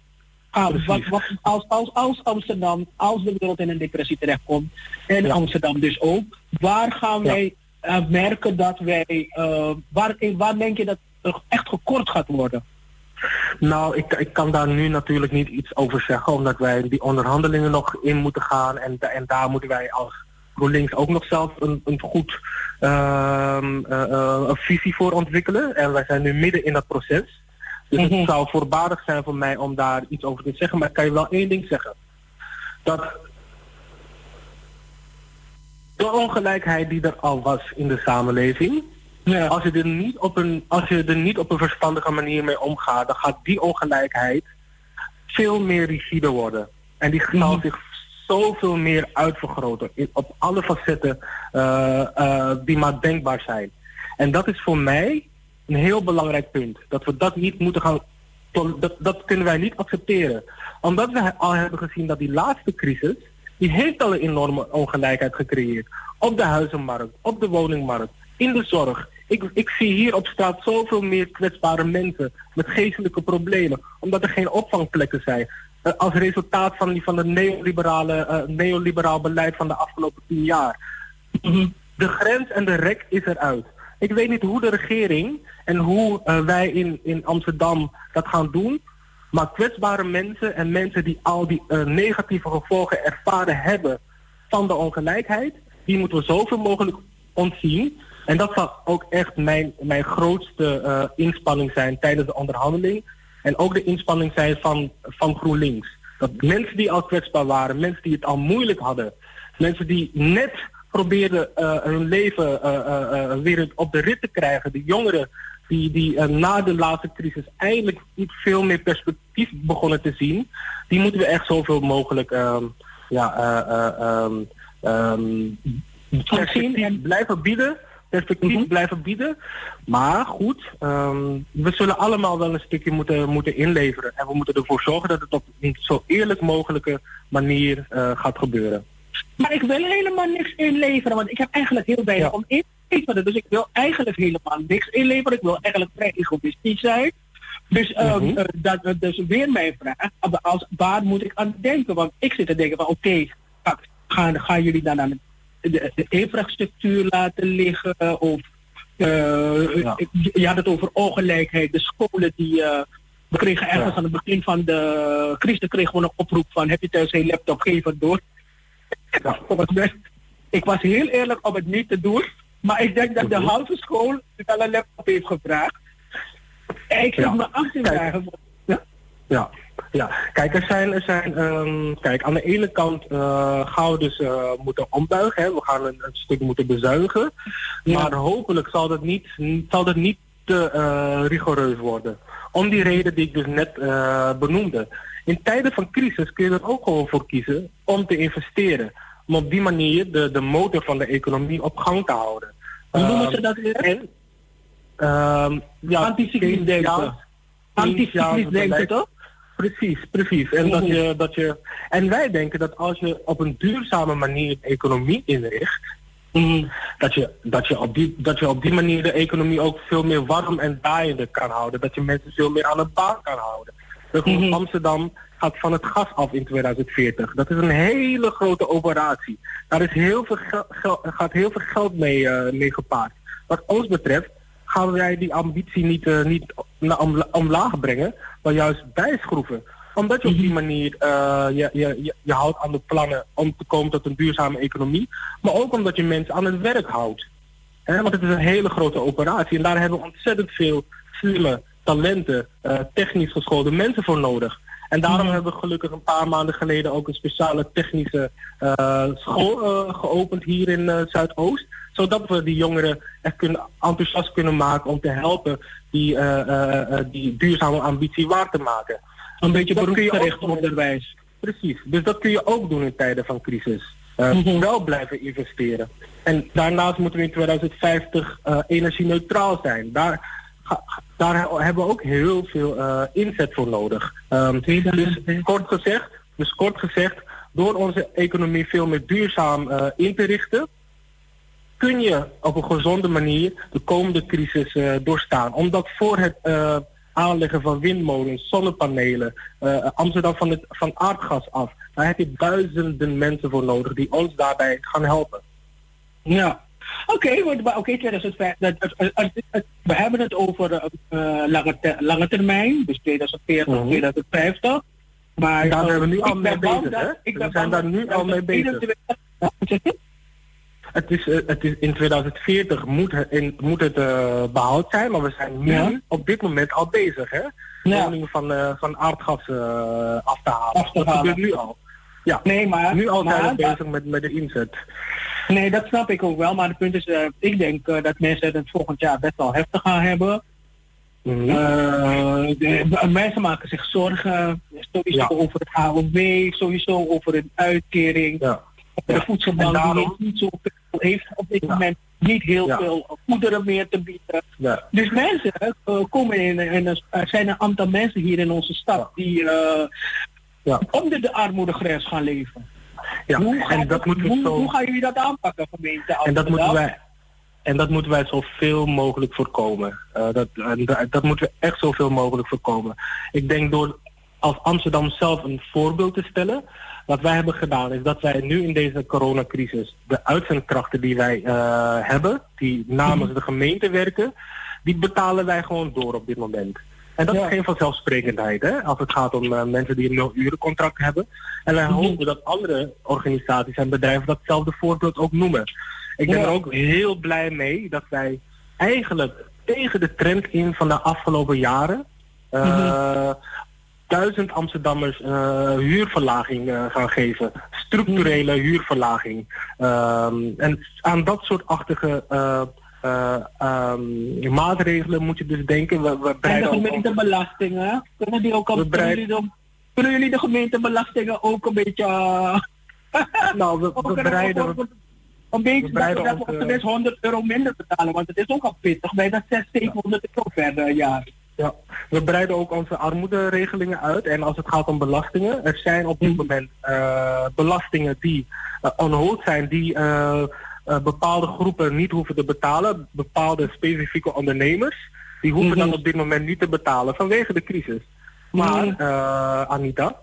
Speaker 3: Ah, wat, wat, als, als, als Amsterdam, als de wereld in een depressie terechtkomt, en ja. Amsterdam dus ook, waar gaan wij uh, merken dat wij, uh, waar, waar denk je dat er echt gekort gaat worden?
Speaker 8: Nou, ik, ik kan daar nu natuurlijk niet iets over zeggen, omdat wij die onderhandelingen nog in moeten gaan en, en daar moeten wij als GroenLinks ook nog zelf een, een goed uh, uh, een visie voor ontwikkelen. En wij zijn nu midden in dat proces. Dus mm -hmm. het zou voorbarig zijn voor mij om daar iets over te zeggen. Maar ik kan je wel één ding zeggen. Dat de ongelijkheid die er al was in de samenleving. Ja. Als, je er niet op een, als je er niet op een verstandige manier mee omgaat, dan gaat die ongelijkheid veel meer rigide worden. En die zal mm -hmm. zich zoveel meer uitvergroten op alle facetten uh, uh, die maar denkbaar zijn. En dat is voor mij een heel belangrijk punt. Dat we dat niet moeten gaan. Dat, dat kunnen wij niet accepteren. Omdat we al hebben gezien dat die laatste crisis. die heeft al een enorme ongelijkheid gecreëerd. Op de huizenmarkt, op de woningmarkt, in de zorg. Ik, ik zie hier op straat zoveel meer kwetsbare mensen met geestelijke problemen. Omdat er geen opvangplekken zijn. Uh, als resultaat van, die, van het neoliberale, uh, neoliberaal beleid van de afgelopen tien jaar. -hmm. De grens en de rek is eruit. Ik weet niet hoe de regering en hoe uh, wij in, in Amsterdam dat gaan doen. Maar kwetsbare mensen en mensen die al die negatieve gevolgen ervaren hebben van de ongelijkheid, die moeten we zoveel mogelijk ontzien. En dat zal ook echt mijn, mijn grootste inspanning zijn tijdens de onderhandeling. En ook de inspanning zijn van, van GroenLinks. Dat mensen die al kwetsbaar waren, mensen die het al moeilijk hadden, mensen die net probeerden uh, hun leven uh, weer op de rit te krijgen, de jongeren die, die na de laatste crisis eindelijk iets veel meer perspectief begonnen te zien, die moeten we echt zoveel mogelijk um, ja, um, um, perspectief blijven bieden perspectief blijven bieden. Maar goed, ehm, we zullen allemaal wel een stukje moeten, moeten inleveren. En we moeten ervoor zorgen dat het op een zo eerlijk mogelijke manier eh, gaat gebeuren.
Speaker 3: Maar ik wil helemaal niks inleveren, want ik heb eigenlijk heel weinig om in te leveren. Dus ik wil eigenlijk helemaal niks inleveren. Ik wil eigenlijk vrij egoïstisch zijn. Dus ehm,
Speaker 8: Mhm.
Speaker 3: eh, dat dat is weer mijn vraag. Als, waar moet ik aan denken? Want ik zit te denken van oké, ga- gaan, gaan jullie dan aan de, de, de infrastructuur laten liggen? Of eh, je- je had het over ongelijkheid. De scholen die... eh, we kregen ergens
Speaker 8: Ja.
Speaker 3: aan het begin van de crisis kregen we een oproep van heb je thuis geen laptop, geef het door. Mij- Ik was heel eerlijk om het niet te doen, maar ik denk dat de halve school wel een laptop heeft gevraagd. En ik
Speaker 8: Ja.
Speaker 3: me vragen. Ja?
Speaker 8: Ja, ja. Kijk, er zijn, er zijn ehm, kijk, aan de ene kant eh, gaan we dus eh, moeten ombuigen. Hè. We gaan een, een stuk moeten bezuinigen. Maar hopelijk zal dat niet, zal dat niet te eh, rigoureus worden. Om die reden die ik dus net benoemde. In tijden van crisis kun je er ook gewoon voor kiezen om te investeren. Om op die manier de, de motor van de economie op gang te houden.
Speaker 3: Hoe noemen
Speaker 8: Ehm,
Speaker 3: ze dat weer?
Speaker 8: Ehm ja,
Speaker 3: Anticyclisch denken. Anticyclisch denken, toch?
Speaker 8: Precies, precies. En, dat je, dat je, en wij denken dat als je op een duurzame manier de economie inricht, dat, je, dat, je op die, dat je op die manier de economie ook veel meer warm en draaiende kan houden. Dat je mensen veel meer aan de baan kan houden. Bijvoorbeeld Amsterdam gaat van het gas af in 2040. Dat is een hele grote operatie. Daar is heel veel gaat heel veel geld mee, eh, mee gepaard. Wat ons betreft gaan wij die ambitie niet, eh, niet omlaag brengen, maar juist bijschroeven. Omdat je op die manier eh, je, je, je, je houdt aan de plannen om te komen tot een duurzame economie, maar ook omdat je mensen aan het werk houdt. Hè, want het is een hele grote operatie en daar hebben we ontzettend veel slimme, talenten, eh, technisch geschoolde mensen voor nodig. En daarom hebben we gelukkig een paar maanden geleden ook een speciale technische eh, school eh, geopend hier in eh, Zuidoost. Zodat we die jongeren echt kunnen, enthousiast kunnen maken om te helpen die, eh, eh, eh, die duurzame ambitie waar te maken.
Speaker 3: Een beetje beroepsgericht onderwijs.
Speaker 8: Precies, dus dat kun je ook doen in tijden van crisis. Eh,
Speaker 3: Mhm.
Speaker 8: Wel blijven investeren. En daarnaast moeten we in 2050 eh energie-neutraal zijn. Daar, ga- daar hebben we ook heel veel inzet voor nodig. Ehm, dus, kort gezegd, dus kort gezegd, door onze economie veel meer duurzaam in te richten, kun je op een gezonde manier de komende crisis eh, doorstaan. Omdat voor het eh, aanleggen van windmolens, zonnepanelen, eh, Amsterdam van, het, van aardgas af, daar heb je duizenden mensen voor nodig die ons daarbij gaan helpen.
Speaker 3: Ja. Oké, want- maar oké, 2005. dat- het- het- het- het- we hebben het over lange, ter- lange termijn, dus 2040,
Speaker 8: Mhm.
Speaker 3: 2050. Maar
Speaker 8: Daar zijn we nu al mee bezig, hè? We zijn daar nu al mee bezig.
Speaker 3: 2021 Ja, wat zeg je?
Speaker 8: Het is, eh, het is in 2040 moet het, in, moet het eh, behoud zijn, maar we zijn nu
Speaker 3: Ja.
Speaker 8: op dit moment al bezig, hè?
Speaker 3: Ja.
Speaker 8: Woningen van, eh, van aardgas af te halen.
Speaker 3: Af te
Speaker 8: dat
Speaker 3: halen.
Speaker 8: gebeurt nu al. Ja,
Speaker 3: Nee, maar...
Speaker 8: nu al zijn we bezig met, met de inzet.
Speaker 3: Nee, dat snap ik ook wel. Maar het punt is, ik denk dat mensen het volgend jaar best wel heftig gaan hebben.
Speaker 8: Mhm.
Speaker 3: De- mensen maken zich zorgen, sowieso
Speaker 8: Ja.
Speaker 3: over het AOW, sowieso over een uitkering.
Speaker 8: Ja.
Speaker 3: De
Speaker 8: Ja.
Speaker 3: voedselbank
Speaker 8: En daarom-
Speaker 3: die heeft niet zoveel, heeft op dit moment niet heel
Speaker 8: Ja.
Speaker 3: veel goederen meer te bieden. Dus mensen eh, komen in, een- er zijn een aantal mensen hier in onze stad die eh,
Speaker 8: Ja.
Speaker 3: onder de armoedegrens gaan leven.
Speaker 8: Ja,
Speaker 3: Hoe,
Speaker 8: en dat
Speaker 3: het-
Speaker 8: moeten we
Speaker 3: hoe,
Speaker 8: zo...
Speaker 3: hoe gaan jullie dat aanpakken, gemeente
Speaker 8: En dat moeten wij, en dat moeten wij zoveel mogelijk voorkomen. Eh, dat, en da- dat moeten we echt zoveel mogelijk voorkomen. Ik denk door als Amsterdam zelf een voorbeeld te stellen. Wat wij hebben gedaan is dat wij nu in deze coronacrisis de uitzendkrachten die wij eh, hebben, die namens de gemeente werken, die betalen wij gewoon door op dit moment. En dat is geen vanzelfsprekendheid, hè, als het gaat om eh, mensen die een nul-urencontract hebben. En wij hopen dat andere organisaties en bedrijven datzelfde voorbeeld ook noemen. Ik ben
Speaker 3: Ja.
Speaker 8: er ook heel blij mee dat wij eigenlijk tegen de trend in van de afgelopen jaren eh, duizend Amsterdammers eh, huurverlaging eh, gaan geven. Structurele huurverlaging. Ehm, en aan dat soort achtige eh, eh, ehm, maatregelen moet je dus denken. We, we
Speaker 3: En de
Speaker 8: breiden
Speaker 3: gemeentebelastingen, kunnen, die ook al, kunnen,
Speaker 8: breiden-
Speaker 3: jullie de, kunnen jullie de gemeentebelastingen ook een beetje... eh,
Speaker 8: Nou, we, we
Speaker 3: ook- Een beetje dat we, op
Speaker 8: eh,
Speaker 3: de minst 100 euro minder betalen, want het is ook al pittig. Bij dat 600, 700 euro per eh, jaar.
Speaker 8: Ja, we breiden ook onze armoederegelingen uit. En als het gaat om belastingen, er zijn op dit moment eh, belastingen die uh, zijn, die eh, bepaalde groepen niet hoeven te betalen. Bepaalde specifieke ondernemers, die hoeven
Speaker 3: Mhm.
Speaker 8: dat op dit moment niet te betalen vanwege de crisis. Maar, eh, Anita,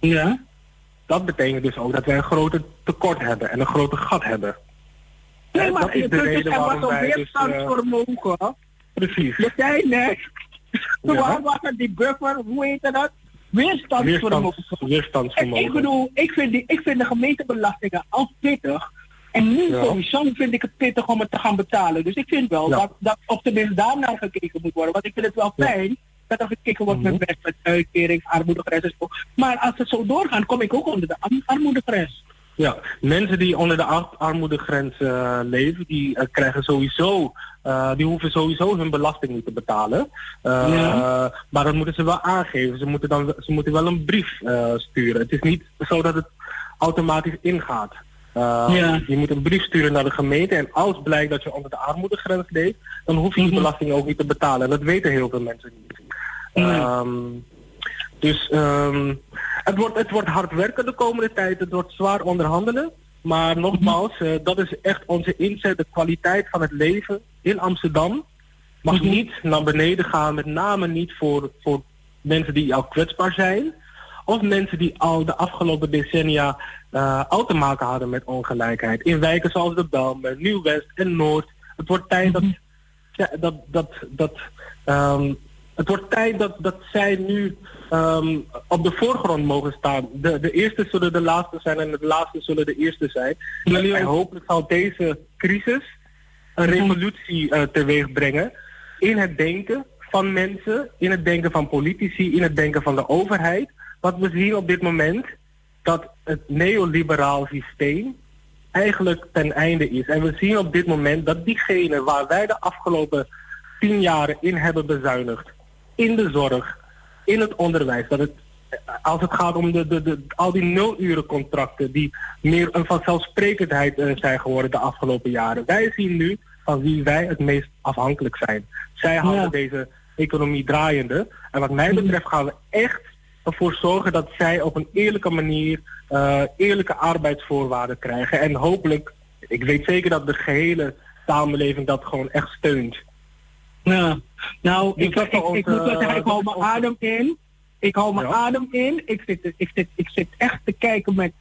Speaker 3: Ja?
Speaker 8: dat betekent dus ook dat wij een grote tekort hebben en een grote gat hebben.
Speaker 3: Nee, maar
Speaker 8: dat is de reden waarom wij dus... precies. Ja.
Speaker 3: Waar was het die buffer, hoe heet dat? Weerstandsvermogen.
Speaker 8: Weerstands,
Speaker 3: En
Speaker 8: weerstandsvermogen.
Speaker 3: ik bedoel, ik vind, die, ik vind de gemeentebelastingen al pittig. En nu
Speaker 8: Ja.
Speaker 3: sowieso vind ik het pittig om het te gaan betalen. Dus ik vind wel
Speaker 8: Ja.
Speaker 3: dat, dat op tenminste daarnaar gekeken moet worden. Want ik vind het wel
Speaker 8: Ja.
Speaker 3: fijn dat er gekeken wordt
Speaker 8: Mhm.
Speaker 3: met best met uitkering, armoedegrens en zo. Maar als het zo doorgaat, kom ik ook onder de ar- armoedegrens.
Speaker 8: Ja, mensen die onder de ar- armoedegrens eh, leven, die eh, krijgen sowieso, eh, die hoeven sowieso hun belasting niet te betalen.
Speaker 3: Ja.
Speaker 8: Maar dat moeten ze wel aangeven. Ze moeten, dan, ze moeten wel een brief sturen. Het is niet zo dat het automatisch ingaat.
Speaker 3: Ja.
Speaker 8: Je moet een brief sturen naar de gemeente en als blijkt dat je onder de armoedegrens leeft, dan hoef je die
Speaker 3: Mhm.
Speaker 8: belasting ook niet te betalen. En dat weten heel veel mensen niet. Ehm, dus ehm, het, wordt, het wordt hard werken de komende tijd. Het wordt zwaar onderhandelen. Maar nogmaals, eh, dat is echt onze inzet. De kwaliteit van het leven in Amsterdam mag
Speaker 3: Mhm.
Speaker 8: niet naar beneden gaan. Met name niet voor, voor mensen die al kwetsbaar zijn. Of mensen die al de afgelopen decennia eh, al te maken hadden met ongelijkheid. In wijken zoals de Belmer, Nieuw-West en Noord. Het wordt tijd dat, ja, dat, dat, dat ehm, het wordt tijd dat, dat zij nu ehm, op de voorgrond mogen staan. De, de eerste zullen de laatste zijn en de laatste zullen de eerste zijn. En hopelijk zal deze crisis een revolutie eh, teweeg brengen in het denken van mensen, in het denken van politici, in het denken van de overheid. Wat we zien op dit moment, dat het neoliberaal systeem eigenlijk ten einde is. En we zien op dit moment dat diegene waar wij de afgelopen tien jaren in hebben bezuinigd, in de zorg, in het onderwijs, dat het als het gaat om de, de, de, al die nulurencontracten die meer een vanzelfsprekendheid eh, zijn geworden de afgelopen jaren. Wij zien nu van wie wij het meest afhankelijk zijn. Zij houden
Speaker 3: Ja.
Speaker 8: deze economie draaiende. En wat mij betreft gaan we echt ervoor zorgen dat zij op een eerlijke manier eh, eerlijke arbeidsvoorwaarden krijgen. En hopelijk, ik weet zeker dat de gehele samenleving dat gewoon echt steunt.
Speaker 3: Ja. Nou, ik, ik, moet zeggen, ik hou mijn adem in. Ik hou mijn adem in. Ik zit, ik, zit, ik zit echt te kijken met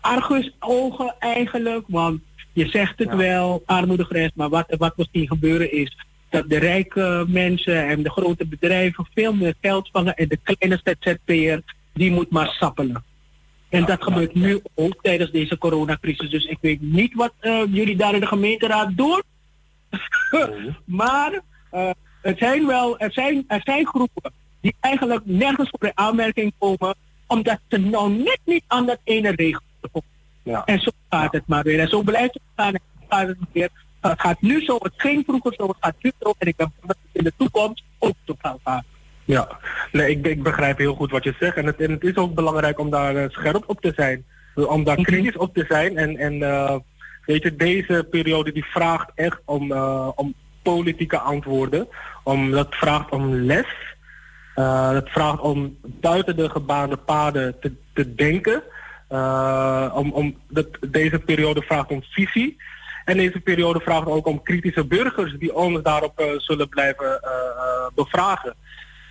Speaker 3: argusogen eigenlijk. Want je zegt het wel, armoedegrens. Maar wat, wat misschien gebeuren is dat de rijke mensen en de grote bedrijven veel meer geld vangen. En de kleine ZZP'er, die moet maar sappelen. En dat gebeurt nu ook tijdens deze coronacrisis. Dus ik weet niet wat eh, jullie daar in de gemeenteraad doen. maar eh, het zijn wel, er zijn, er zijn groepen die eigenlijk nergens voor in aanmerking komen, omdat ze nou net niet aan dat ene regel komen.
Speaker 8: Ja.
Speaker 3: En zo gaat het maar weer. En zo blijft het gaan en zo gaat het weer. Het gaat nu zo, het ging vroeger zo, het gaat nu zo. En ik ben dat het in de toekomst ook zo gaan.
Speaker 8: Ja, nee, ik, ik begrijp heel goed wat je zegt. En het, en het is ook belangrijk om daar eh, scherp op te zijn. Om daar
Speaker 3: Mhm.
Speaker 8: kritisch op te zijn. En, en eh, weet je, deze periode die vraagt echt om, eh, om politieke antwoorden. Om, dat vraagt om les. Eh, dat vraagt om buiten de gebaande paden te, te denken. Eh, om, om, dat, deze periode vraagt om visie. En deze periode vraagt ook om kritische burgers die ons daarop eh, zullen blijven bevragen.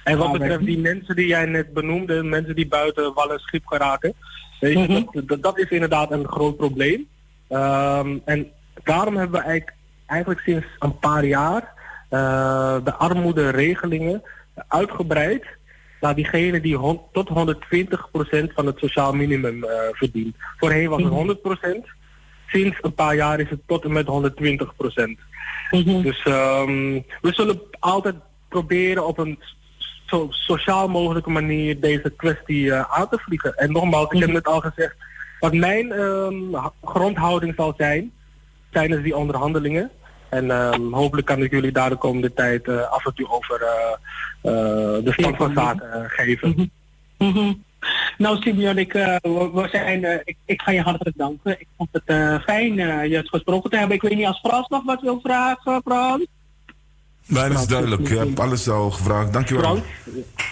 Speaker 8: En wat
Speaker 3: Ah,
Speaker 8: betreft die mensen die jij net benoemde, mensen die buiten wal en schip geraken, weet je,
Speaker 3: Mhm.
Speaker 8: dat, dat, dat is inderdaad een groot probleem. Ehm, en daarom hebben we eigenlijk, eigenlijk sinds een paar jaar eh, de armoederegelingen uitgebreid naar diegenen die tot 120% van het sociaal minimum eh verdient. Voorheen was het 100%, sinds een paar jaar is het tot en met 120%. Dus ehm, we zullen altijd proberen op een zo sociaal mogelijke manier deze kwestie eh, aan te vliegen. En nogmaals, ik heb net al gezegd, wat mijn ehm, grondhouding zal zijn tijdens die onderhandelingen. En ehm, hopelijk kan ik jullie daar de komende tijd eh, af en toe over eh, eh, de stand van zaken eh, geven.
Speaker 3: Mhm. Nou, Simeon, ik, eh, we, zijn, ik, ik ga je hartelijk danken. Ik vond het eh, fijn eh, je het gesproken te hebben. Ik weet niet als Frans nog wat wil vragen, Frans.
Speaker 2: Mijn is duidelijk. Je hebt alles al gevraagd. Dankjewel.
Speaker 8: Frans?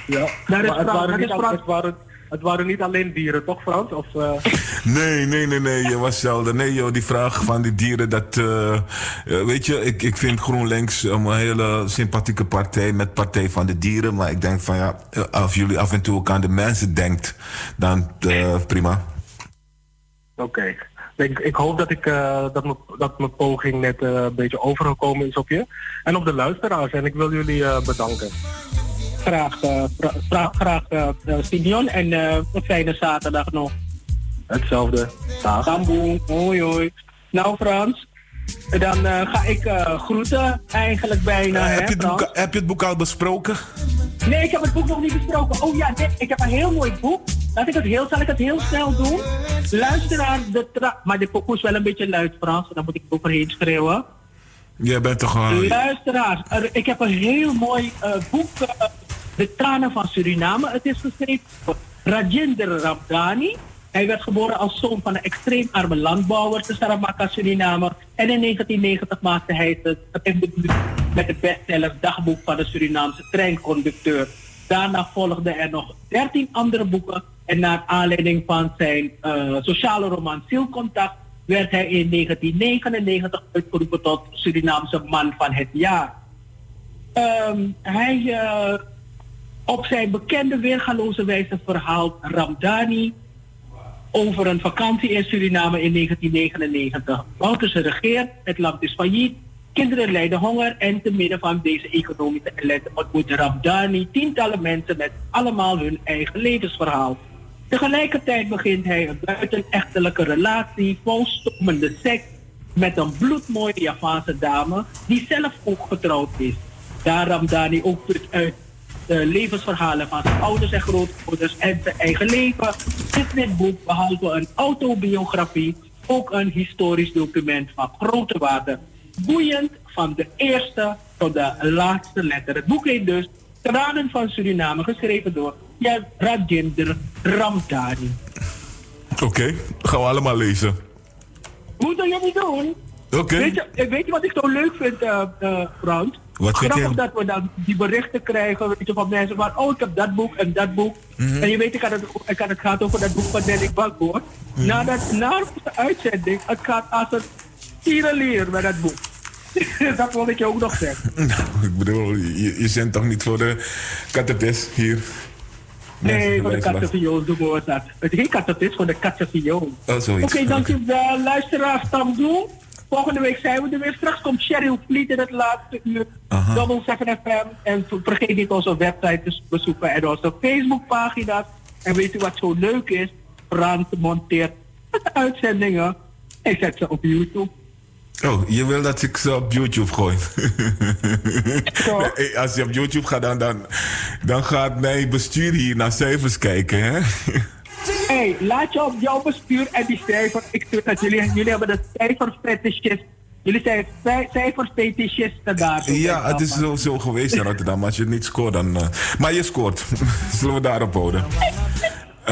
Speaker 8: Ja.
Speaker 3: Daar is Frans,
Speaker 8: het, waren, niet alleen dieren, toch Frans? Of, eh,
Speaker 2: Nee, nee, nee, nee, je was zelden. Nee, joh, die vraag van die dieren, dat. eh, eh, weet je, ik, ik vind GroenLinks een hele sympathieke partij met Partij van de Dieren. Maar ik denk van ja, als jullie af en toe ook aan de mensen denkt, dan prima.
Speaker 8: Oké. Ik, ik hoop dat, ik, dat, mijn, dat mijn poging net een beetje overgekomen is op je. En op de luisteraars. En ik wil jullie bedanken.
Speaker 3: Graag, eh, vra- graag eh, eh, Simeon. En een fijne zaterdag nog.
Speaker 8: Hetzelfde. Dag.
Speaker 3: Hoi hoi. Nou Frans, dan ga ik groeten eigenlijk bijna.
Speaker 2: Eh,
Speaker 3: hè,
Speaker 2: heb, je het
Speaker 3: Frans?
Speaker 2: boek, heb je het boek al besproken?
Speaker 3: Nee, ik heb het boek nog niet besproken. Oh ja, nee, ik heb een heel mooi boek. Laat ik het heel, zal ik het heel snel doen? Luisteraar, de tra- maar de pokoe is wel een beetje luid Frans. Dan moet ik overheen schreeuwen.
Speaker 2: Jij bent toch gewoon.
Speaker 3: Luisteraars, er- ik heb een heel mooi boek, De Tranen van Suriname. Het is geschreven door Rajinder Rabdani. Hij werd geboren als zoon van een extreem arme landbouwer te Saramaka, Suriname. En in 1990 maakte hij het schrijfdebuut met de bestseller Dagboek van de Surinaamse treinconducteur. Daarna volgden er nog 13 andere boeken. En naar aanleiding van zijn eh, sociale roman Zielcontact werd hij in 1999 uitgeroepen tot Surinaamse man van het jaar. Ehm, hij, eh, op zijn bekende weergaloze wijze verhaalt Ramdani over een vakantie in Suriname in 1999. Bouterse regeert, het land is failliet, kinderen lijden honger en te midden van deze economische ellende ontmoet Ramdani tientallen mensen met allemaal hun eigen levensverhaal. Tegelijkertijd begint hij een buitenechtelijke relatie vol stommende seks met een bloedmooie Javaanse dame die zelf ook getrouwd is. Daar Ramdani ook put uit de levensverhalen van zijn ouders en grootouders en zijn eigen leven is dit boek behalve een autobiografie ook een historisch document van grote waarde. Boeiend van de eerste tot de laatste letter. Het boek heet dus Tranen van Suriname, geschreven door Rajinder Ramdani.
Speaker 2: Oké, gaan we allemaal lezen.
Speaker 3: Moeten jullie doen?
Speaker 2: Oké.
Speaker 3: Weet, je, weet je wat ik zo leuk vind, eh eh, Frans?
Speaker 2: Wat
Speaker 3: Grappig
Speaker 2: je?
Speaker 3: dat we dan die berichten krijgen weet je, van mensen van... oh, ik heb dat boek en dat boek.
Speaker 2: Mhm.
Speaker 3: En je weet, ik had het, ik had het gaat over dat boek van Nelly Bakboord.
Speaker 2: Mhm.
Speaker 3: Na, dat, na de uitzending, het gaat als een tierenleer met dat boek. dat wil ik je ook nog zeggen.
Speaker 2: Nou, ik bedoel, je, je zendt toch niet voor de kattenpis hier?
Speaker 3: Nee, voor de kattenviool doen we dat. Het heet kattenvis voor de kattenviool.
Speaker 2: Oh,
Speaker 3: Oké,
Speaker 2: zoiets.
Speaker 3: dankjewel. Luisteraars, Tamdoe. Volgende week zijn we er weer. Straks komt Cheryl Vliet in het laatste uur.
Speaker 2: Aha.
Speaker 3: Double 7 FM. En ver- vergeet niet onze website te bezoeken en onze Facebookpagina's. En weet u wat zo leuk is? Frans monteert de uitzendingen. En zet ze op YouTube.
Speaker 2: Oh, je wil dat ik ze op YouTube gooi? Nee, Als je op YouTube gaat, dan, dan, dan gaat mijn bestuur hier naar cijfers kijken, hè?
Speaker 3: Hey, laat je op jouw bestuur en die cijfer. Ik zeg dat jullie, jullie hebben de cijferfetischist. Jullie zijn cijferfetischisten daar.
Speaker 2: Ja, het is zo, zo geweest in Rotterdam. Als je niet scoort, dan... eh, maar je scoort. Zullen we daarop houden?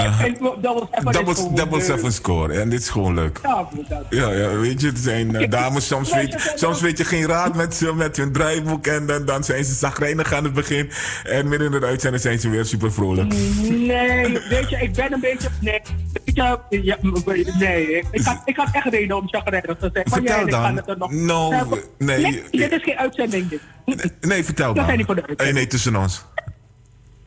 Speaker 3: Double 7 is
Speaker 2: Double, seven score. En dit is gewoon leuk.
Speaker 3: Ja, dat-
Speaker 2: Ja, ja, weet je, het zijn eh, dames, soms weet, soms weet je geen raad met, met hun draaiboek en dan, dan zijn ze zagrijnig aan het begin. En midden in de uitzending zijn ze weer super vrolijk.
Speaker 3: Nee, weet je, ik ben een beetje. Nee, je, ja, nee ik, had, ik had echt reden om chagrijnig te zijn.
Speaker 2: Vertel
Speaker 3: jij,
Speaker 2: dan.
Speaker 3: het er nog.
Speaker 2: No,
Speaker 3: Eh,
Speaker 2: nee,
Speaker 3: dit is geen uitzending. Dit.
Speaker 2: Nee, vertel
Speaker 3: Dat
Speaker 2: dan.
Speaker 3: zijn niet voor de
Speaker 2: Eh, nee, tussen ons.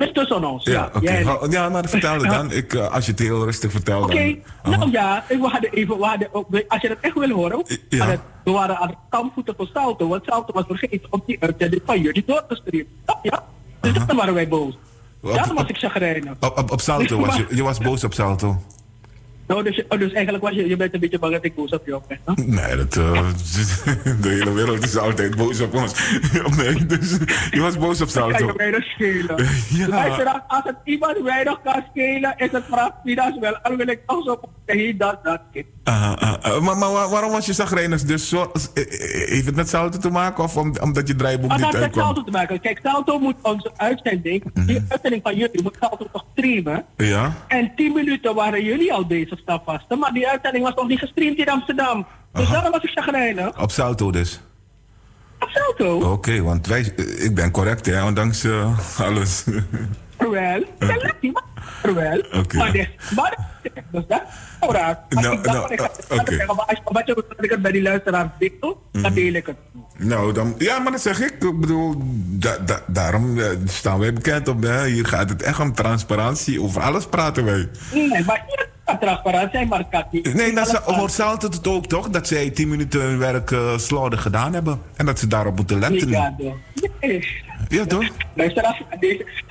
Speaker 3: Het is tussen ons.
Speaker 2: Ja,
Speaker 3: Ja.
Speaker 2: Hou- Ja, maar vertel het dan. Ik, eh, als je het heel rustig vertelt.
Speaker 3: Oké, nou ja, we hadden even, we hadden, ook- als je dat echt wil horen,
Speaker 2: Ja.
Speaker 3: hadden- we waren aan het kampvoeten voor Salto, want Salto was vergeten om die uitzending van jullie door te sturen. Snap je? Dus dan waren wij boos. Daarom was ik chagrijnig.
Speaker 2: Op, op, op Salto was je, je was boos op Salto.
Speaker 3: Nou, dus, oh, dus eigenlijk was je, je bent een beetje bang dat ik boos op je ben.
Speaker 2: Nee, dat, eh, de hele wereld is altijd boos op ons. nee, dus, je was boos op
Speaker 3: kan je
Speaker 2: Salto.
Speaker 3: weinig schelen.
Speaker 2: Ja.
Speaker 3: Luister, als- het iemand weinig kan schelen, is het Frans wel. Al wil ik toch zo zeggen, dat, dat.
Speaker 2: Ah, ah, ah. maar, maar waar- waarom was je zagrijnig? Dus zo, eh, eh, heeft het met Salto te maken of om, omdat je draaiboek
Speaker 3: Maar
Speaker 2: niet
Speaker 3: dat heeft
Speaker 2: uitkwam?
Speaker 3: Salto te maken. Kijk, Salto moet onze uitzending, die uitzending van jullie, moet Salto toch streamen.
Speaker 2: Ja?
Speaker 3: En 10 minuten waren jullie al bezig stapvasten, maar die uitzending was nog niet gestreamd in Amsterdam. Dus
Speaker 2: Aha.
Speaker 3: daarom was ik chagrijnig.
Speaker 2: Op Salto dus?
Speaker 3: Op Salto?
Speaker 2: Oké, want wij, eh, ik ben correct hè, ondanks eh, alles.
Speaker 3: Wel, wel.
Speaker 2: Oké.
Speaker 3: Maar dit, maar dus dat is raar.
Speaker 2: Nou, nou, eh, oké.
Speaker 3: Wat je het bij die luisteraars deel, dan deel ik het.
Speaker 2: Nou, dan, ja, maar dat zeg ik. Ik bedoel, da, da- daarom staan wij bekend op. Hè. Hier gaat het echt om transparantie. Over alles praten wij.
Speaker 3: Nee, maar transparant zijn, maar het kan niet.
Speaker 2: Nee, dat ze, het ook toch? Dat zij 10 minuten hun werk eh slordig gedaan hebben. En dat ze daarop moeten letten.
Speaker 3: Nee.
Speaker 2: Ja, toch?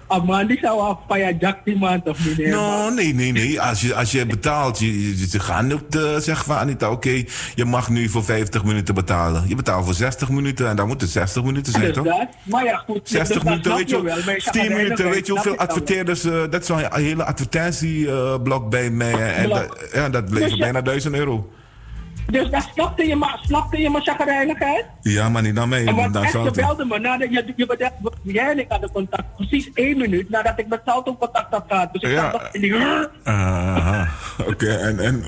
Speaker 3: Amandi zou jack die maand of niet?
Speaker 2: Nou, nee, nee, nee. Als je, als je betaalt, je, je- ze gaan niet eh, zeggen van Anita, oké, je mag nu voor 50 minuten betalen. Je betaalt voor 60 minuten en dan moet het 60 minuten zijn,
Speaker 3: Dus
Speaker 2: toch?
Speaker 3: dat, maar ja, goed.
Speaker 2: 60
Speaker 3: dus
Speaker 2: minuten, weet je,
Speaker 3: wel, maar je
Speaker 2: 10
Speaker 3: gaat
Speaker 2: minuten, weet je hoeveel adverteerders, eh, dat is zo'n hele advertentieblok bij mij. En
Speaker 3: Blok.
Speaker 2: dat, ja, dat bleef
Speaker 3: Dus
Speaker 2: bijna 1000 euro.
Speaker 3: Dus dat snapte je maar, snapte je maar chagrijnigheid?
Speaker 2: Ja, maar niet naar mij,
Speaker 3: want
Speaker 2: naar
Speaker 3: echt, je belde me nadat je, je, je, jij en ik hadden contact precies één minuut nadat ik met Salto contact had gehad. Dus ik
Speaker 2: Ja.
Speaker 3: die...
Speaker 2: Aha, oké. En, en,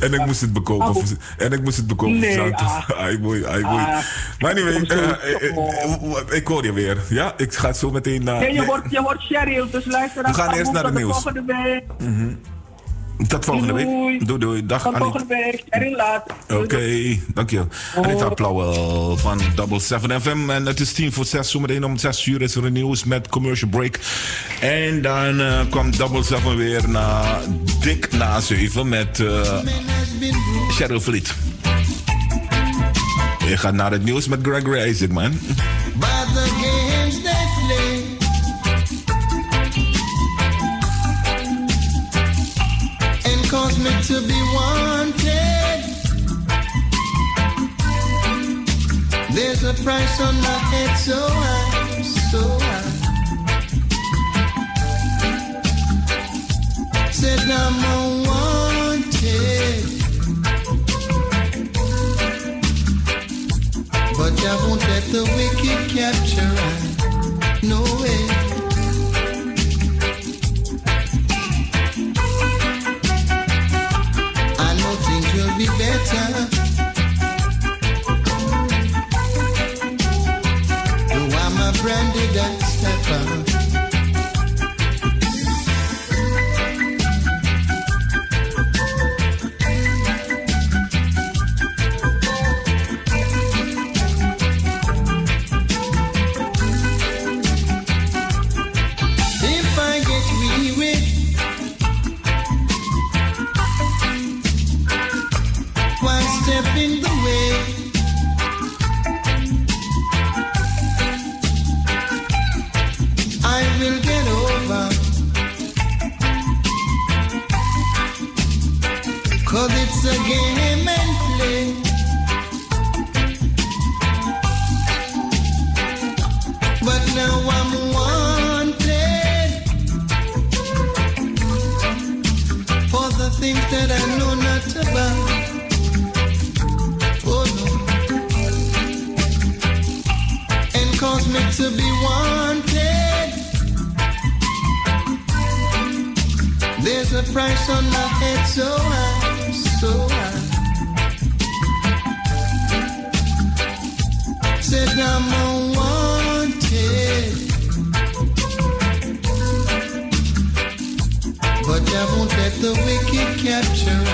Speaker 2: en ik moest het bekopen.
Speaker 3: Ah,
Speaker 2: voor- En ik moest het bekopen
Speaker 3: Nee,
Speaker 2: voor
Speaker 3: ah. Ah.
Speaker 2: Maar anyway, eh, eh,
Speaker 3: kom
Speaker 2: ik hoor je weer. Ja, ik ga zo meteen naar...
Speaker 3: Nee, je
Speaker 2: nee,
Speaker 3: wordt, je wordt Cheryl, dus luister
Speaker 2: We gaan eerst naar de nieuws.
Speaker 3: week.
Speaker 2: Tot volgende week.
Speaker 3: Doei.
Speaker 2: Doei. Dag,
Speaker 3: Tot
Speaker 2: Anita.
Speaker 3: volgende week. Cheryl later.
Speaker 2: Oké, dankjewel. Anita Plauwel van Double 7 FM. En het is tien voor zes. Zometeen om zes uur is er een nieuws met commercial break. En dan eh, komt Double 7 weer na dik na zeven met eh Cheryl Vliet. Je gaat naar het nieuws met Gregory Isaac, man.
Speaker 9: Me to be wanted. There's a price on my head so high, so high. Said I'm unwanted. But won't let the wicked capture I. No better. Step in the way. Price on my head so high, so high. Said I'm unwanted. But I won't let the wicked capture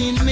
Speaker 9: I can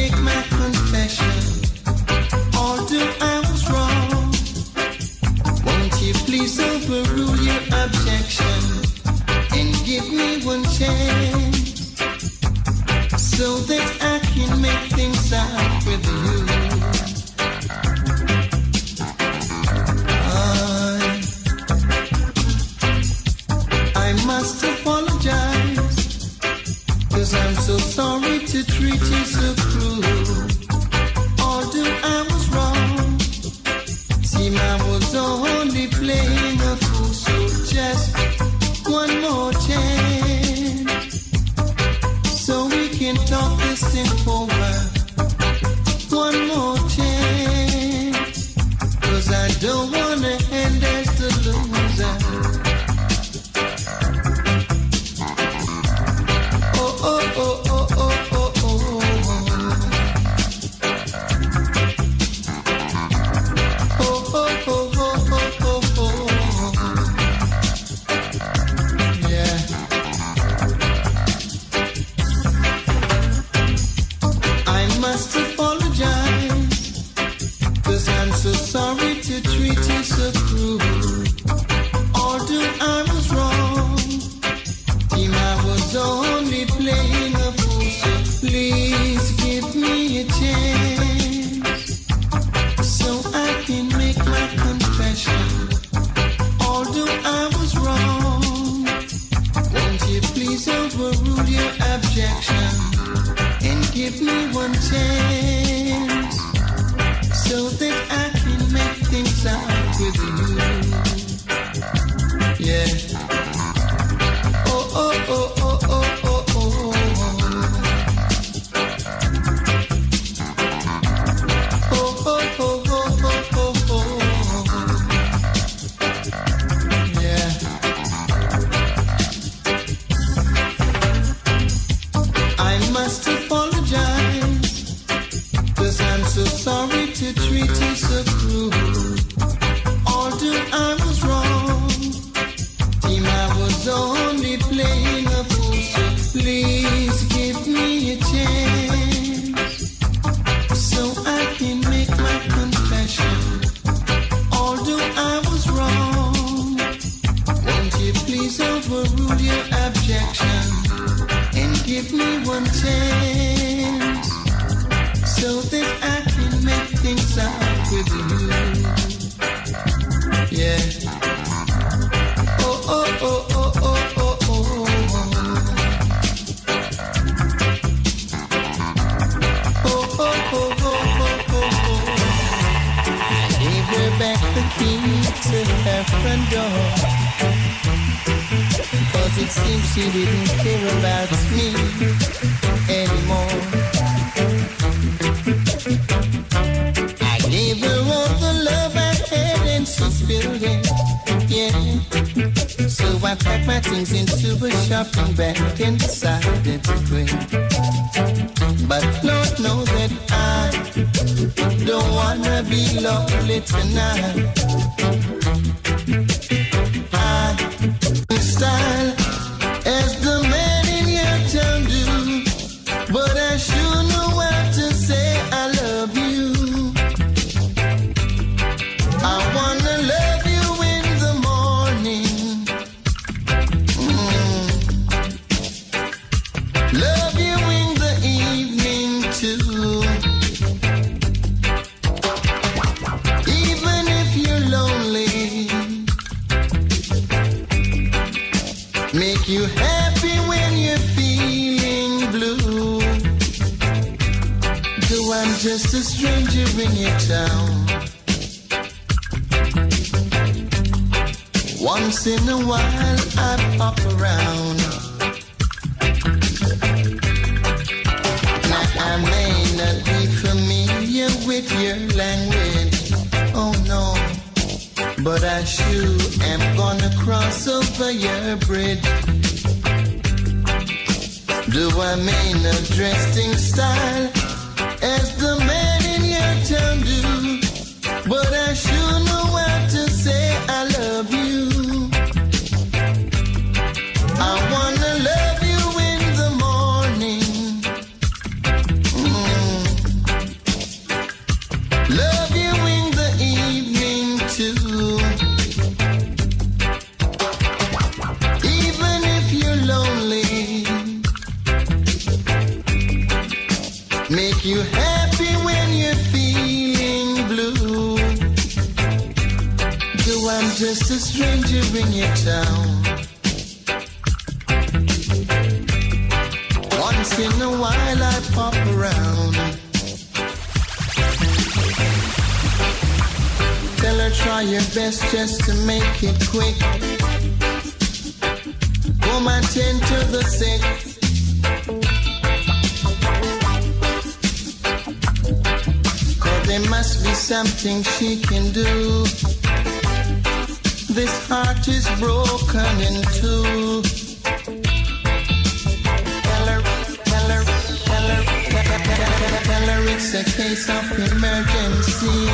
Speaker 10: with your language. Oh no. But I sure am gonna cross over your bridge. Do I mean a dressing style as the man in your town do? But I sure Once in a while I pop around. Tell her try your best just to make it quick. To the there must be something she can do heart is broken in two. Tell her it's a case of emergency.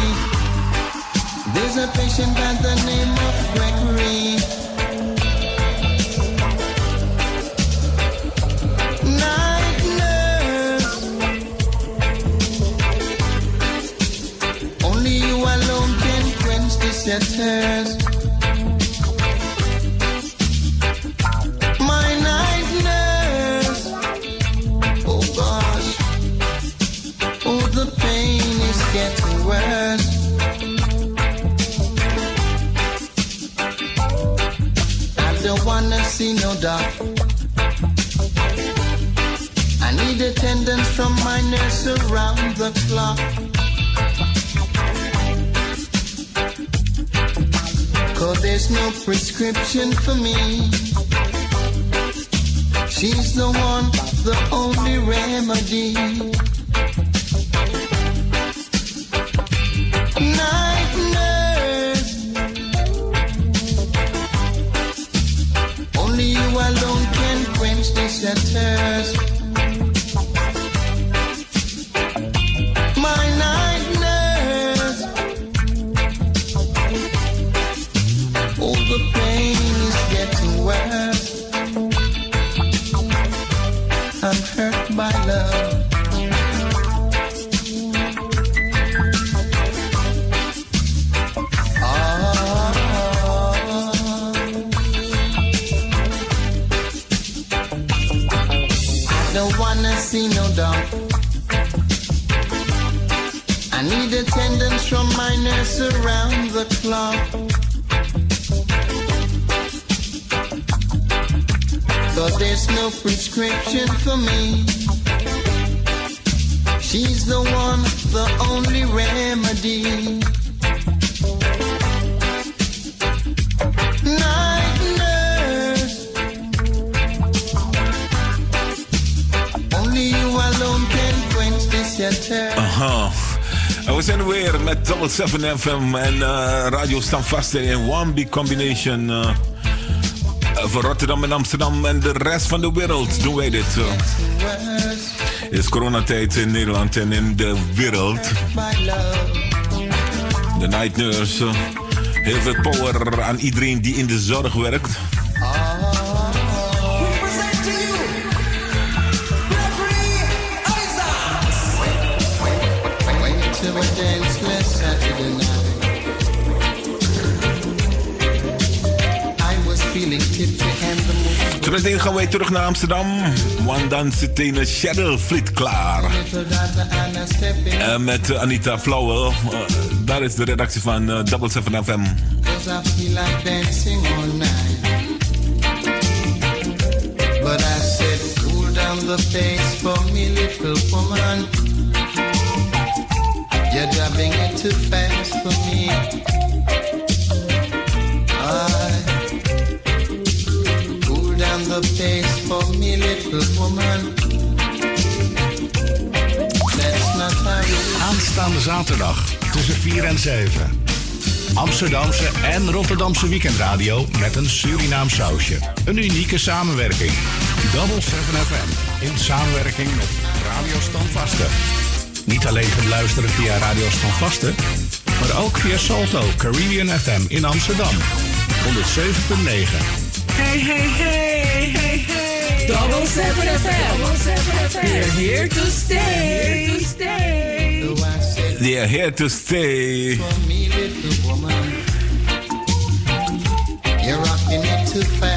Speaker 10: There's a patient by the name. for me.
Speaker 2: 7FM en eh, Radio Radio Stamvaster in One Big Combination. Eh, eh, voor Rotterdam en Amsterdam en de rest van de wereld doen wij dit. Is coronatijd in Nederland en in de wereld. De Night Nurse. Heel veel power aan iedereen die in de zorg werkt. Gaan wij terug naar Amsterdam. Want dan zit een Cheryl Fleet klaar. En met Anita Flauwel. eh, daar is de redactie van eh, Double 7 FM.
Speaker 10: But I said, cool down the pace for me, little woman. You're driving it too fast for me.
Speaker 5: Aanstaande zaterdag tussen 4 en 7. Amsterdamse en Rotterdamse weekendradio met een Surinaam sausje. Een unieke samenwerking. Double 7 FM in samenwerking met Radio Standvaste. Niet alleen te beluisteren via Radio Standvaste, maar ook via Salto Caribbean FM in Amsterdam. 107.9.
Speaker 6: Hey, hey, hey, hey, hey. Double 7 FM. We're here to stay. Here to stay.
Speaker 2: They are here to stay.
Speaker 10: for me, little woman. You're rocking it too fast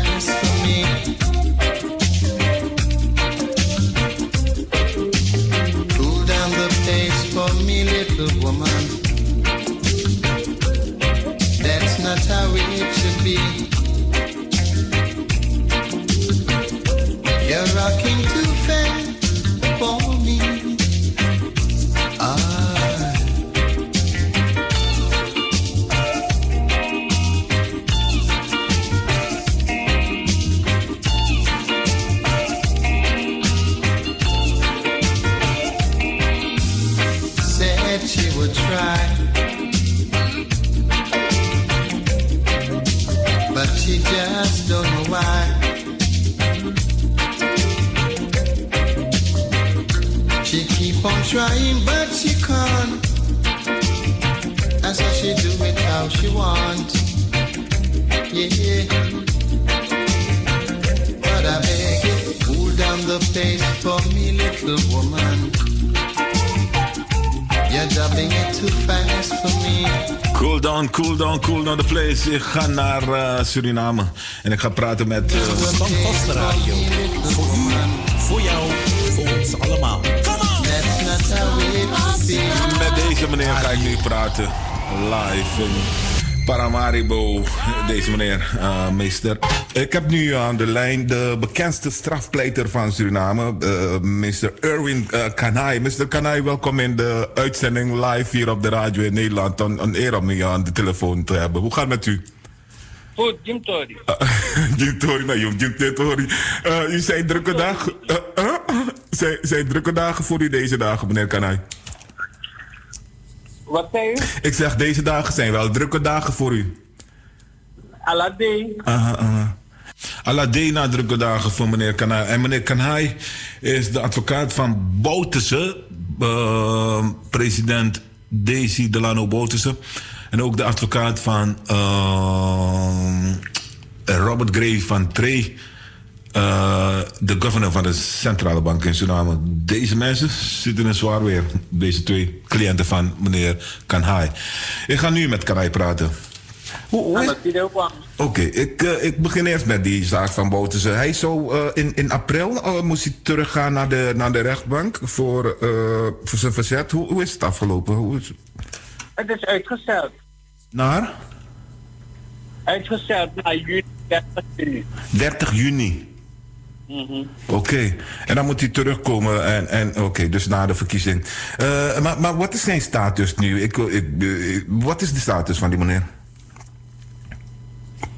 Speaker 2: Ik ga naar eh, Suriname. En ik ga praten met... eh,
Speaker 11: Standvaste Radio. Voor u, voor jou, voor ons allemaal.
Speaker 2: Met deze meneer ga ik nu praten. Live in Paramaribo. Deze meneer, eh, meester. Ik heb nu aan de lijn de bekendste strafpleiter van Suriname. eh Mr. Erwin uh, Kanai. Mr. Kanai, welkom in de uitzending live hier op de radio in Nederland. Een, een eer om u aan de telefoon te hebben. Hoe gaat het met u?
Speaker 12: Goed, Jim Tori.
Speaker 2: Jim Tori, nou jong, Jim Tori. Eh, u zijn drukke dagen. eh, eh, zijn, zijn drukke dagen voor u deze dagen, meneer Kanai?
Speaker 12: Wat zei u?
Speaker 2: Ik zeg, deze dagen zijn wel drukke dagen voor u.
Speaker 12: Aladdin.
Speaker 2: Aha, aha. Aladena drukke dagen voor meneer Kanai. En meneer Kanai is de advocaat van Bouterse, eh, president Daisy Delano Bouterse. En ook de advocaat van eh, Robert Gray van Trey, eh, de governor van de centrale bank in Suriname. Deze mensen zitten in zwaar weer. Deze twee cliënten van meneer Kanai. Ik ga nu met Kanai praten. Hoe, hoe is-. Oké, ik, eh, ik begin eerst met die zaak van Bouterse. Hij zou eh, in, in april eh, moest hij teruggaan naar de, naar de rechtbank voor, eh, voor zijn verzet. Hoe, hoe is het afgelopen? Hoe is...
Speaker 12: Het is uitgesteld.
Speaker 2: Naar?
Speaker 12: Uitgesteld naar juni 30 juni.
Speaker 2: 30 juni.
Speaker 12: Mhm.
Speaker 2: Oké, en dan moet hij terugkomen en, en oké, dus na de verkiezing. Eh, maar, maar wat is zijn status nu? Ik, ik, eh, wat is de status van die meneer?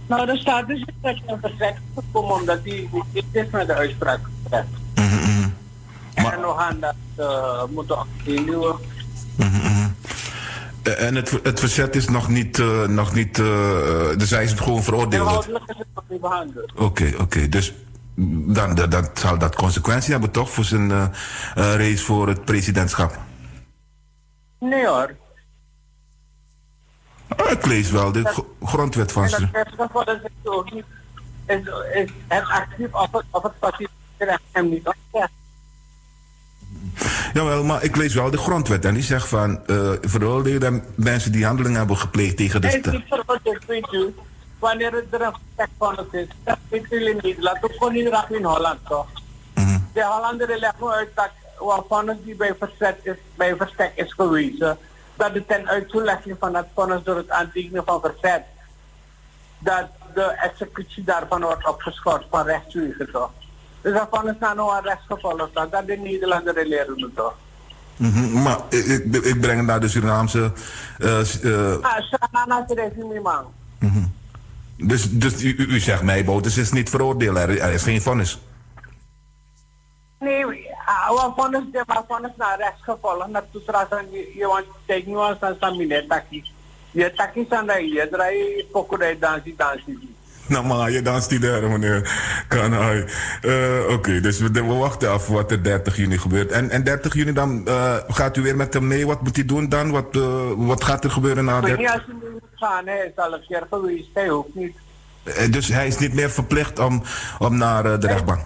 Speaker 12: Nou, er staat dus dat je een verzet gekomen omdat hij niet is met de uitspraak gezet. En we gaan dat uh, moeten afspelen.
Speaker 2: Eh, en het, het verzet is nog niet, eh, nog niet eh, dus hij is gewoon veroordeeld.
Speaker 12: Inhoudelijk is het nog niet behandeld.
Speaker 2: Oké, oké. Dus dan, dan, dan zal dat consequentie hebben toch voor zijn eh, eh, race voor het presidentschap?
Speaker 12: Nee hoor.
Speaker 2: Ik lees wel de gr- grondwet van ze.
Speaker 12: dat is het ook niet. Is, is het actief of het, of het passief recht hem niet.
Speaker 2: Jawel, maar ik lees wel de grondwet en die zegt van eh veroordeelde mensen die handelingen hebben gepleegd tegen de staat.
Speaker 12: niet weet je. Wanneer het er een gesprek van het is, dat weet jullie in Nederland, ook gewoon niet in Holland toch. De Hollanderen leggen uit dat wat vonnis die bij verzet is, bij verstek is gewezen, dat de ten uitvoerlegging van het vonnis door het aantekenen van verzet, dat de executie daarvan wordt opgeschort van rechtswegen toch. Dus dat vonnis nou nog een rechtsgevolg toch, dat de Nederlanderen leren toch.
Speaker 2: Mhm, Maar ik, ik, breng naar de Surinaamse. eh, eh,
Speaker 12: Ah, er niet man.
Speaker 2: mhm. Dus, dus u, u u zegt mij, Botus is niet veroordeeld, er, er is geen vonnis.
Speaker 12: Nee, ah, wat vonnis de maar vonnis naar rechtsgevolg, naar toetrassen, je je want tegen nu als aan mine taki. Je taki daar hier, draai pokoe dansie dansie.
Speaker 2: Nou, maar je danst die daar, meneer Kanai. Eh Oké, dus we, we wachten af wat er 30 juni gebeurt. En, en 30 juni dan eh, gaat u weer met hem mee. Wat moet hij doen dan? Wat, eh, wat gaat er gebeuren na
Speaker 12: Ik weet
Speaker 2: 30
Speaker 12: niet als je moet gaan, hij is al een keer geweest, hij hoeft niet.
Speaker 2: Dus hij is niet meer verplicht om, om naar de rechtbank.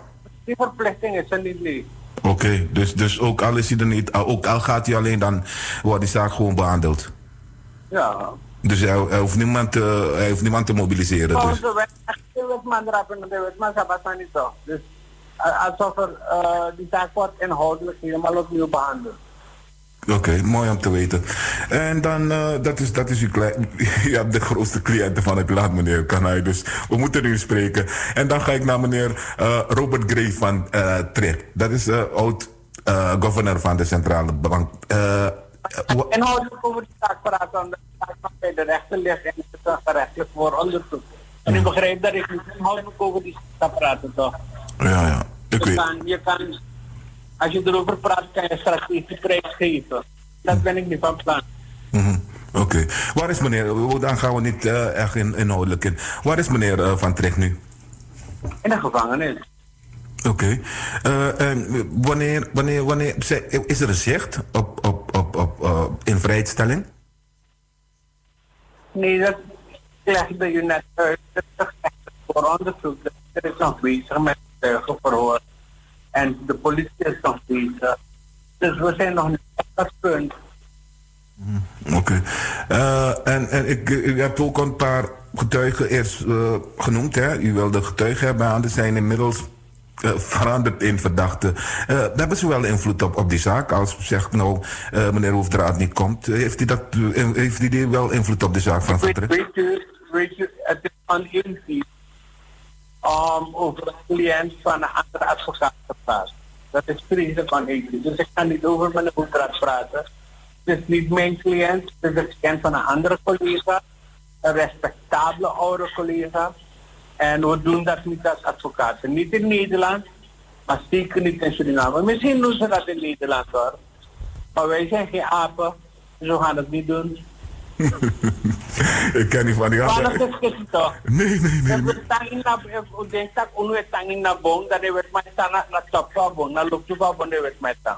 Speaker 12: Die verplichting is er niet mee.
Speaker 2: Oké, dus, dus ook al is hij er niet, al- ook al gaat hij alleen, dan wordt die zaak gewoon behandeld.
Speaker 12: Ja.
Speaker 2: Dus hij, hij hoeft, niemand, te- hij hoeft niemand te mobiliseren.
Speaker 12: Volgens
Speaker 2: Dus.
Speaker 12: de wet, de rappen niet. Dus alsof er, uh, die zaak wordt inhoudelijk helemaal opnieuw behandeld.
Speaker 2: Oké, mooi om te weten. En dan, eh, dat is, dat is uw klei- Je hebt de grootste cliënten van het land, meneer Kanai. Dus we moeten u spreken. En dan ga ik naar meneer eh, Robert Gray van Trip. Dat is eh, oud eh, governor van de Centrale Bank. Wa-
Speaker 12: Inhoudelijk over die zaak praten, omdat de zaak nog bij de rechter ligt en het is gerechtelijk voor onderzoek. En u begrijpt dat ik niet inhoudelijk over die zaak praten, toch?
Speaker 2: ja, ja. Ik
Speaker 12: je,
Speaker 2: weet.
Speaker 12: kan, je kan, als je erover praat, kan je strategische prijs geven. Dat ben ik niet van plan.
Speaker 2: Mhm. Oké. Waar is meneer, we- dan gaan we niet eh, echt in, inhoudelijk in. Waar is meneer eh, Van Trek nu?
Speaker 12: In de gevangenis.
Speaker 2: Oké. Eh, en wanneer, wanneer, wanneer, is er een zicht op, op, op, op eh, in vrijstelling?
Speaker 12: Nee, dat legde je net uit. Dat is echt voor onderzoek. Er is nog bezig met. En de politie is nog bezig. Dus we zijn nog niet op dat punt.
Speaker 2: Oké. Eh, en en ik, u hebt ook een paar getuigen eerst eh, genoemd. Hè? U wilde getuigen hebben, er zijn inmiddels eh, veranderd in verdachten. Eh, hebben ze wel invloed op, op die zaak? Als zegt, nou, eh, meneer Hoefdraad niet komt, eh, heeft hij, dat, eh, heeft hij wel invloed op de zaak van Van
Speaker 12: Weet, u, weet u, het is oneerlijk om over een cliënt van een andere advocaat te praten. Dat is oneerlijk. Dus ik ga niet over mijn hoofdraad praten. Het is niet mijn cliënt, het is de cliënt van een andere collega. Een respectabele oude collega. En we doen dat niet als advocaten. Niet in Nederland, maar zeker niet in Suriname. Misschien doen ze dat in Nederland hoor. Maar wij zijn geen apen, dus we gaan het niet doen.
Speaker 2: ik ken niet van die
Speaker 12: Paano
Speaker 2: andere.
Speaker 12: sa skito?
Speaker 2: Nee, nee, nee.
Speaker 12: nee. Tangin na, udeng tak uno e tangin na bong, dali wet may tanga na top pa bong, na lukto pa bong, wet may tang.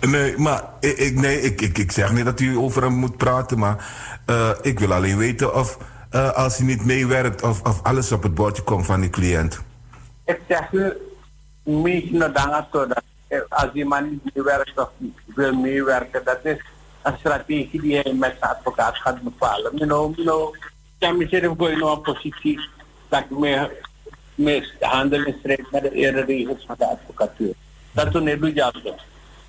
Speaker 2: Nee, maar ik, ik, nee, ik, ik, ik zeg niet dat u over hem moet praten, maar eh, ik wil alleen weten of eh, als hij niet meewerkt, of, of alles op het bordje komt van die cliënt.
Speaker 12: Ik zeg u, mis na danga to, dat eh, als die man niet meewerkt of wil meewerken, dat is een strategie die hij met zijn advocaat gaat bepalen. You know, you know, gooi je nog een positie dat meer, meer handel in strijd met de eerdere regels van de advocatuur. Dat toen niet doe je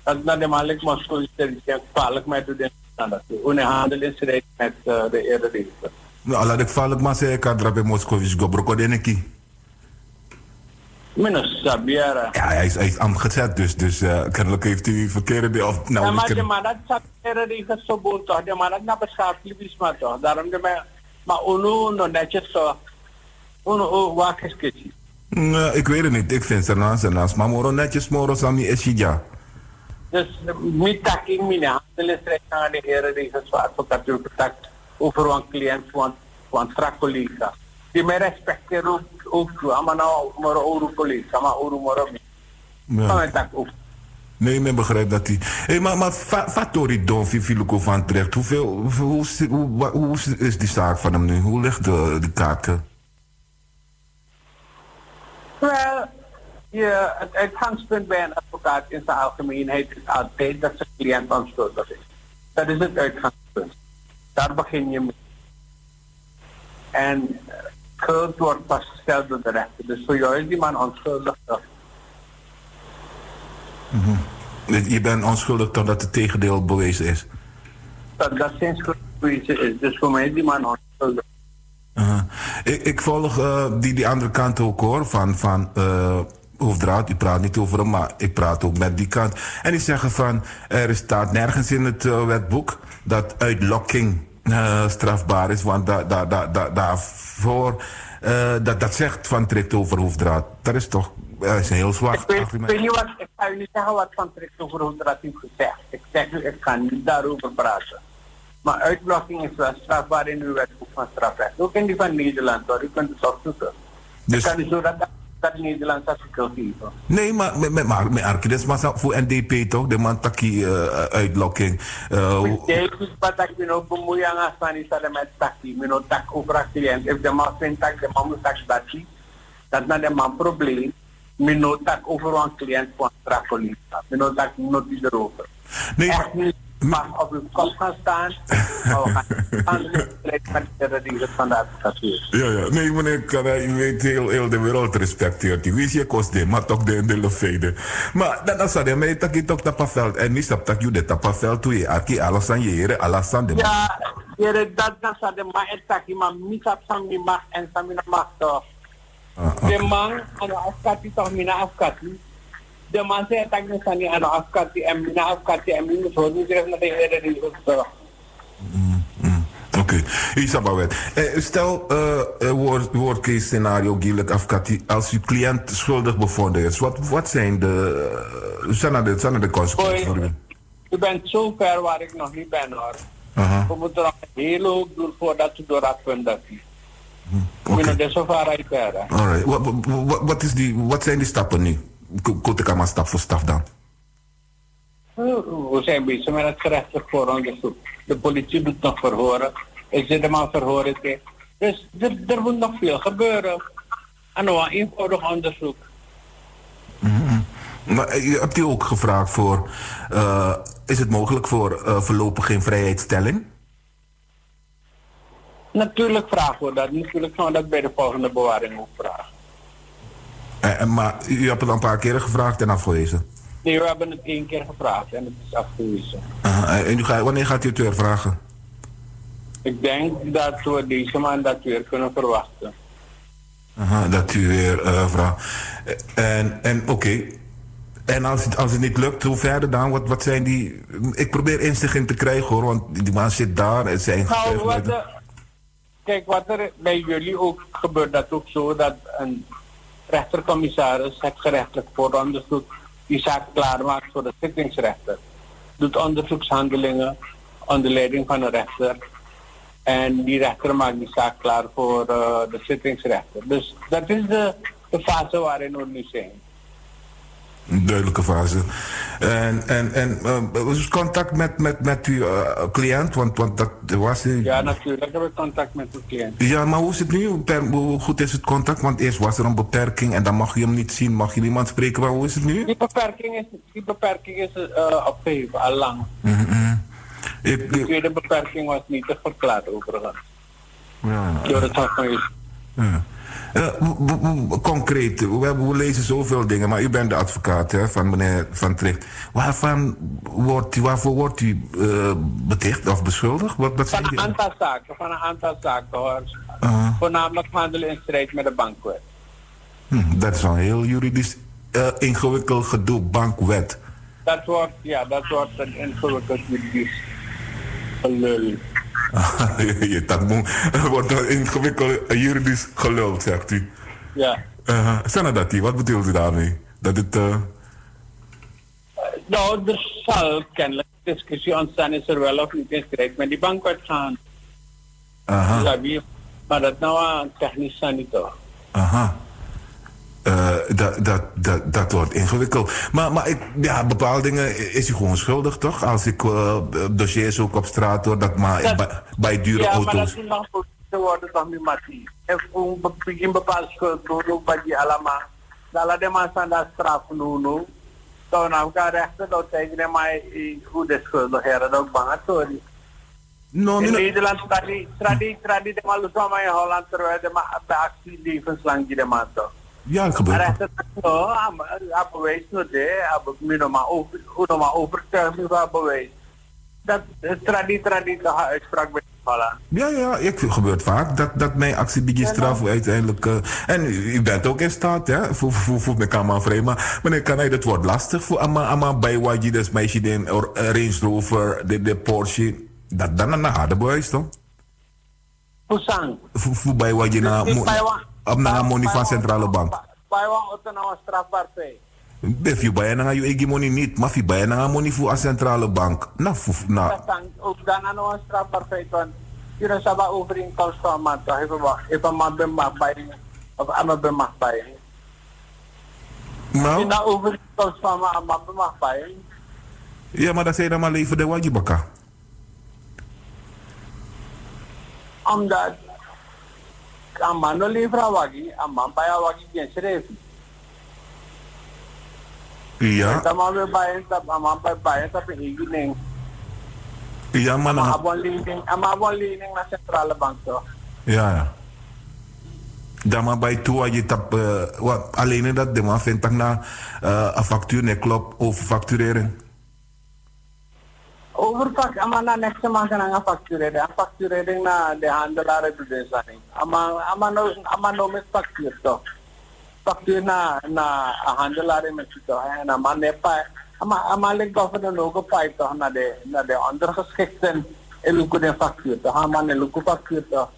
Speaker 12: dat. Naar de malik Moskou is er iets kwalijk met de dat. Hoe handel in strijd met de eerdere regels.
Speaker 2: Nou, laat ik vallen, maar zeggen, ik had bij Moskovits Gobroko Deneki.
Speaker 12: Minus Sabiera.
Speaker 2: Ja, hij is, hij is amgezet, dus, dus uh, kennelijk heeft u verkeerde deel. Of, nou,
Speaker 12: ja, maar
Speaker 2: ik-
Speaker 12: de man dat er die gesobot toch, de man dat naar beschaafd libis maar toch. Daarom de man, maar uno no netjes zo, uno o waak is kitty.
Speaker 2: Nee, ik weet het niet. Ik vind ze naast en naast. Maar moro netjes, moro sami esija.
Speaker 12: Dus met taking mijn handel is recht aan de heren die gezwaard voor dat u contact over een cliënt van, van een collega. Die mij respecteren ook, ook, maar nou, maar een collega, maar een maar
Speaker 2: Ja.
Speaker 12: Ook.
Speaker 2: Nee, men begrijpt dat hij. Hey, maar maar fa- Fatori Don Fifiluko van terecht. Hoeveel, hoe, is- hoe, is die zaak van hem nu? Hoe ligt de, de kaarten?
Speaker 12: Wel, je, het uitgangspunt bij een advocaat in zijn algemeenheid is altijd dat zijn cliënt onschuldig is. Dat is het uitgangspunt. Daar begin je mee. En vastgesteld door de rechter. Dus voor jou is die man onschuldig. toch?
Speaker 2: Je je bent onschuldig totdat het tegendeel bewezen is.
Speaker 12: Dat, dat zijn schuld bewezen is. Dus voor mij is die man onschuldig.
Speaker 2: Aha. ik, ik volg eh, die, die andere kant ook hoor, van, van Hoofddraad. U praat niet over hem, maar ik praat ook met die kant. En die zeggen van, er staat nergens in het eh, wetboek dat uitlokking strafbaar is. Want da, da, da, da, daarvoor, eh, dat, dat zegt Van Tricht over Hoofddraad. Dat is toch dat is een heel zwaar
Speaker 12: Ik weet, ik
Speaker 2: argument.
Speaker 12: weet niet wat, ik ga u niet zeggen wat Van Trek over Hoofdraad heeft gezegd. Ik zeg u, ik ga niet daarover praten. Maar uitblokking is wel strafbaar in uw wetboek van strafrecht. Ook in die van Nederland hoor, u kunt het opzoeken.
Speaker 2: Dus-
Speaker 12: Ik kan u zo dat, dat.
Speaker 2: Nee, maar met, met, maar met Arkides, maar voor NDP toch? De man taki eh, uitlokking.
Speaker 12: Wat ik ben ook bemoeien aan is dat met taki. Ook tak over. If de man vindt dat de man moet tak dat dat na de man probleem. Ook tak over een cliënt van strafpolitie. Ook tak die erover.
Speaker 2: Nee,
Speaker 12: niet pas op uw kop gaan staan. Maar we gaan de.
Speaker 2: Ja, ja. Nee, meneer u weet heel, heel de wereld respecteert u. Wie is je kost de, maar toch de, de lefede. Maar dat is dat, maar je tak je toch tapaveld. En niet stap tak je de tapaveld toe je arki alasan je heren, alasan de
Speaker 12: Ja, jere dat dat sa de ma etaki ma misap sam mi mag en sam mina mag toch. De man aan de afkati toch mina afkati. De man zei dat ik niet aan de afkati en mina afkati en mina zo niet terug naar de hele regels toch.
Speaker 2: Oké, Isabawet. Eh, stel, eh eh, woord, case scenario, Gilek Afkati, als uw cliënt schuldig bevonden is, wat, wat zijn de, uh, zijn de, zijn de consequenties voor u?
Speaker 12: U bent zo ver waar ik nog niet ben hoor.
Speaker 2: Aha.
Speaker 12: We moeten nog een hele hoop doen voordat u door dat punt bent. Ik ben er zo ver uit verder.
Speaker 2: Alright, wat, wat- wat, is die, wat zijn die stappen nu? Maar stap voor stap dan?
Speaker 12: We zijn bezig met het gerechtelijk vooronderzoek. De politie doet nog verhoren. Ik zit hem aan verhoren. Dus er, er moet nog veel gebeuren. En nog een eenvoudig onderzoek.
Speaker 2: Maar eh, hebt u ook gevraagd voor, eh, is het mogelijk voor eh, voorlopig geen vrijheidstelling?
Speaker 12: Natuurlijk vragen we dat. Natuurlijk gaan we dat bij de volgende bewaring ook vragen.
Speaker 2: Eh, eh, maar u hebt het al een paar keren gevraagd en afgewezen.
Speaker 12: Nee, we hebben het één keer gevraagd en het is afgewezen.
Speaker 2: Aha, en u gaat, wanneer gaat u het weer vragen?
Speaker 12: Ik denk dat we deze maand dat weer kunnen verwachten.
Speaker 2: Aha, dat u weer vraagt. En, en oké. En als het, als het niet lukt, hoe verder dan? Wat, wat zijn die... Ik probeer inzicht te krijgen hoor, want die man zit daar en zijn
Speaker 12: Nou, wat
Speaker 2: getuigenissen.
Speaker 12: de- kijk, wat er bij jullie ook gebeurt, dat ook zo dat een rechtercommissaris het gerechtelijk vooronderzoek die zaak klaarmaakt voor de zittingsrechter. Doet onderzoekshandelingen onder leiding van een rechter. En die rechter maakt die zaak klaar voor eh, de zittingsrechter. Dus dat is de, de fase waarin we nu zijn.
Speaker 2: Een duidelijke fase. En, en, en was contact met, met, met uw eh, cliënt, want, want dat was...
Speaker 12: Ja, natuurlijk heb ik contact met de cliënt.
Speaker 2: Ja, maar hoe is het nu? Hoe goed is het contact? Want eerst was er een beperking en dan mag je hem niet zien, mag je niemand spreken. Maar hoe is het nu?
Speaker 12: Die beperking is, die beperking is eh, opgeheven, al lang.
Speaker 2: Mhm.
Speaker 12: De tweede beperking was niet te verklaren overigens.
Speaker 2: Ja.
Speaker 12: door het Hof van.
Speaker 2: Ja. Eh, concreet, we, hebben, we lezen zoveel dingen, maar u bent de advocaat hè, van meneer Van Tricht. Waarvan wordt u, waarvoor wordt u eh, beticht of beschuldigd? Wat, wat
Speaker 12: Van een aantal zaken, van een aantal zaken hoor.
Speaker 2: Uh,
Speaker 12: Voornamelijk handelen in strijd met de bankwet.
Speaker 2: hm, dat is een heel juridisch eh, ingewikkeld gedoe, bankwet.
Speaker 12: Dat wordt, ja, dat wordt een ingewikkeld juridisch gelul.
Speaker 2: dat wordt een ingewikkeld juridisch gelul, zegt u.
Speaker 12: Ja.
Speaker 2: Uh, Sanadati, wat bedoelt u daarmee? Dat het. eh,
Speaker 12: Nou, er zal kennelijk discussie ontstaan, is er wel of niet in strijd met die bankwet gaan.
Speaker 2: aha,
Speaker 12: wie, maar dat nou aan technisch zijn niet toch?
Speaker 2: aha. Eh, dat, dat, dat, dat wordt ingewikkeld. Maar, maar ik, ja, bepaalde dingen is u gewoon schuldig, toch? Als ik eh, dossiers ook op straat hoor, dat maar
Speaker 12: Dat-
Speaker 2: bij, bij dure
Speaker 12: ja,
Speaker 2: auto's.
Speaker 12: maar dat is nog te worden toch niet mati. Een begin bepaald schuld doen, bij die allemaal. Dan laat de man staan dat straf doen. Dan nou kan rechten, dan tegen hem maar hoe de schuldigheden ook bang sorry.
Speaker 2: No,
Speaker 12: in. Nederland tradi tradi tradi de malu sama in Holland terwijl de de actie levenslang die de man toch.
Speaker 2: Ja, gebeurt.
Speaker 12: Maar bewijs no de, am mino maar over, hoe maar overtuiging van bewijs. Dat tradi tradi de uitspraak Holland.
Speaker 2: Ja, ja, ik, gebeurt vaak dat, dat mijn actie die straf uiteindelijk. eh, en u, u bent ook in staat, hè? Voor, voor, voor mijn kamer vrij. Maar meneer, kan hij, dat wordt lastig voor Amma, Amma bij wat je dus meisje or- eh, Range Rover, de, de Porsche. Dat dan een harde bewijs, toch? Voor, voor bij wat je na, na money van centrale bank.
Speaker 12: Het nou een strafbaar feit.
Speaker 2: If je bij na je eigen money niet, maar je bij na money een centrale bank. Nou,
Speaker 12: Dat dan ook dan aan een strafbaar want hier is aber overeenkomst van man toch even wat even man bemag bij of bemag bij.
Speaker 2: nou,
Speaker 12: de overeenkomst van man man bemag bij.
Speaker 2: ja, maar dat zijn dan maar leven de wajibaka.
Speaker 12: Omdat schreef.
Speaker 2: Ja,
Speaker 12: Dan man weer bij dat aan man bij bij dat in één
Speaker 2: ja, maar
Speaker 12: Maar
Speaker 2: dan,
Speaker 12: abon lening, aan abon lening naar centrale bank toch.
Speaker 2: Ja. Dan maar bij toe je tap, wat, alleen dat de man vindt na eh, een factuur nee klopt over facturering.
Speaker 12: Overpak, ama na next month na nga facturering. Ang facturering na de handelaar de zijn. Ama ama no ama no met factuur. Factuur na na handelaar met toch. En ama ne pa ama ama le governor no go pa toch na de na de ondergeschikten eluku de factuur toch. Ama ne factuur toch.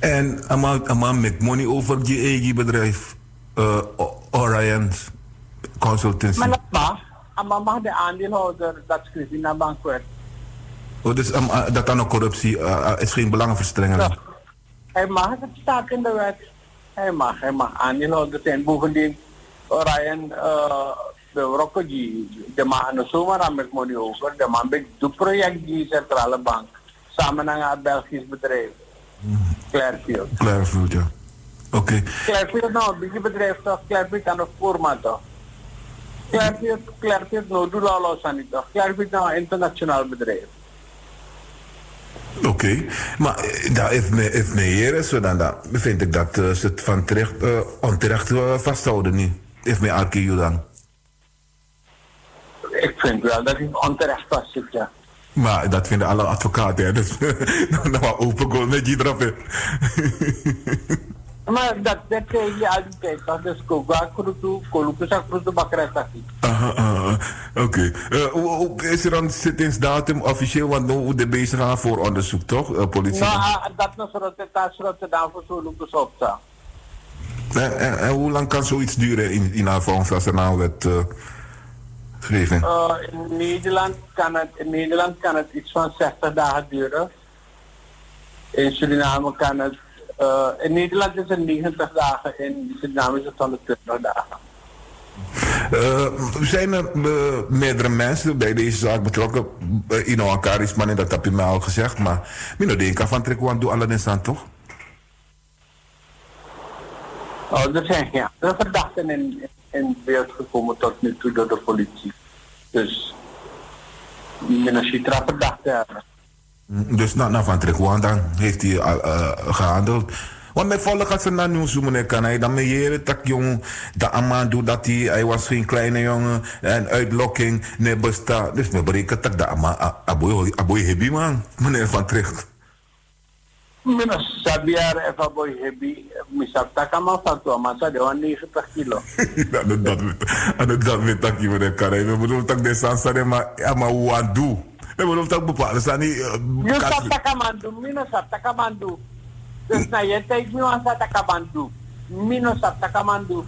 Speaker 2: En allemaal, allemaal met money over je eigen bedrijf, uh, Orion Consultancy.
Speaker 12: Maar dat mag. De aandeelhouder dat schrijft in een bankwet.
Speaker 2: Oh, dus um, uh, dat dan ook corruptie uh, is geen belangenverstrengeling.
Speaker 12: Hij mag, het staat in de wet. Hij mag, hij mag aandeelhouder zijn. Bovendien, Ryan, uh, de Rokkoji, de man zomer aan met money over. De man bij het project die centrale bank. Samen met een Belgisch bedrijf. Clearfield.
Speaker 2: Clearfield, ja. Oké.
Speaker 12: Clearfield nou, die bedrijf toch, Clearfield aan de format toch. Los aan niet toch. Clearfield nou een internationaal bedrijf.
Speaker 2: Oké, maar eh, daar heeft me, heeft me hier zo dan, dan vind ik dat uh, ze het van terecht, uh, onterecht uh, vasthouden nu. Heeft me Arke dan.
Speaker 12: Ik vind wel dat hij onterecht vastzit, ja.
Speaker 2: Maar dat vinden alle advocaten, hè. Dus nou, nou open goal met je erop,
Speaker 12: Maar dat, dat zeg je al die tijd, toch? Dus koga krutu, koluku sa krutu bakra sakit.
Speaker 2: Aha, aha, Oké. Okay. is er een zittingsdatum officieel, want nu de bezig gaan voor onderzoek, toch? Uh, politie.
Speaker 12: Nou, uh, dat het daar voor zo'n loopers op.
Speaker 2: En, en, en, hoe lang kan zoiets duren in, in volgens als er nou werd uh?
Speaker 12: Uh, in, Nederland kan het, in Nederland kan het iets van 60 dagen duren. In Suriname kan het uh, in Nederland is het 90 dagen, in Suriname is het 120 dagen.
Speaker 2: Uh, zijn er uh, meerdere mensen bij deze zaak betrokken? Uh, in elkaar is man, dat heb je mij al gezegd, maar Mino denk van Trekwan doe alle aan toch?
Speaker 12: Oh, er zijn geen andere verdachten in, in beeld gekomen tot nu toe door de politie. Dus Minasitra verdachten hebben.
Speaker 2: Dus na, na Van Trekwan dan heeft hij eh, gehandeld. Want met volle gaat ze naar nieuws meneer kan hij dan meer dat jong dat Amado dat hij hij was geen kleine jongen en uitlokking nee bestaat dus me berekent dat dat ama aboy aboy hebi man meneer Van Tricht.
Speaker 12: Mina sabiar eva boy hebi misap takama fatu amasa de wan 90 kilo.
Speaker 2: dat dat dat weet dat meneer kan hij bedoel dat de sansare maar ama wadu. Ik bedoel dat bepaalde staan niet
Speaker 12: Yo sap takamandu, mino sap takamandu. Dus na je tijd mi wan sa takamandu. Mino sap takamandu.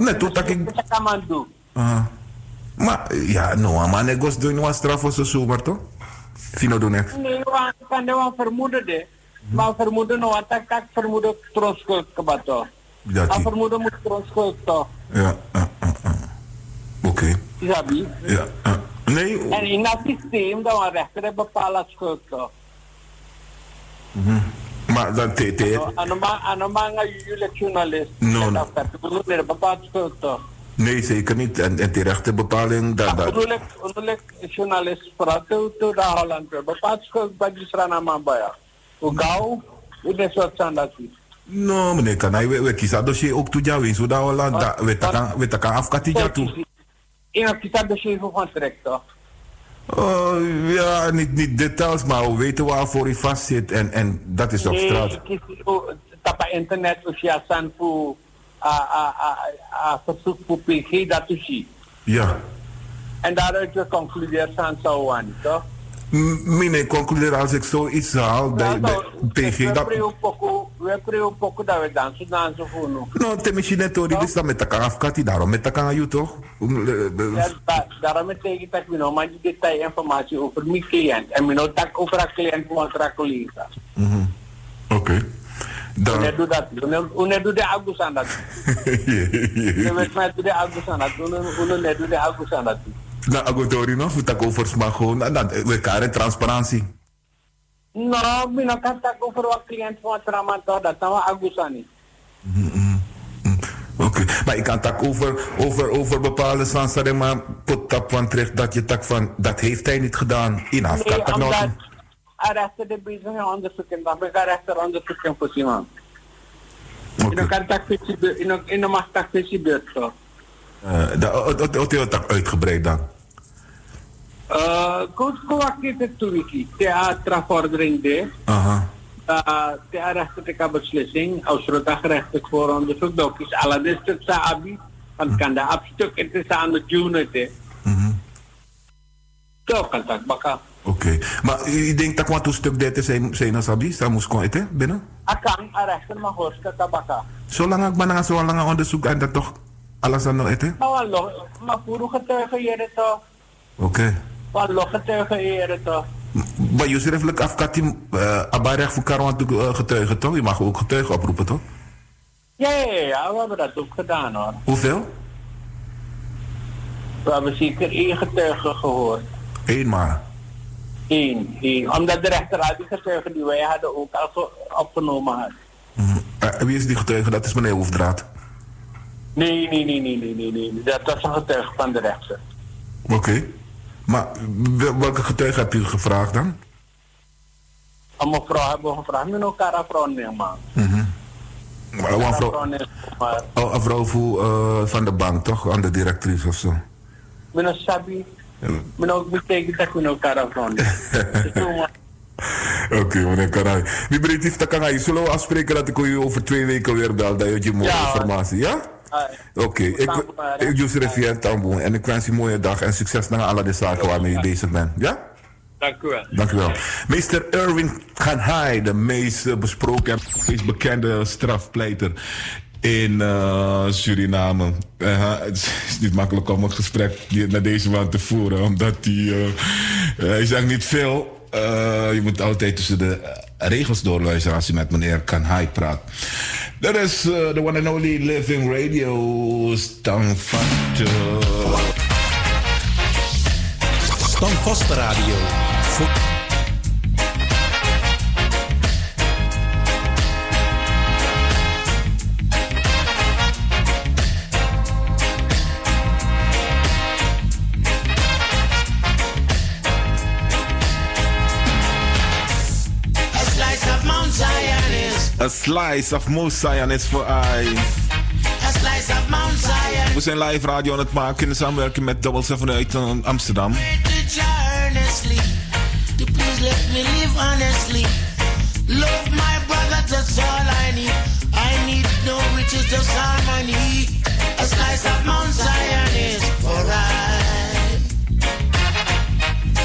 Speaker 2: net toe dat ik
Speaker 12: Takamandu.
Speaker 2: Ah. Maar ja, no, maar negos doen was straf voor zijn zomer toch? Fino doen echt.
Speaker 12: Nee, wan kan de wan vermoeden de. Maar vermoeden no wat tak tak vermoeden troskul kebato.
Speaker 2: Ja,
Speaker 12: Maar
Speaker 2: die.
Speaker 12: vermoeden moet troskul toch.
Speaker 2: Ja, ah, ah, ah. oké.
Speaker 12: Isabi.
Speaker 2: Ja. ah. Nee,
Speaker 12: En in dat systeem dat we rechter bepalen schuld toch.
Speaker 2: maar dan te, te,
Speaker 12: Ano ba ano ba nga jullie journalist?
Speaker 2: No, no.
Speaker 12: Dat ik bepaald schuld toch.
Speaker 2: nee, zeker niet. En, en terechte bepaling, dat, dat,
Speaker 12: bedoel ik journalist vooral toe de Holland. Bepaald schuld bij die strana mambaya. Hoe gauw? Hoe is wat zijn dat is?
Speaker 2: no, meneer kan hij, we, we kiezen dossier ook toe dat we land, dat, we takan, we takan afkati jou toe.
Speaker 12: In een kitab de chef van trek toch?
Speaker 2: Oh, ja, niet, niet details, maar we weten waarvoor hij vast zit en, en dat is op straat.
Speaker 12: ik kies tapa internet of ja san voor a a a a verzoek voor PG dat zien.
Speaker 2: Ja.
Speaker 12: En daaruit geconcludeerd zijn zou aan, toch?
Speaker 2: M- Meneer, concludeer als ik zoiets haal, bij, bij PG,
Speaker 12: We
Speaker 2: dat...
Speaker 12: we preo poco dat we dansen, dansen voor nu.
Speaker 2: No, te machine tori, dus dat met takan afkati, daarom met takan aan jou toch? Eh, eh,
Speaker 12: Ja, da- daarom dat nou maar die detailinformatie over mijn cliënt. En mijn nou tak over een cliënt van een collega.
Speaker 2: mhm. Oké. Dan...
Speaker 12: Hoe doe dat? Hoe doe de August aan dat? Je weet mij doe de aan dat. Hoe net doe de August aan dat?
Speaker 2: Na agotori no, futa ko for sma gewoon, na na we kare transparantie.
Speaker 12: Nou, mijn nou kan tak over een cliënt van een trauma toch? Dat nou August aan is.
Speaker 2: Oké, maar ik kan tak over, over, over bepaalde sansare, maar pot tap van terecht dat je tak van, dat heeft hij niet gedaan. In
Speaker 12: Nee,
Speaker 2: afkat tak
Speaker 12: omdat rechter de bezig onderzoeken. Ben ik rechter onderzoeken voor iemand. In een kan tak in een mag tak beurt toch?
Speaker 2: Eh, dat dat- dat uitgebreid dan.
Speaker 12: Uh, Coach Kowaki het toewiki. Theatra vordering de. Rechtelijke beslissing. Als er dat gerechtelijk voor onderzoek doet. Is alle dit stuk sa abi. Want kan de afstuk het is aan de unit. hè. Zo kan dat baka.
Speaker 2: Oké, maar ik denk dat wat stuk dit is, zijn zijn sabi, dat moest komen eten binnen.
Speaker 12: Akan a rechter mag hoorste tabaka.
Speaker 2: Zolang ik maar zo lang onderzoek en dat toch alles aan nog eten.
Speaker 12: Maar wallo, maar voor getuigen hier toch?
Speaker 2: Oké.
Speaker 12: Wallo getuigen hier toch?
Speaker 2: Maar je schriftelijk afkati, uh, abarech voor Karwan uh, getuigen toch? Je mag ook getuigen oproepen toch?
Speaker 12: Ja, ja, ja, we hebben dat ook gedaan hoor.
Speaker 2: Hoeveel?
Speaker 12: We hebben zeker één getuige gehoord.
Speaker 2: Eén maar.
Speaker 12: Eén, één. Omdat de rechter al die getuigen die wij hadden ook al ge- opgenomen had.
Speaker 2: Uh, wie is die getuige? Dat is meneer Hoefdraad.
Speaker 12: Nee, nee, nee, nee, nee, nee, nee. Dat was een getuige van de rechter.
Speaker 2: Oké. Maar wel- welke getuige hebt u gevraagd dan?
Speaker 12: Een mevrouw hebben we gevraagd, met elkaar vrouw nemen.
Speaker 2: Mhm. Maar een vrouw,
Speaker 12: Maar
Speaker 2: oh, een vrouw voor, eh, van de bank toch? Aan de directrice of zo.
Speaker 12: met een sabi, ook betekent dat we elkaar vrouw nemen.
Speaker 2: Oké, meneer Karai. Wie breed heeft dat kan Zullen we afspreken dat ik u over twee weken weer bel? Dat je mooie
Speaker 12: Ja,
Speaker 2: informatie, ja? Oké, ik, ik Jus Rivière Tamboen en ik wens je een mooie dag en succes naar alle de zaken waarmee je bezig bent. Ja?
Speaker 12: Dank u wel.
Speaker 2: Dank u wel. Meester Erwin Ganhai, de meest eh, besproken en meest bekende strafpleiter in eh, Suriname. Eh, het is niet makkelijk om een gesprek naar deze man te voeren, omdat hij, eh, hij zegt niet veel. Eh, je moet altijd tussen de eh, regels doorluisteren als je met meneer Kanhai praat. Dat is eh, de one and only Living Radio Stanfast.
Speaker 10: Standvast Radio.
Speaker 2: A slice of Mount Zion is voor I.
Speaker 1: A slice of Mount Zion.
Speaker 2: We zijn live radio aan het maken in samenwerking met Double Seven uit uh, Amsterdam.
Speaker 1: Love my brother, that's all I need. I need no riches, just harmony. A slice of Mount Zion is for I.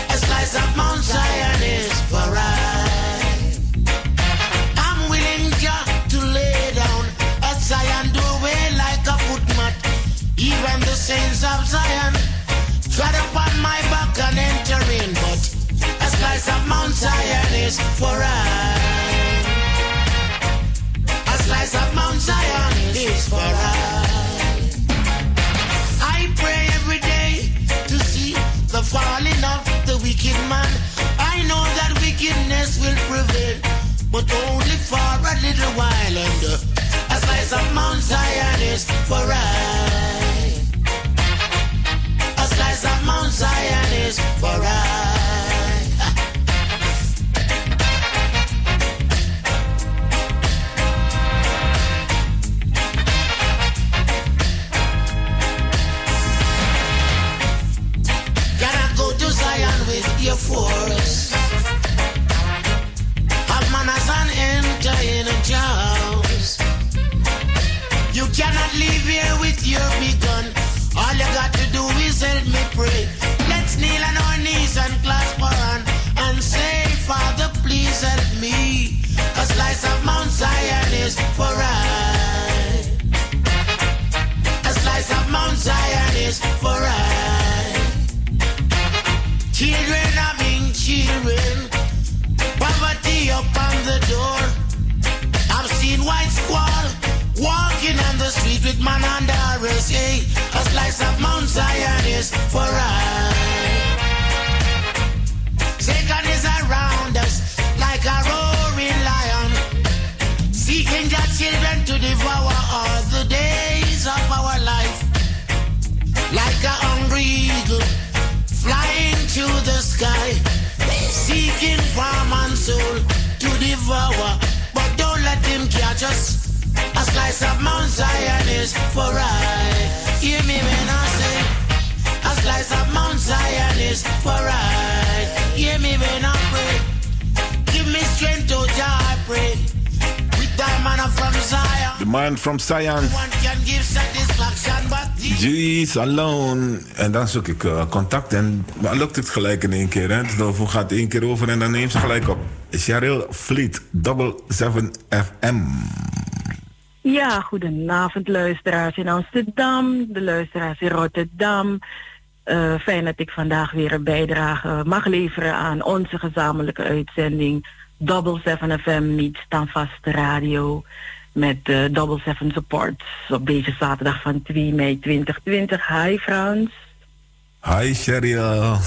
Speaker 1: A slice of Mount Zion is for I. of Zion tread upon my back and enter in, but a slice of Mount Zion is for I. A slice of Mount Zion is for I. I pray every day to see the falling of the wicked man. I know that wickedness will prevail, but only for a little while. And a slice of Mount Zion is for I. here with your big gun. All you got to do is help me pray. Let's kneel on our knees and clasp our hand and say, Father, please help me. A slice of Mount Zion is for I. A slice of Mount Zion is for I. Children having children, poverty upon the door. I've seen white squall walking on the street with man under arrest. Hey, eh? a slice of Mount Zion is for I. Satan is around us like a roaring lion, seeking their children to devour all the days of our life. Like a hungry eagle flying to the sky, seeking for man's soul to devour. But don't let him catch us. A slice of Mount Zion is for I. Hear me when I say, a slice of Mount Zion is for I. Hear me when I pray. Give me strength, oh Jah, I pray. With thy manna from Zion.
Speaker 2: The man from Zion.
Speaker 1: One can give satisfaction, but
Speaker 2: Jeez, alone. En dan zoek ik eh, contact en maar lukt het gelijk in één keer. Hè? Dus dan gaat één keer over en dan neemt ze gelijk op. Cheryl Fleet, Double 7 FM.
Speaker 13: Ja, goedenavond luisteraars in Amsterdam, de luisteraars in Rotterdam. Eh, fijn dat ik vandaag weer een bijdrage mag leveren aan onze gezamenlijke uitzending Double 7 FM niet standvaste radio met eh, Double 7 Support op deze zaterdag van 2 mei 2020. Hi Frans.
Speaker 2: Hi Cheryl.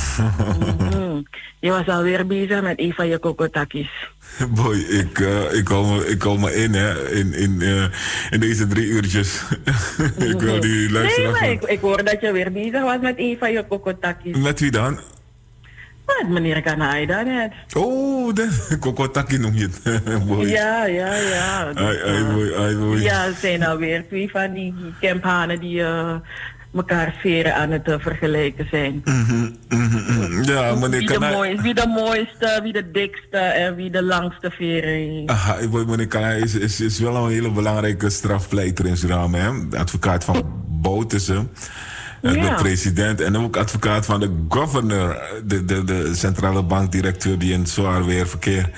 Speaker 13: Mhm. Je was alweer bezig met een van je kokotakis.
Speaker 2: Boy, ik, eh, ik, kom, me- ik kom me in, hè, in, in, eh, in deze drie uurtjes. ik wil die
Speaker 13: Nee,
Speaker 2: luisteraars...
Speaker 13: maar ik, ik hoorde dat je weer bezig was met een van je kokotakis.
Speaker 2: Met wie dan?
Speaker 13: Met meneer Kanaida net.
Speaker 2: Oh, de Kokotaki noem je het. boy.
Speaker 13: Ja, ja, ja.
Speaker 2: Ai, ai, boy, ai, boy.
Speaker 13: Ja, het zijn alweer twee van die campanen die eh elkaar veren aan het eh, vergelijken zijn.
Speaker 2: Mhm, mhm, mhm. Ja, meneer
Speaker 13: Wie de, mooiste, wie de mooiste, wie de dikste en wie de langste veren heeft.
Speaker 2: Aha, meneer Kanai is, is, is wel een hele belangrijke strafpleiter in Suriname. Hè? De advocaat van Boutussen. eh,
Speaker 13: Ja.
Speaker 2: De president en ook advocaat van de governor, de, de, de centrale bankdirecteur die in zwaar weerverkeer.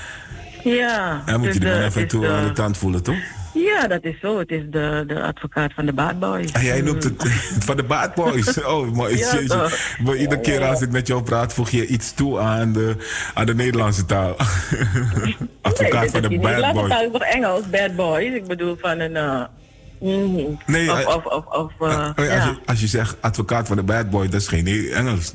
Speaker 13: Ja.
Speaker 2: En moet
Speaker 13: dus,
Speaker 2: je die man
Speaker 13: eh,
Speaker 2: even toe
Speaker 13: is,
Speaker 2: aan de tand voelen, toch?
Speaker 13: Ja, dat is zo. Het is de, de advocaat van de bad boys.
Speaker 2: En jij noemt het van de Bad Boys. Oh, maar,
Speaker 13: Ja,
Speaker 2: maar iedere keer als ik met jou praat, voeg je iets toe aan de, aan de Nederlandse taal. Advocaat
Speaker 13: nee,
Speaker 2: van de Bad Boys.
Speaker 13: is toch Engels, bad boys. Ik bedoel van een... mhm.
Speaker 2: Nee,
Speaker 13: of,
Speaker 2: eh,
Speaker 13: of, of, of eh,
Speaker 2: Oh ja, als, je, als je zegt advocaat van de Bad Boy, dat is geen Engels.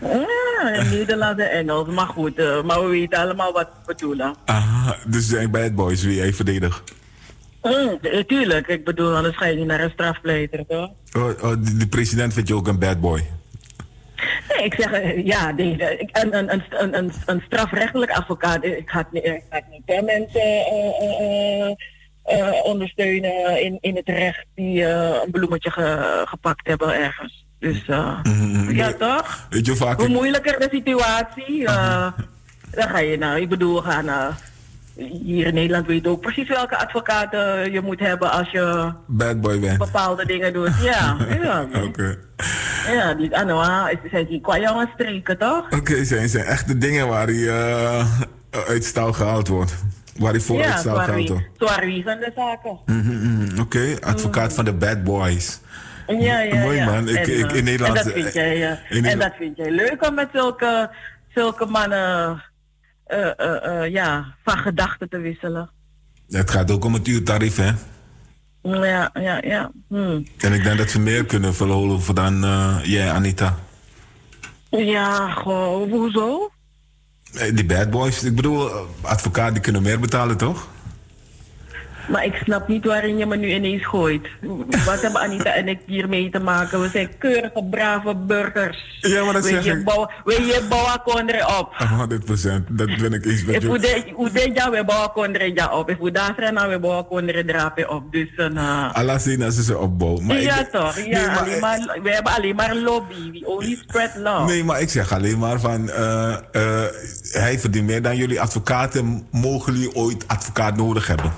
Speaker 13: Ja, in Nederlands en Engels. Maar goed, maar we weten allemaal wat we bedoelen.
Speaker 2: Ah, dus zijn Bad Boys wie jij verdedigt.
Speaker 13: Mm, tuurlijk, ik bedoel, anders ga je niet naar een strafpleiter, toch?
Speaker 2: Oh, oh, de, de president vindt je ook een bad boy.
Speaker 13: Nee, ik zeg, eh, ja, een, een, een, een, strafrechtelijk advocaat, ik ga het ik ga het niet per mensen eh, ondersteunen in, in het recht die een bloemetje ge- gepakt hebben ergens. Dus
Speaker 2: Mhm,
Speaker 13: ja, toch?
Speaker 2: Weet je hoe vaak
Speaker 13: Hoe moeilijker de situatie, eh, dan ga je nou, ik bedoel, we gaan eh, hier in Nederland weet je ook precies welke advocaat eh, je moet hebben als je
Speaker 2: bad boy bent?
Speaker 13: bepaalde dingen doet. Ja, ja.
Speaker 2: Oké.
Speaker 13: Ja, die Anoa, het zijn die qua jongens streken, toch?
Speaker 2: Oké, zijn, zijn echte dingen waar hij eh, uit stijl gehaald wordt. Waar hij voor uit
Speaker 13: ja,
Speaker 2: stijl gehaald
Speaker 13: zwaar
Speaker 2: wordt.
Speaker 13: de zaken.
Speaker 2: Mhm, Oké, advocaat van de bad boys.
Speaker 13: Ja, ja,
Speaker 2: Mooi
Speaker 13: ja.
Speaker 2: man. Ik,
Speaker 13: en,
Speaker 2: ik,
Speaker 13: eh,
Speaker 2: in Nederland.
Speaker 13: En dat vind jij, eh, en
Speaker 2: Nederland-
Speaker 13: dat vind jij leuk om met zulke, zulke mannen eh, eh, eh, ja, van gedachten te wisselen.
Speaker 2: Het gaat ook om het uurtarief, hè?
Speaker 13: Ja, ja, ja. Hm.
Speaker 2: En ik denk dat ze meer kunnen verloven dan eh, jij, Anita.
Speaker 13: Ja, goh, hoezo?
Speaker 2: Eh, Die bad boys, ik bedoel, eh, advocaat die kunnen meer betalen, toch?
Speaker 13: Maar ik snap niet waarin je me nu ineens gooit. Wat hebben Anita en ik hiermee te maken? We zijn keurige, brave burgers.
Speaker 2: Ja, maar dat zeg
Speaker 13: je
Speaker 2: ik.
Speaker 13: bouwen- je bouwen kondre op?
Speaker 2: 100%, dat ben ik eens met je.
Speaker 13: we hoe de ja we bouwen kondre ja op. We daar zijn, dan we bouwen kondre drapen op. Dus. Uh,
Speaker 2: Allah zien als ze ze opbouwen. Maar
Speaker 13: ja,
Speaker 2: ik,
Speaker 13: toch? Ja,
Speaker 2: Nee, maar-
Speaker 13: alleen maar, we hebben alleen maar lobby. We only spread love.
Speaker 2: Nee, maar ik zeg alleen maar van, eh, eh, hij verdient meer dan jullie advocaten. Mogen jullie ooit advocaat nodig hebben?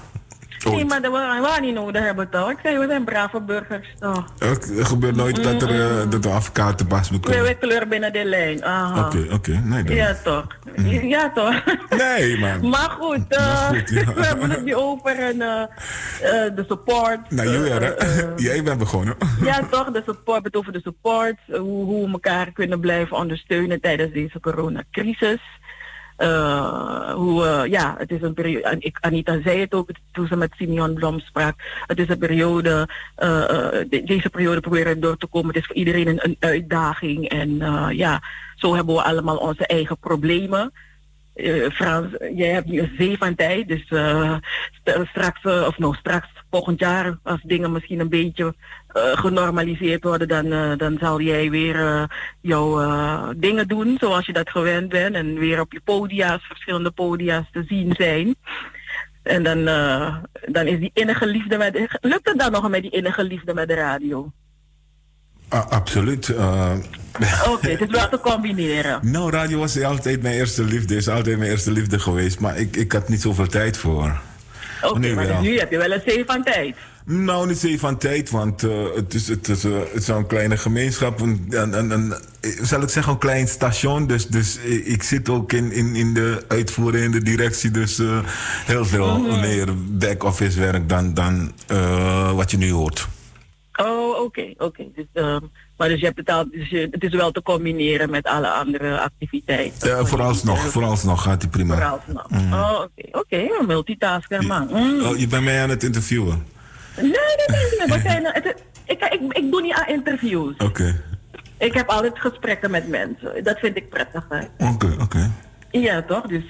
Speaker 13: Nee, maar dat we, we niet nodig hebben toch? Ik zei, we zijn brave burgers toch?
Speaker 2: Er gebeurt nooit dat er eh, dat de advocaat te pas moet
Speaker 13: We
Speaker 2: komen.
Speaker 13: kleur binnen de lijn.
Speaker 2: Oké, oké. Nee, dan.
Speaker 13: Ja, toch? Ja, toch?
Speaker 2: Nee, man.
Speaker 13: Maar goed, eh,
Speaker 2: Maar goed, ja.
Speaker 13: we hebben het nu over en, eh, eh, de support.
Speaker 2: Nou, jullie,
Speaker 13: eh, eh,
Speaker 2: Jij bent begonnen.
Speaker 13: ja, toch, de support, het over de support, eh, hoe, hoe we elkaar kunnen blijven ondersteunen tijdens deze coronacrisis. Eh, hoe, eh, ja, het is een periode, Anita zei het ook toen ze met Simeon Blom sprak, het is een periode, eh, de- deze periode proberen door te komen, het is voor iedereen een, een uitdaging en ja, zo hebben we allemaal onze eigen problemen. Frans, jij hebt nu een zee van tijd, dus st- straks, of nou straks volgend jaar, als dingen misschien een beetje genormaliseerd worden, dan, eh, dan zal jij weer eh, jouw eh, dingen doen zoals je dat gewend bent en weer op je podia's, verschillende podia's te zien zijn. En dan, eh, dan is die innige liefde met, lukt het dan nog met die innige liefde met de radio?
Speaker 2: Ah, absoluut. eh.
Speaker 13: Oké, het is wel te combineren.
Speaker 2: nou, radio was altijd mijn eerste liefde. Is altijd mijn eerste liefde geweest. Maar ik, ik had niet zoveel tijd voor.
Speaker 13: Oké, maar
Speaker 2: wel.
Speaker 13: nu heb je wel een zee van tijd.
Speaker 2: Nou, niet zozeer van tijd, want eh, het is, het is, eh, het is zo'n kleine gemeenschap. Een, een, een, zal ik zeggen, een klein station. Dus, dus ik zit ook in, in, in de uitvoering, in de directie. Dus eh, heel veel
Speaker 13: Mhm.
Speaker 2: meer back-office werk dan, dan wat je nu hoort.
Speaker 13: Oké, oké. Dus, ehm, maar dus je hebt het al, dus je- het is wel te combineren met alle andere activiteiten.
Speaker 2: Ja, vooralsnog, vooralsnog gaat die prima.
Speaker 13: Vooralsnog.
Speaker 2: Mhm.
Speaker 13: Oh, oké, oké, een multitasker man. Mm.
Speaker 2: Oh, je bent mij aan het interviewen.
Speaker 13: Nee, nee, nee, nee. zijn, het, ik, ik, ik doe niet aan interviews.
Speaker 2: Oké,
Speaker 13: Ik heb altijd gesprekken met mensen. Dat vind ik prettig. Hè.
Speaker 2: oké, oké.
Speaker 13: Ja, toch? Dus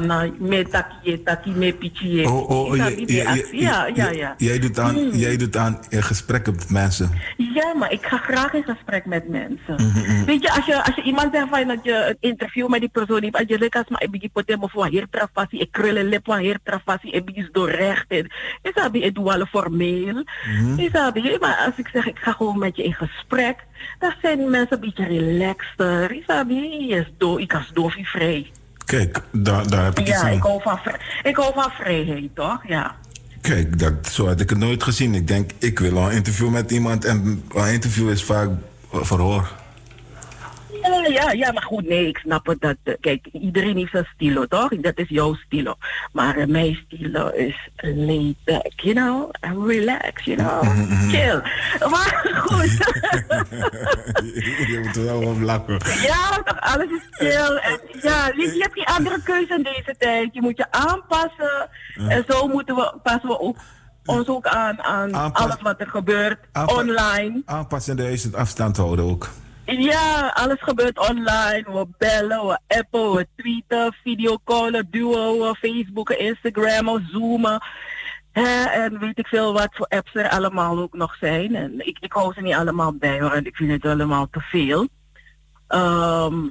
Speaker 13: nou, me taki, taki, me pichi.
Speaker 2: Oh, oh,
Speaker 13: ja, ja, ja, ja.
Speaker 2: Jij doet aan,
Speaker 13: Mm.
Speaker 2: jij doet aan eh, gesprekken met mensen.
Speaker 13: Ja, maar ik ga graag in gesprek met mensen.
Speaker 2: Mhm, mhm.
Speaker 13: Weet je, als je, als je iemand zegt van dat je een interview met die persoon hebt, als je lekker maar ik begin voor heer trafasi, ik krullen lip van heer trafasi, ik begin doorrecht. Is dat ik doe alle formeel.
Speaker 14: Mhm.
Speaker 13: Is dat maar als ik zeg ik ga gewoon met je in gesprek, dan zijn die mensen een beetje relaxter. Is dat is do, ik als vrij.
Speaker 2: Kijk, daar, daar heb ik iets
Speaker 13: Ja, ik hou van, ik hou van vrijheid, toch? Ja.
Speaker 2: Kijk, dat, zo had ik het nooit gezien. Ik denk, ik wil een interview met iemand en een interview is vaak eh, verhoor.
Speaker 13: Ja, ja, ja, maar goed, nee, ik snap het. Dat, eh, kijk, iedereen heeft zijn stilo, toch? Dat is jouw stilo. Maar eh, mijn stilo is laid back, you know? Relax, you know? Chill. Maar goed.
Speaker 2: je moet er wel om lachen.
Speaker 13: ja, toch, alles is chill. En, ja, je, je hebt geen andere keuze in deze tijd. Je moet je aanpassen. En zo moeten we, passen we ook, ons ook aan aan
Speaker 2: Aanpas-
Speaker 13: alles wat er gebeurt
Speaker 2: Aanpa-
Speaker 13: online.
Speaker 2: Aanpassen de is het afstand houden ook.
Speaker 13: Ja, alles gebeurt online. We bellen, we appen, we tweeten, videocallen, duo, Facebooken, Instagrammen, zoomen. En weet ik veel wat voor apps er allemaal ook nog zijn. En ik, ik hou ze niet allemaal bij en ik vind het allemaal te veel. Ehm,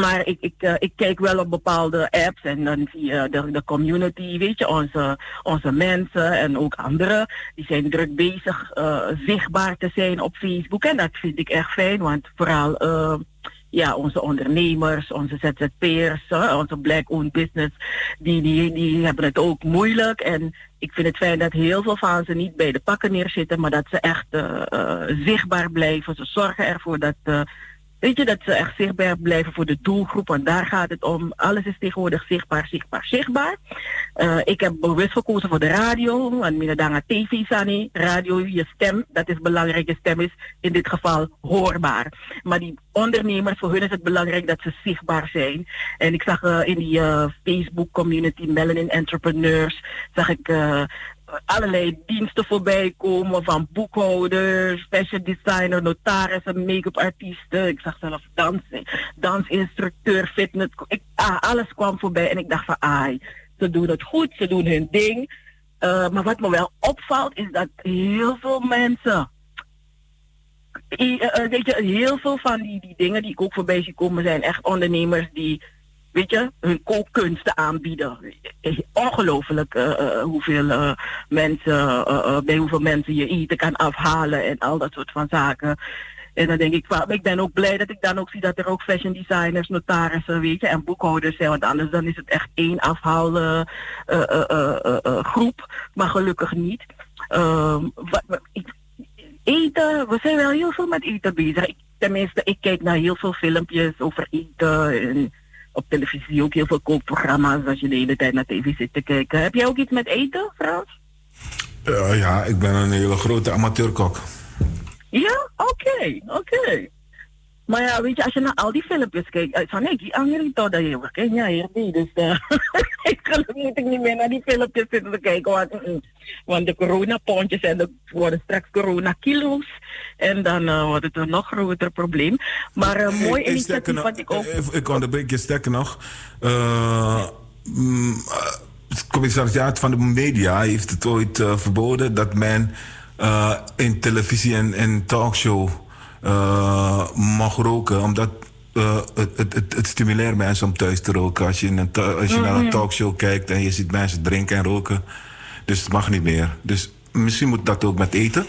Speaker 13: maar ik, ik, eh, ik kijk wel op bepaalde apps en dan zie je de, de community, weet je, onze, onze mensen en ook anderen, die zijn druk bezig eh, zichtbaar te zijn op Facebook. En dat vind ik echt fijn, want vooral eh, ja, onze ondernemers, onze ZZP'ers, eh, onze black-owned business, die, die, die hebben het ook moeilijk. En ik vind het fijn dat heel veel van ze niet bij de pakken neerzitten, maar dat ze echt eh, eh, zichtbaar blijven. Ze zorgen ervoor dat, eh, weet je, dat ze echt zichtbaar blijven voor de doelgroep. Want daar gaat het om. Alles is tegenwoordig zichtbaar, zichtbaar, zichtbaar. Eh, ik heb bewust gekozen voor de radio, want danga tv sani, radio, je stem, dat is belangrijk. Je stem is in dit geval hoorbaar. Maar die ondernemers, voor hun is het belangrijk dat ze zichtbaar zijn. En ik zag eh, in die eh, Facebook community Melanin Entrepreneurs, zag ik allerlei diensten voorbij komen van boekhouders, fashion designer, notarissen, make-up artiesten. Ik zag zelfs dansen, dansinstructeur, fitness. Ah, alles kwam voorbij en ik dacht van, ai, ze doen het goed, ze doen hun ding. Eh, maar wat me wel opvalt is dat heel veel mensen, eh, eh, weet je, heel veel van die, die dingen die ik ook voorbij zie komen zijn echt ondernemers die, weet je, hun kookkunsten aanbieden. Ongelooflijk eh, eh, hoeveel eh, mensen, bij hoeveel mensen je eten kan afhalen en al dat soort van zaken. En dan denk ik van, ik ben ook blij dat ik dan ook zie dat er ook fashion designers, notarissen, weet je, en boekhouders zijn. Want anders dan is het echt één afhaalde eh, eh, eh, eh, eh, groep. Maar gelukkig niet. Ehm, wat- ik, eten, we zijn wel heel veel met eten bezig. Ik, tenminste, ik kijk naar heel veel filmpjes over eten. En op televisie ook heel veel kookprogramma's als je de hele tijd naar tv zit te kijken. Heb jij ook iets met eten, Frans?
Speaker 2: Eh, ja, ik ben een hele grote amateurkok.
Speaker 13: Ja? Oké, oké. Maar ja, weet je, als je naar al die filmpjes kijkt, eh, van nee, die anderen toch dat je ken ja, hier niet. Dus eh, ik moet ik niet meer naar die filmpjes zitten te kijken. Want, mm, want de coronapontjes en de worden straks coronakilo's. En dan eh, wordt het een nog groter probleem. Maar een mooi
Speaker 2: Hey,
Speaker 13: initiatief
Speaker 2: nog,
Speaker 13: wat ik ook...
Speaker 2: eh, Ik onderbreek je sterker nog. eh, mm, eh, het commissariaat van de media heeft het ooit eh, verboden dat men eh, in televisie en, en talkshow eh, mag roken. Omdat eh, het, het, het, het stimuleert mensen om thuis te roken. Als je, in een als je naar een
Speaker 13: Mhm.
Speaker 2: talkshow kijkt en je ziet mensen drinken en roken. Dus het mag niet meer. Dus misschien moet dat ook met eten.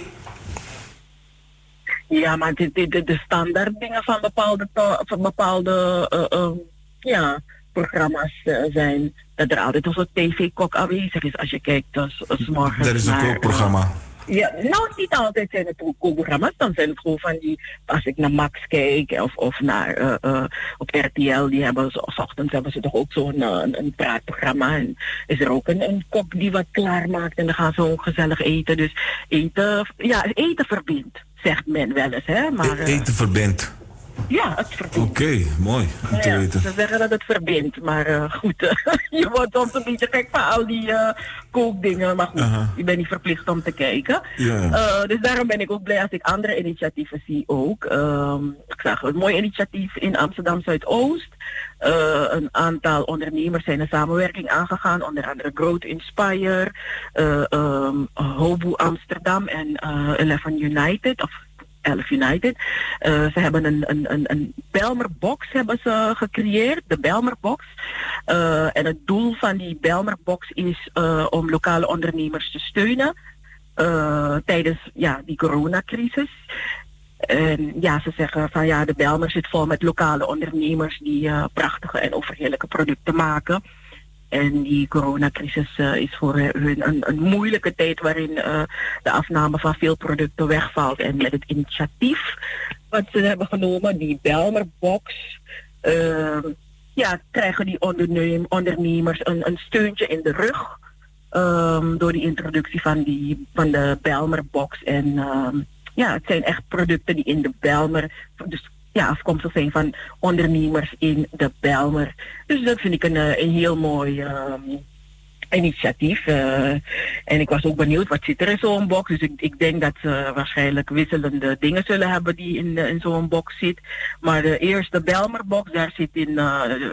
Speaker 13: Ja, maar de, de, de, standaard dingen van bepaalde, van bepaalde eh, eh, ja, programma's eh, zijn dat er altijd een tv-kok aanwezig is als je kijkt dus, uh, s morgens
Speaker 2: Dat is een kookprogramma.
Speaker 13: Ja, nou niet altijd zijn het ook kookprogramma's. Dan zijn het gewoon van die, als ik naar Max kijk of, of naar eh, eh, op RTL, die hebben zo, s ochtends hebben ze toch ook zo'n eh, een, een praatprogramma. En is er ook een, een kok die wat klaarmaakt en dan gaan ze ook gezellig eten. Dus eten, ja, eten verbindt, zegt men wel eens, hè. Maar, eh,
Speaker 2: Eten verbindt.
Speaker 13: Ja, het verbindt.
Speaker 2: Oké, mooi om te
Speaker 13: Ja,
Speaker 2: weten.
Speaker 13: ze zeggen dat het verbindt, maar eh, goed, je wordt soms een beetje gek van al die eh, kookdingen, maar goed,
Speaker 2: Aha.
Speaker 13: je bent niet verplicht om te kijken.
Speaker 2: Ja.
Speaker 13: Eh, dus daarom ben ik ook blij als ik andere initiatieven zie ook. Ehm, ik zag een mooi initiatief in Amsterdam Zuidoost. Een aantal ondernemers zijn een samenwerking aangegaan, onder andere Growth Inspire, ehm, Hobo Amsterdam en Eleven United. Of 11 United. Eh, ze hebben een, een, een, een Belmer-box hebben ze gecreëerd, de Belmer-box. Eh, en het doel van die Belmer-box is eh, om lokale ondernemers te steunen tijdens ja, die coronacrisis. En ja, ze zeggen van ja, de Belmer zit vol met lokale ondernemers die prachtige en overheerlijke producten maken. En die coronacrisis eh, is voor hun een, moeilijke tijd waarin eh, de afname van veel producten wegvalt. En met het initiatief wat ze hebben genomen, die Belmerbox, eh, ja, krijgen die ondernemers een, een steuntje in de rug. ehm, door die introductie van, die, van de Belmerbox. En ehm, ja, het zijn echt producten die in de Belmer, dus ja, afkomstig zijn van ondernemers in de Belmer. Dus dat vind ik een, eh, heel mooi ehm, initiatief. eh. en ik was ook benieuwd, wat zit er in zo'n box? Dus ik, denk dat ze waarschijnlijk wisselende dingen zullen hebben die in, eh, in zo'n box zit. Maar de eerste Belmerbox, daar zit in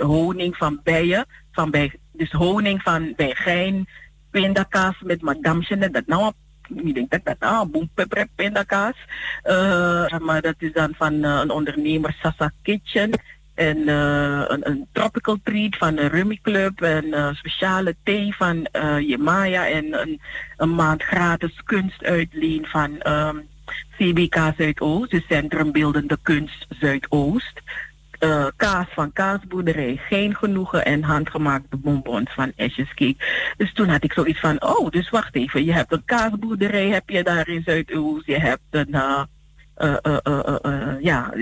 Speaker 13: honing van bijen, van bij, dus honing van bij gein, pindakaas met madame Jeanette, dat nou ik denk dat dat ah, boempeprep pindakaas. Eh, maar dat is dan van eh, een ondernemer Sasa Kitchen. En eh, een, een tropical treat van de Rummy Club. En speciale thee van Jemaya. En een, een maand gratis kunstuitleen van ehm, CBK Zuidoost. Dus Centrum Beeldende Kunst Zuidoost. Eh, kaas van kaasboerderij, geen genoegen en handgemaakte bonbons van Ashes Cake. Dus toen had ik zoiets van, oh, dus wacht even, je hebt een kaasboerderij, heb je daar in Zuidoost, je hebt een, eh, eh, ja,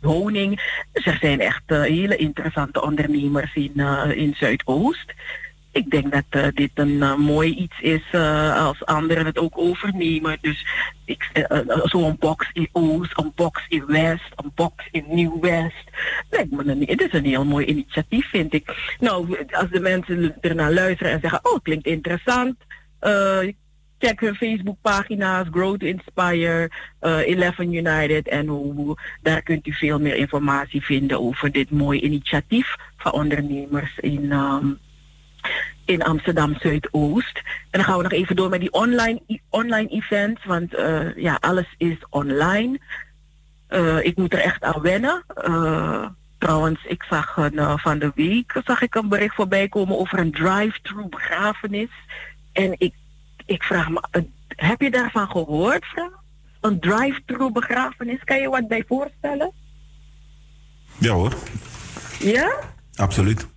Speaker 13: honing. Dus er zijn echt hele interessante ondernemers in, in Zuidoost. Ik denk dat eh, dit een eh, mooi iets is eh, als anderen het ook overnemen. Dus zo'n box in Oost, een box in West, een box in Nieuw-West. Het is een heel mooi initiatief, vind ik. Nou, als de mensen ernaar luisteren en zeggen, oh, klinkt interessant. check hun Facebookpagina's, Grow to Inspire, 11 United. En hoe, daar kunt u veel meer informatie vinden over dit mooie initiatief van ondernemers in, ehm, in Amsterdam Zuidoost. En dan gaan we nog even door met die online, online events, want eh, ja, alles is online. Eh, ik moet er echt aan wennen. Eh, trouwens, ik zag een, van de week zag ik een bericht voorbij komen over een drive-thru begrafenis. En ik, ik vraag me, heb je daarvan gehoord, Frank? Een drive-thru begrafenis, kan je wat bij voorstellen?
Speaker 2: Ja hoor,
Speaker 13: Ja?
Speaker 2: absoluut.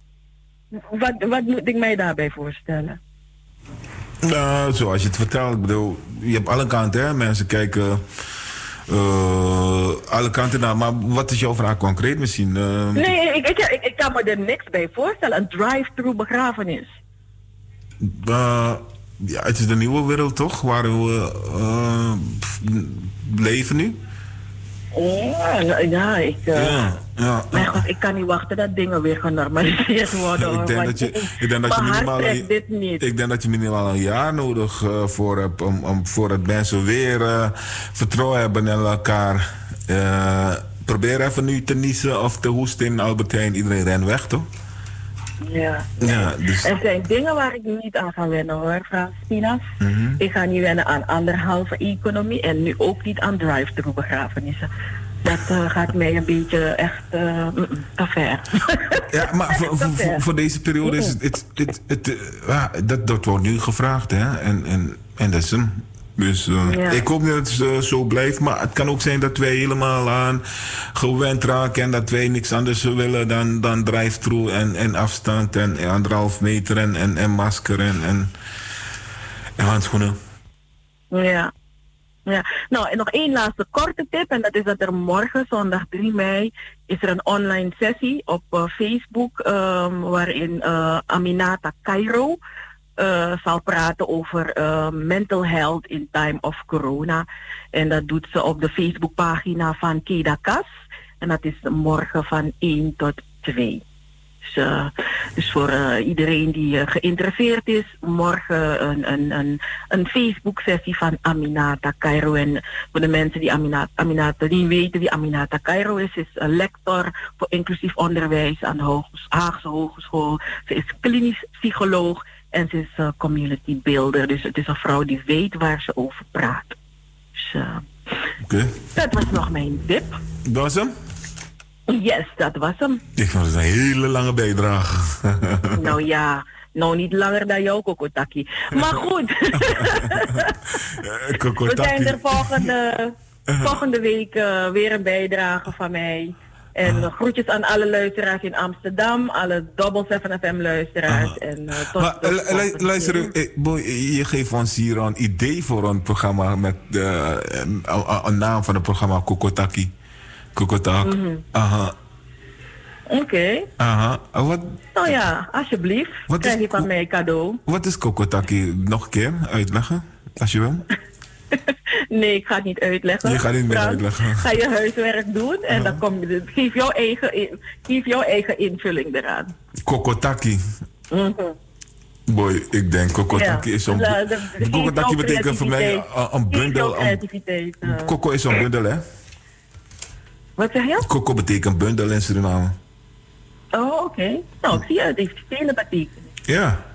Speaker 13: Wat, wat moet ik mij daarbij voorstellen?
Speaker 2: Nou, zoals je het vertelt, ik bedoel, je hebt alle kanten, hè? Mensen kijken eh, alle kanten naar. Maar wat is jouw vraag concreet misschien? Eh,
Speaker 13: Nee, ik, ik, ik, ik kan me er niks bij voorstellen. Een drive-thru begrafenis.
Speaker 2: eh, ja, het is de nieuwe wereld toch, waar we leven nu.
Speaker 13: Ja, nou, ja, ik... eh,
Speaker 2: Ja, ja.
Speaker 13: Mijn god, ik kan niet wachten dat dingen weer genormaliseerd worden.
Speaker 2: Ik denk dat je, ik denk dat je minimaal,
Speaker 13: dit niet.
Speaker 2: ik denk dat je minimaal een jaar nodig eh, voor hebt om, om voordat mensen weer eh, vertrouwen hebben in elkaar. Probeer even nu te niezen of te hoesten in Albert Heijn. Iedereen rent weg, toch?
Speaker 13: Ja.
Speaker 2: Ja, dus.
Speaker 13: Er zijn dingen waar ik niet aan ga wennen hoor, Frans Spinas.
Speaker 2: Mhm.
Speaker 13: Ik ga niet wennen aan anderhalve economie en nu ook niet aan drive-thru begrafenissen. Dat eh, gaat mij een beetje echt te ver.
Speaker 2: Ja, maar voor, voor, deze periode is het. het, het, het, eh, ja, dat, dat wordt nu gevraagd, hè? En, en, en dat is hem. Dus eh,
Speaker 13: Ja.
Speaker 2: ik hoop dat het eh, zo blijft. Maar het kan ook zijn dat wij helemaal aan gewend raken. En dat wij niks anders willen dan, dan drive-thru en, en afstand en, en anderhalf meter en, en, en masker en, en, en handschoenen.
Speaker 13: Ja. ja. Nou, en nog één laatste korte tip. En dat is dat er morgen, zondag 3 mei, is er een online sessie op eh, Facebook. ehm, waarin eh, Aminata Cairo eh, zal praten over eh, mental health in time of corona. En dat doet ze op de Facebookpagina van Keda Kas. En dat is morgen van 1 tot 2. Dus, eh, dus voor iedereen die geïnteresseerd is, morgen een, een, een, een Facebook-sessie van Aminata Cairo. En voor de mensen die Aminata, Aminata niet weten wie Aminata Cairo is, is een lector voor inclusief onderwijs aan de Haagse Hogeschool. Ze is klinisch psycholoog en ze is eh, community builder. Dus het is een vrouw die weet waar ze over praat. Dus eh, dat was nog mijn tip.
Speaker 2: Dat was hem?
Speaker 13: Yes, dat was hem.
Speaker 2: Ik vond het een hele lange bijdrage.
Speaker 13: Nou ja, nou niet langer dan jou, Kokotaki. Maar goed, we zijn er volgende, volgende week eh, weer een bijdrage van mij. En eh, groetjes aan alle luisteraars in Amsterdam, alle Double 7 FM luisteraars. En, eh, tot,
Speaker 2: Maar
Speaker 13: tot
Speaker 2: lu- lu-
Speaker 13: volgende
Speaker 2: luister, eh, boy, je geeft ons hier een idee voor een programma met eh, een, naam van het programma Kokotaki. Kokotak.
Speaker 13: Mhm.
Speaker 2: Aha,
Speaker 13: Oké,
Speaker 2: aha. Uh, wat,
Speaker 13: nou ja, alsjeblieft.
Speaker 2: Wat
Speaker 13: krijg je van mij cadeau.
Speaker 2: wat is Kokotaki? Nog een keer uitleggen, als je wil.
Speaker 13: Nee, ik ga het niet uitleggen.
Speaker 2: Je gaat niet meer uitleggen.
Speaker 13: Ga je huiswerk doen en dan kom je, geef, jouw eigen, geef jouw eigen invulling eraan.
Speaker 2: Kokotaki.
Speaker 13: Mhm.
Speaker 2: Boy, ik denk Kokotaki
Speaker 13: Ja.
Speaker 2: is zo'n... Kokotaki betekent voor mij een, bundel. Een,
Speaker 13: eh.
Speaker 2: Koko is een bundel, hè?
Speaker 13: Wat zeg je?
Speaker 2: Koko betekent bundel in Suriname.
Speaker 13: Oh, oké. Nou, ik zie je, het heeft vele betekenis.
Speaker 2: Ja.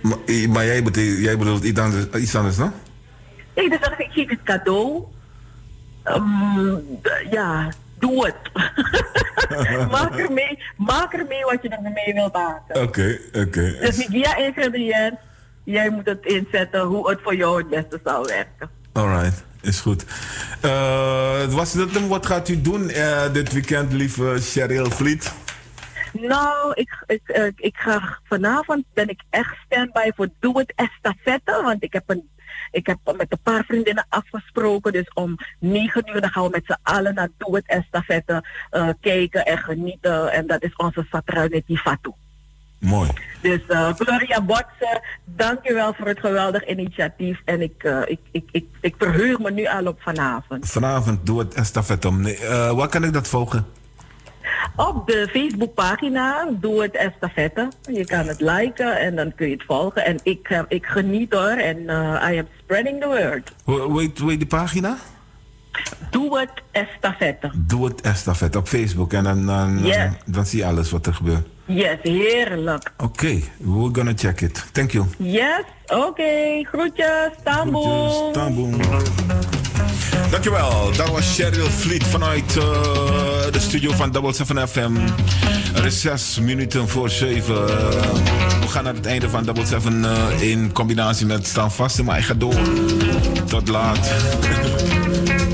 Speaker 2: Maar, maar jij, betekent, jij bedoelt iets anders, iets anders, no?
Speaker 13: Nee, dus dacht ik, ik geef het cadeau. Ehm, ja, doe het. maak, er mee, maak er mee wat je er mee wilt maken.
Speaker 2: Oké, oké.
Speaker 13: Dus niet via ingrediënt. Jij moet het inzetten hoe het voor jou het beste zou werken.
Speaker 2: Alright, is goed. Eh, was dat hem? Wat gaat u doen eh, dit weekend, lieve Cheryl Vliet?
Speaker 13: Nou, ik, ik, eh, ik ga vanavond ben ik echt standby voor Doe het Estafette. Want ik heb, een, ik heb met een paar vriendinnen afgesproken. Dus om negen uur dan gaan we met z'n allen naar Doe het Estafette eh, kijken en genieten. En dat is onze Satrauneti Fatu.
Speaker 2: Mooi.
Speaker 13: Dus eh, Gloria Botsen, dankjewel voor het geweldig initiatief. En ik, eh, ik, ik, ik, ik verheug me nu al op vanavond.
Speaker 2: Vanavond doe het estafette om. Waar kan ik dat volgen?
Speaker 13: Op de Facebookpagina Doe het Estafette. Je kan het liken en dan kun je het volgen. En ik, eh, ik geniet hoor en eh, I am spreading the word.
Speaker 2: Hoe heet die pagina?
Speaker 13: Doe het Estafette.
Speaker 2: Doe het estafette op Facebook en dan, dan,
Speaker 13: Yes.
Speaker 2: dan zie je alles wat er gebeurt.
Speaker 13: Yes, heerlijk.
Speaker 2: Oké, we're gonna check it. Thank you.
Speaker 13: Yes, oké. Groetjes, Tamboom.
Speaker 2: Tamboom. Dankjewel. Dat was Cheryl Vliet vanuit eh, de studio van Double 7 FM. Het is zes minuten voor zeven. We gaan naar het einde van Double 7 eh, in combinatie met Staan Vast. Maar ik ga door. Tot laat.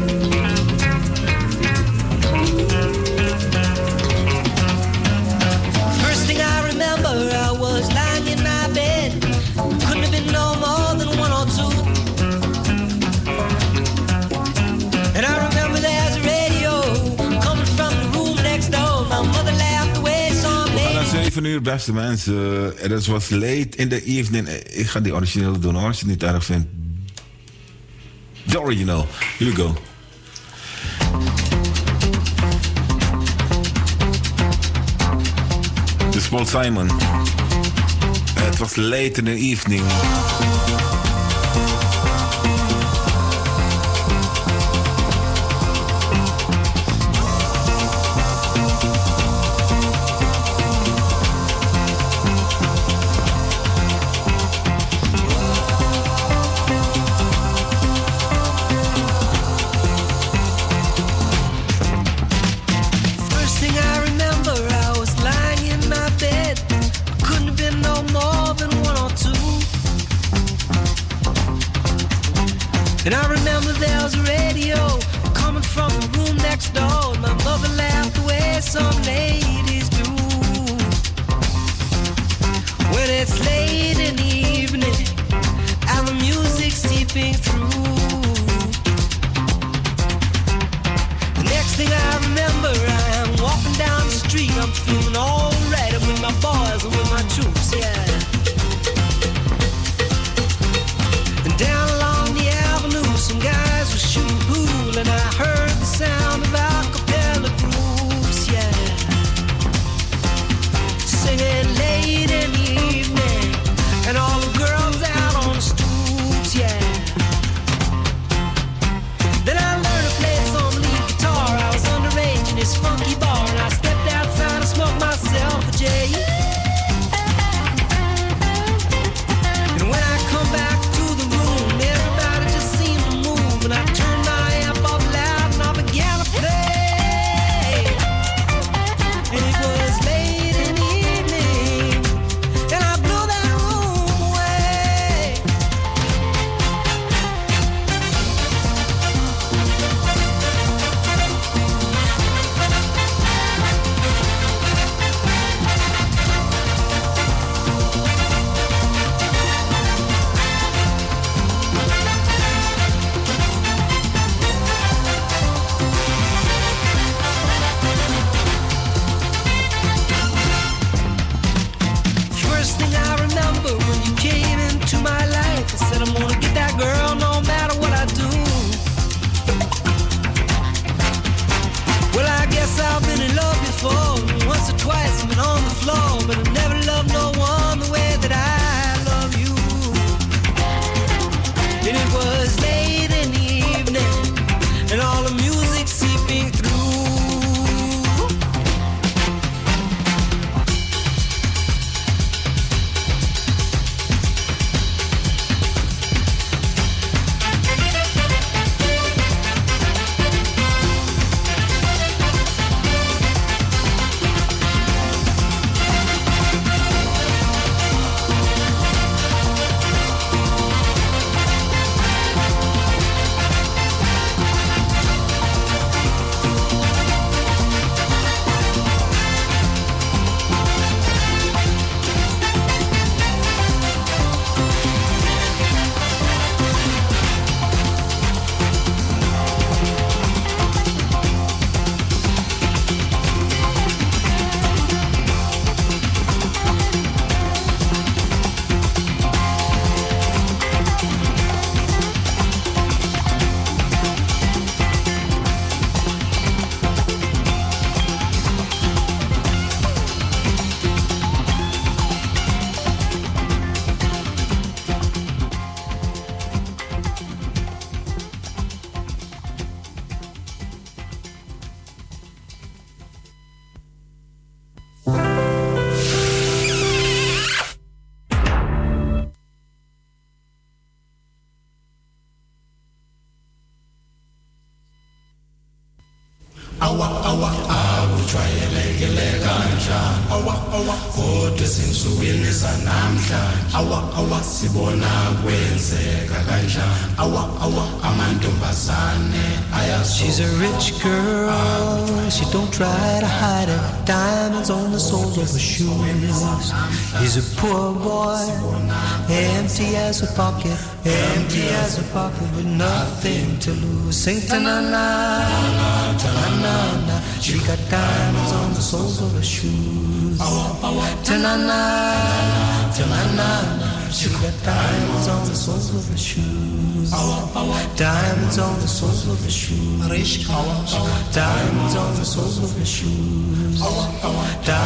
Speaker 2: 7 uur, beste mensen. Het was late in the evening. Ik ga die originele doen hoor, als je het niet erg vindt. The original. Here we go. Dit is Paul Simon. Het was late in the evening.
Speaker 14: He's a poor boy, empty as a pocket, empty as a pocket with nothing to lose. Sing ta na na, ta na na na. She got diamonds on the soles of her shoes. Ta na na, ta na na na. She got diamonds on the soles of her shoes. Diamonds on the soles of her shoes. Diamonds on the soles of her shoes.